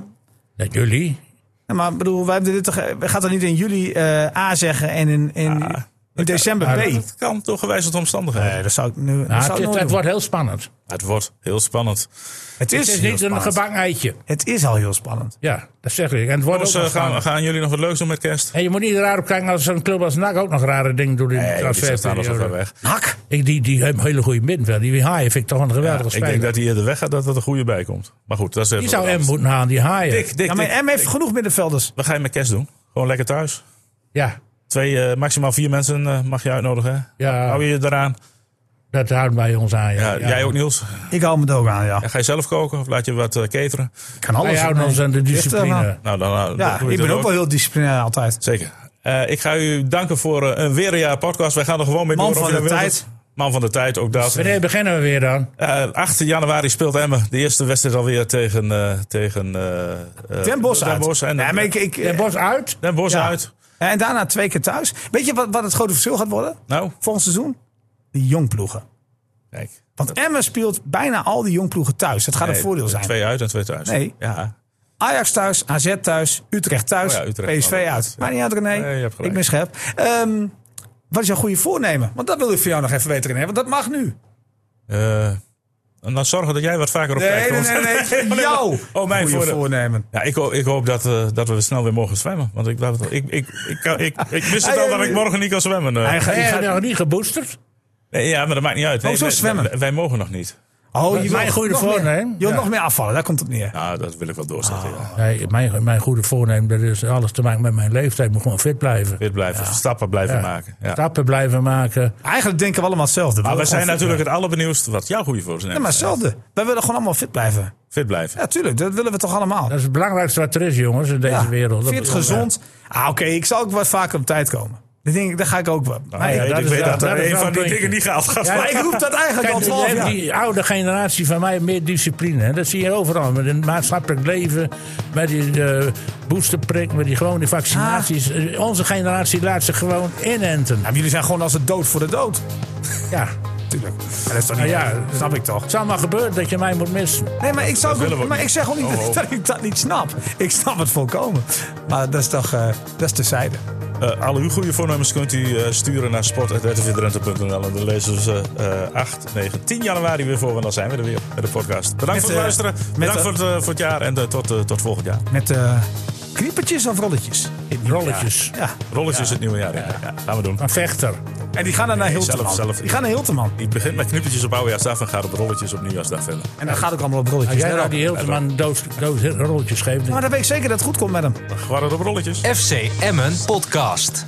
[SPEAKER 2] Ja, jullie.
[SPEAKER 3] Ja, maar ik bedoel, wij hebben dit toch, we gaan toch niet in juli eh, A zeggen en in, in
[SPEAKER 1] Ja,
[SPEAKER 3] In december B.
[SPEAKER 1] Dat kan door gewijzigde omstandigheden.
[SPEAKER 3] Nee, dat zou ik nu. dat
[SPEAKER 2] Nou,
[SPEAKER 3] zou
[SPEAKER 2] het,
[SPEAKER 3] ik
[SPEAKER 2] wordt heel spannend.
[SPEAKER 1] Het wordt heel spannend.
[SPEAKER 3] Het
[SPEAKER 2] Het
[SPEAKER 3] is,
[SPEAKER 2] niet een gebakken eitje.
[SPEAKER 3] Het is al heel spannend.
[SPEAKER 2] Ja, dat zeg ik. En het wordt
[SPEAKER 1] Jongens,
[SPEAKER 2] ook
[SPEAKER 1] eh, gaan, gaan jullie nog wat leuks doen met kerst?
[SPEAKER 2] En je moet niet raar op kijken als een club als NAC ook nog rare dingen doet in de
[SPEAKER 1] Nee, die staan ver
[SPEAKER 2] transferperiode.
[SPEAKER 1] weg.
[SPEAKER 3] Hak.
[SPEAKER 2] Ik, die, die hebben een hele goede middenveld. Die Haaien vind ik toch een
[SPEAKER 1] Ja,
[SPEAKER 2] geweldige
[SPEAKER 1] ik
[SPEAKER 2] speler.
[SPEAKER 1] denk dat hij eerder weggaat dat er een goede bij komt. Maar goed, dat is even
[SPEAKER 2] die zou M moeten halen, die Haaien.
[SPEAKER 1] Dik, dik,
[SPEAKER 3] Ja, maar
[SPEAKER 1] dik.
[SPEAKER 3] M heeft genoeg middenvelders.
[SPEAKER 1] Wat ga je met kerst doen? Gewoon lekker thuis?
[SPEAKER 2] Ja,
[SPEAKER 1] Twee, eh, maximaal vier mensen eh, mag je uitnodigen. Hè?
[SPEAKER 2] Ja.
[SPEAKER 1] Hou je je eraan?
[SPEAKER 2] dat houdt bij ons aan. Ja.
[SPEAKER 1] Ja, Jij ook, Niels?
[SPEAKER 3] Ik hou me er ook aan, ja.
[SPEAKER 1] Ja, ga je zelf koken of laat je wat eh, cateren?
[SPEAKER 3] Ik kan alles.
[SPEAKER 2] Wij houden ons aan de discipline.
[SPEAKER 3] maar.
[SPEAKER 1] Nou, dan, dan
[SPEAKER 3] Ja, ik ben ook wel heel disciplinair altijd.
[SPEAKER 1] Zeker. Eh, ik ga u danken voor een weer een jaar podcast. Wij gaan er gewoon mee
[SPEAKER 3] Man
[SPEAKER 1] door.
[SPEAKER 3] van
[SPEAKER 1] of je
[SPEAKER 3] de tijd.
[SPEAKER 1] Man van de tijd, ook dat.
[SPEAKER 2] Wanneer beginnen we weer dan?
[SPEAKER 1] Eh 8 januari speelt Emmen de eerste wedstrijd alweer tegen, eh tegen
[SPEAKER 3] Den Bosch uit.
[SPEAKER 1] Den Bosch en
[SPEAKER 3] ja, maar ik, ik,
[SPEAKER 2] Den Bos uit?
[SPEAKER 1] Den Bosch
[SPEAKER 3] Ja.
[SPEAKER 1] uit.
[SPEAKER 3] En daarna twee keer thuis. Weet je wat, wat het grote verschil gaat worden?
[SPEAKER 1] Nou,
[SPEAKER 3] Volgend seizoen? Die jongploegen.
[SPEAKER 1] kijk.
[SPEAKER 3] Want Emmen speelt bijna al die jongploegen thuis. Dat gaat een voordeel zijn.
[SPEAKER 1] Twee uit en twee thuis.
[SPEAKER 3] Nee.
[SPEAKER 1] Ja,
[SPEAKER 3] Ajax thuis, AZ thuis, Utrecht thuis,
[SPEAKER 1] Oh ja, Utrecht
[SPEAKER 3] PSV uit. Maar niet uit, René.
[SPEAKER 1] Nee,
[SPEAKER 3] ik ben scherp. Ehm, wat is jouw goede voornemen? Want dat wil ik voor jou nog even weten, René. Want dat mag nu.
[SPEAKER 1] Eh, en dan zorgen dat jij wat vaker op
[SPEAKER 3] Nee,
[SPEAKER 1] tijd
[SPEAKER 3] nee,
[SPEAKER 1] komt.
[SPEAKER 3] nee. nee. *laughs* Jouw
[SPEAKER 1] Oh, mijn
[SPEAKER 3] voornemen.
[SPEAKER 1] Ja, ik, hoop, ik hoop dat, eh, dat we snel weer mogen zwemmen. Want ik, dat, ik, ik, ik, kan- ik, ik mis het al dat ik morgen niet kan zwemmen. eh.
[SPEAKER 3] Hij gaat-
[SPEAKER 2] nog niet geboosterd?
[SPEAKER 1] Nee, ja, maar dat maakt niet uit.
[SPEAKER 3] Oh, zo zwemmen.
[SPEAKER 1] Wij, wij mogen nog niet.
[SPEAKER 3] Oh, je
[SPEAKER 2] Mijn goede voornemen?
[SPEAKER 3] Je wil
[SPEAKER 2] Ja.
[SPEAKER 3] nog meer afvallen, daar komt het neer.
[SPEAKER 1] Nou, dat wil ik wel doorzetten. Ja.
[SPEAKER 2] Nee, mijn, mijn goede voornemen, dat is alles te maken met mijn leeftijd. Ik moet gewoon fit blijven.
[SPEAKER 1] Weer blijven, stappen blijven
[SPEAKER 2] Ja.
[SPEAKER 1] maken. Ja.
[SPEAKER 2] Stappen blijven maken.
[SPEAKER 3] Eigenlijk denken we allemaal hetzelfde.
[SPEAKER 1] Maar we zijn
[SPEAKER 3] fit
[SPEAKER 1] natuurlijk het allerbenieuwdst wat jouw goede voornemen
[SPEAKER 3] Ja, maar hetzelfde. Wij willen gewoon allemaal fit blijven.
[SPEAKER 1] Fit blijven.
[SPEAKER 3] Ja, tuurlijk. Dat willen we toch allemaal.
[SPEAKER 2] Dat is het belangrijkste wat er is, jongens, in deze
[SPEAKER 3] Ja,
[SPEAKER 2] wereld.
[SPEAKER 3] Fit, gezond. Ah, Oké, ik zal ook wat vaker op tijd komen. Dat denk ik, daar ga ik ook wel. Maar,
[SPEAKER 1] Nee,
[SPEAKER 2] ja, dat
[SPEAKER 1] ik
[SPEAKER 2] is
[SPEAKER 1] weet dat er
[SPEAKER 2] dat
[SPEAKER 1] een van die dingen niet gaat
[SPEAKER 2] Ja,
[SPEAKER 3] maar ik roep dat eigenlijk al 12
[SPEAKER 2] die-
[SPEAKER 3] jaar.
[SPEAKER 2] die oude generatie van mij meer discipline. Hè. Dat zie je overal. Met een maatschappelijk leven. Met die eh, boosterprik. Met die gewone vaccinaties.
[SPEAKER 3] Ah.
[SPEAKER 2] Eh, Onze generatie laat zich gewoon inenten.
[SPEAKER 3] Ja, maar jullie zijn gewoon als het dood voor de dood.
[SPEAKER 2] Ja.
[SPEAKER 3] Tuurlijk. Ja, dat is toch niet
[SPEAKER 2] Nou ja,
[SPEAKER 3] erg? snap ik toch.
[SPEAKER 2] Het zou maar gebeuren dat je mij moet missen.
[SPEAKER 3] Nee, maar ik, zou
[SPEAKER 1] ook
[SPEAKER 3] maar ik zeg ook niet
[SPEAKER 1] Oh, *laughs*
[SPEAKER 3] dat,
[SPEAKER 1] oh.
[SPEAKER 3] dat ik dat niet snap. Ik snap het volkomen. Maar dat is toch eh, dat is terzijde.
[SPEAKER 1] Eh, alle uw goede voornemens kunt u eh, sturen naar sport.rtvdrenthe.nl. En dan lezen ze eh 8, 9, 10 januari weer voor. Want dan zijn we er weer met de podcast. Bedankt
[SPEAKER 3] Met,
[SPEAKER 1] voor het luisteren. Bedankt voor, het, voor het jaar. En tot, tot volgend jaar.
[SPEAKER 3] Met kniepertjes of rolletjes?
[SPEAKER 2] Rolletjes.
[SPEAKER 3] Ja.
[SPEAKER 1] Rolletjes het nieuwe jaar. Ja. gaan we doen.
[SPEAKER 2] Een vechter.
[SPEAKER 3] En die gaan dan naar Hilterman.
[SPEAKER 1] zelf- zelf.
[SPEAKER 3] Die gaan naar Hilterman.
[SPEAKER 1] Die begint met knippertjes op oudejaarsdag en gaat op rolletjes op nieuwjaarsdag verder.
[SPEAKER 3] En dan gaat ook allemaal op
[SPEAKER 2] Als
[SPEAKER 3] rolletjes.
[SPEAKER 2] jij nou die Hilteman dood, dood rolletjes geeft.
[SPEAKER 3] Maar dan weet ik zeker dat het goed komt met hem.
[SPEAKER 1] Gewoon op rolletjes.
[SPEAKER 4] FC Emmen Podcast.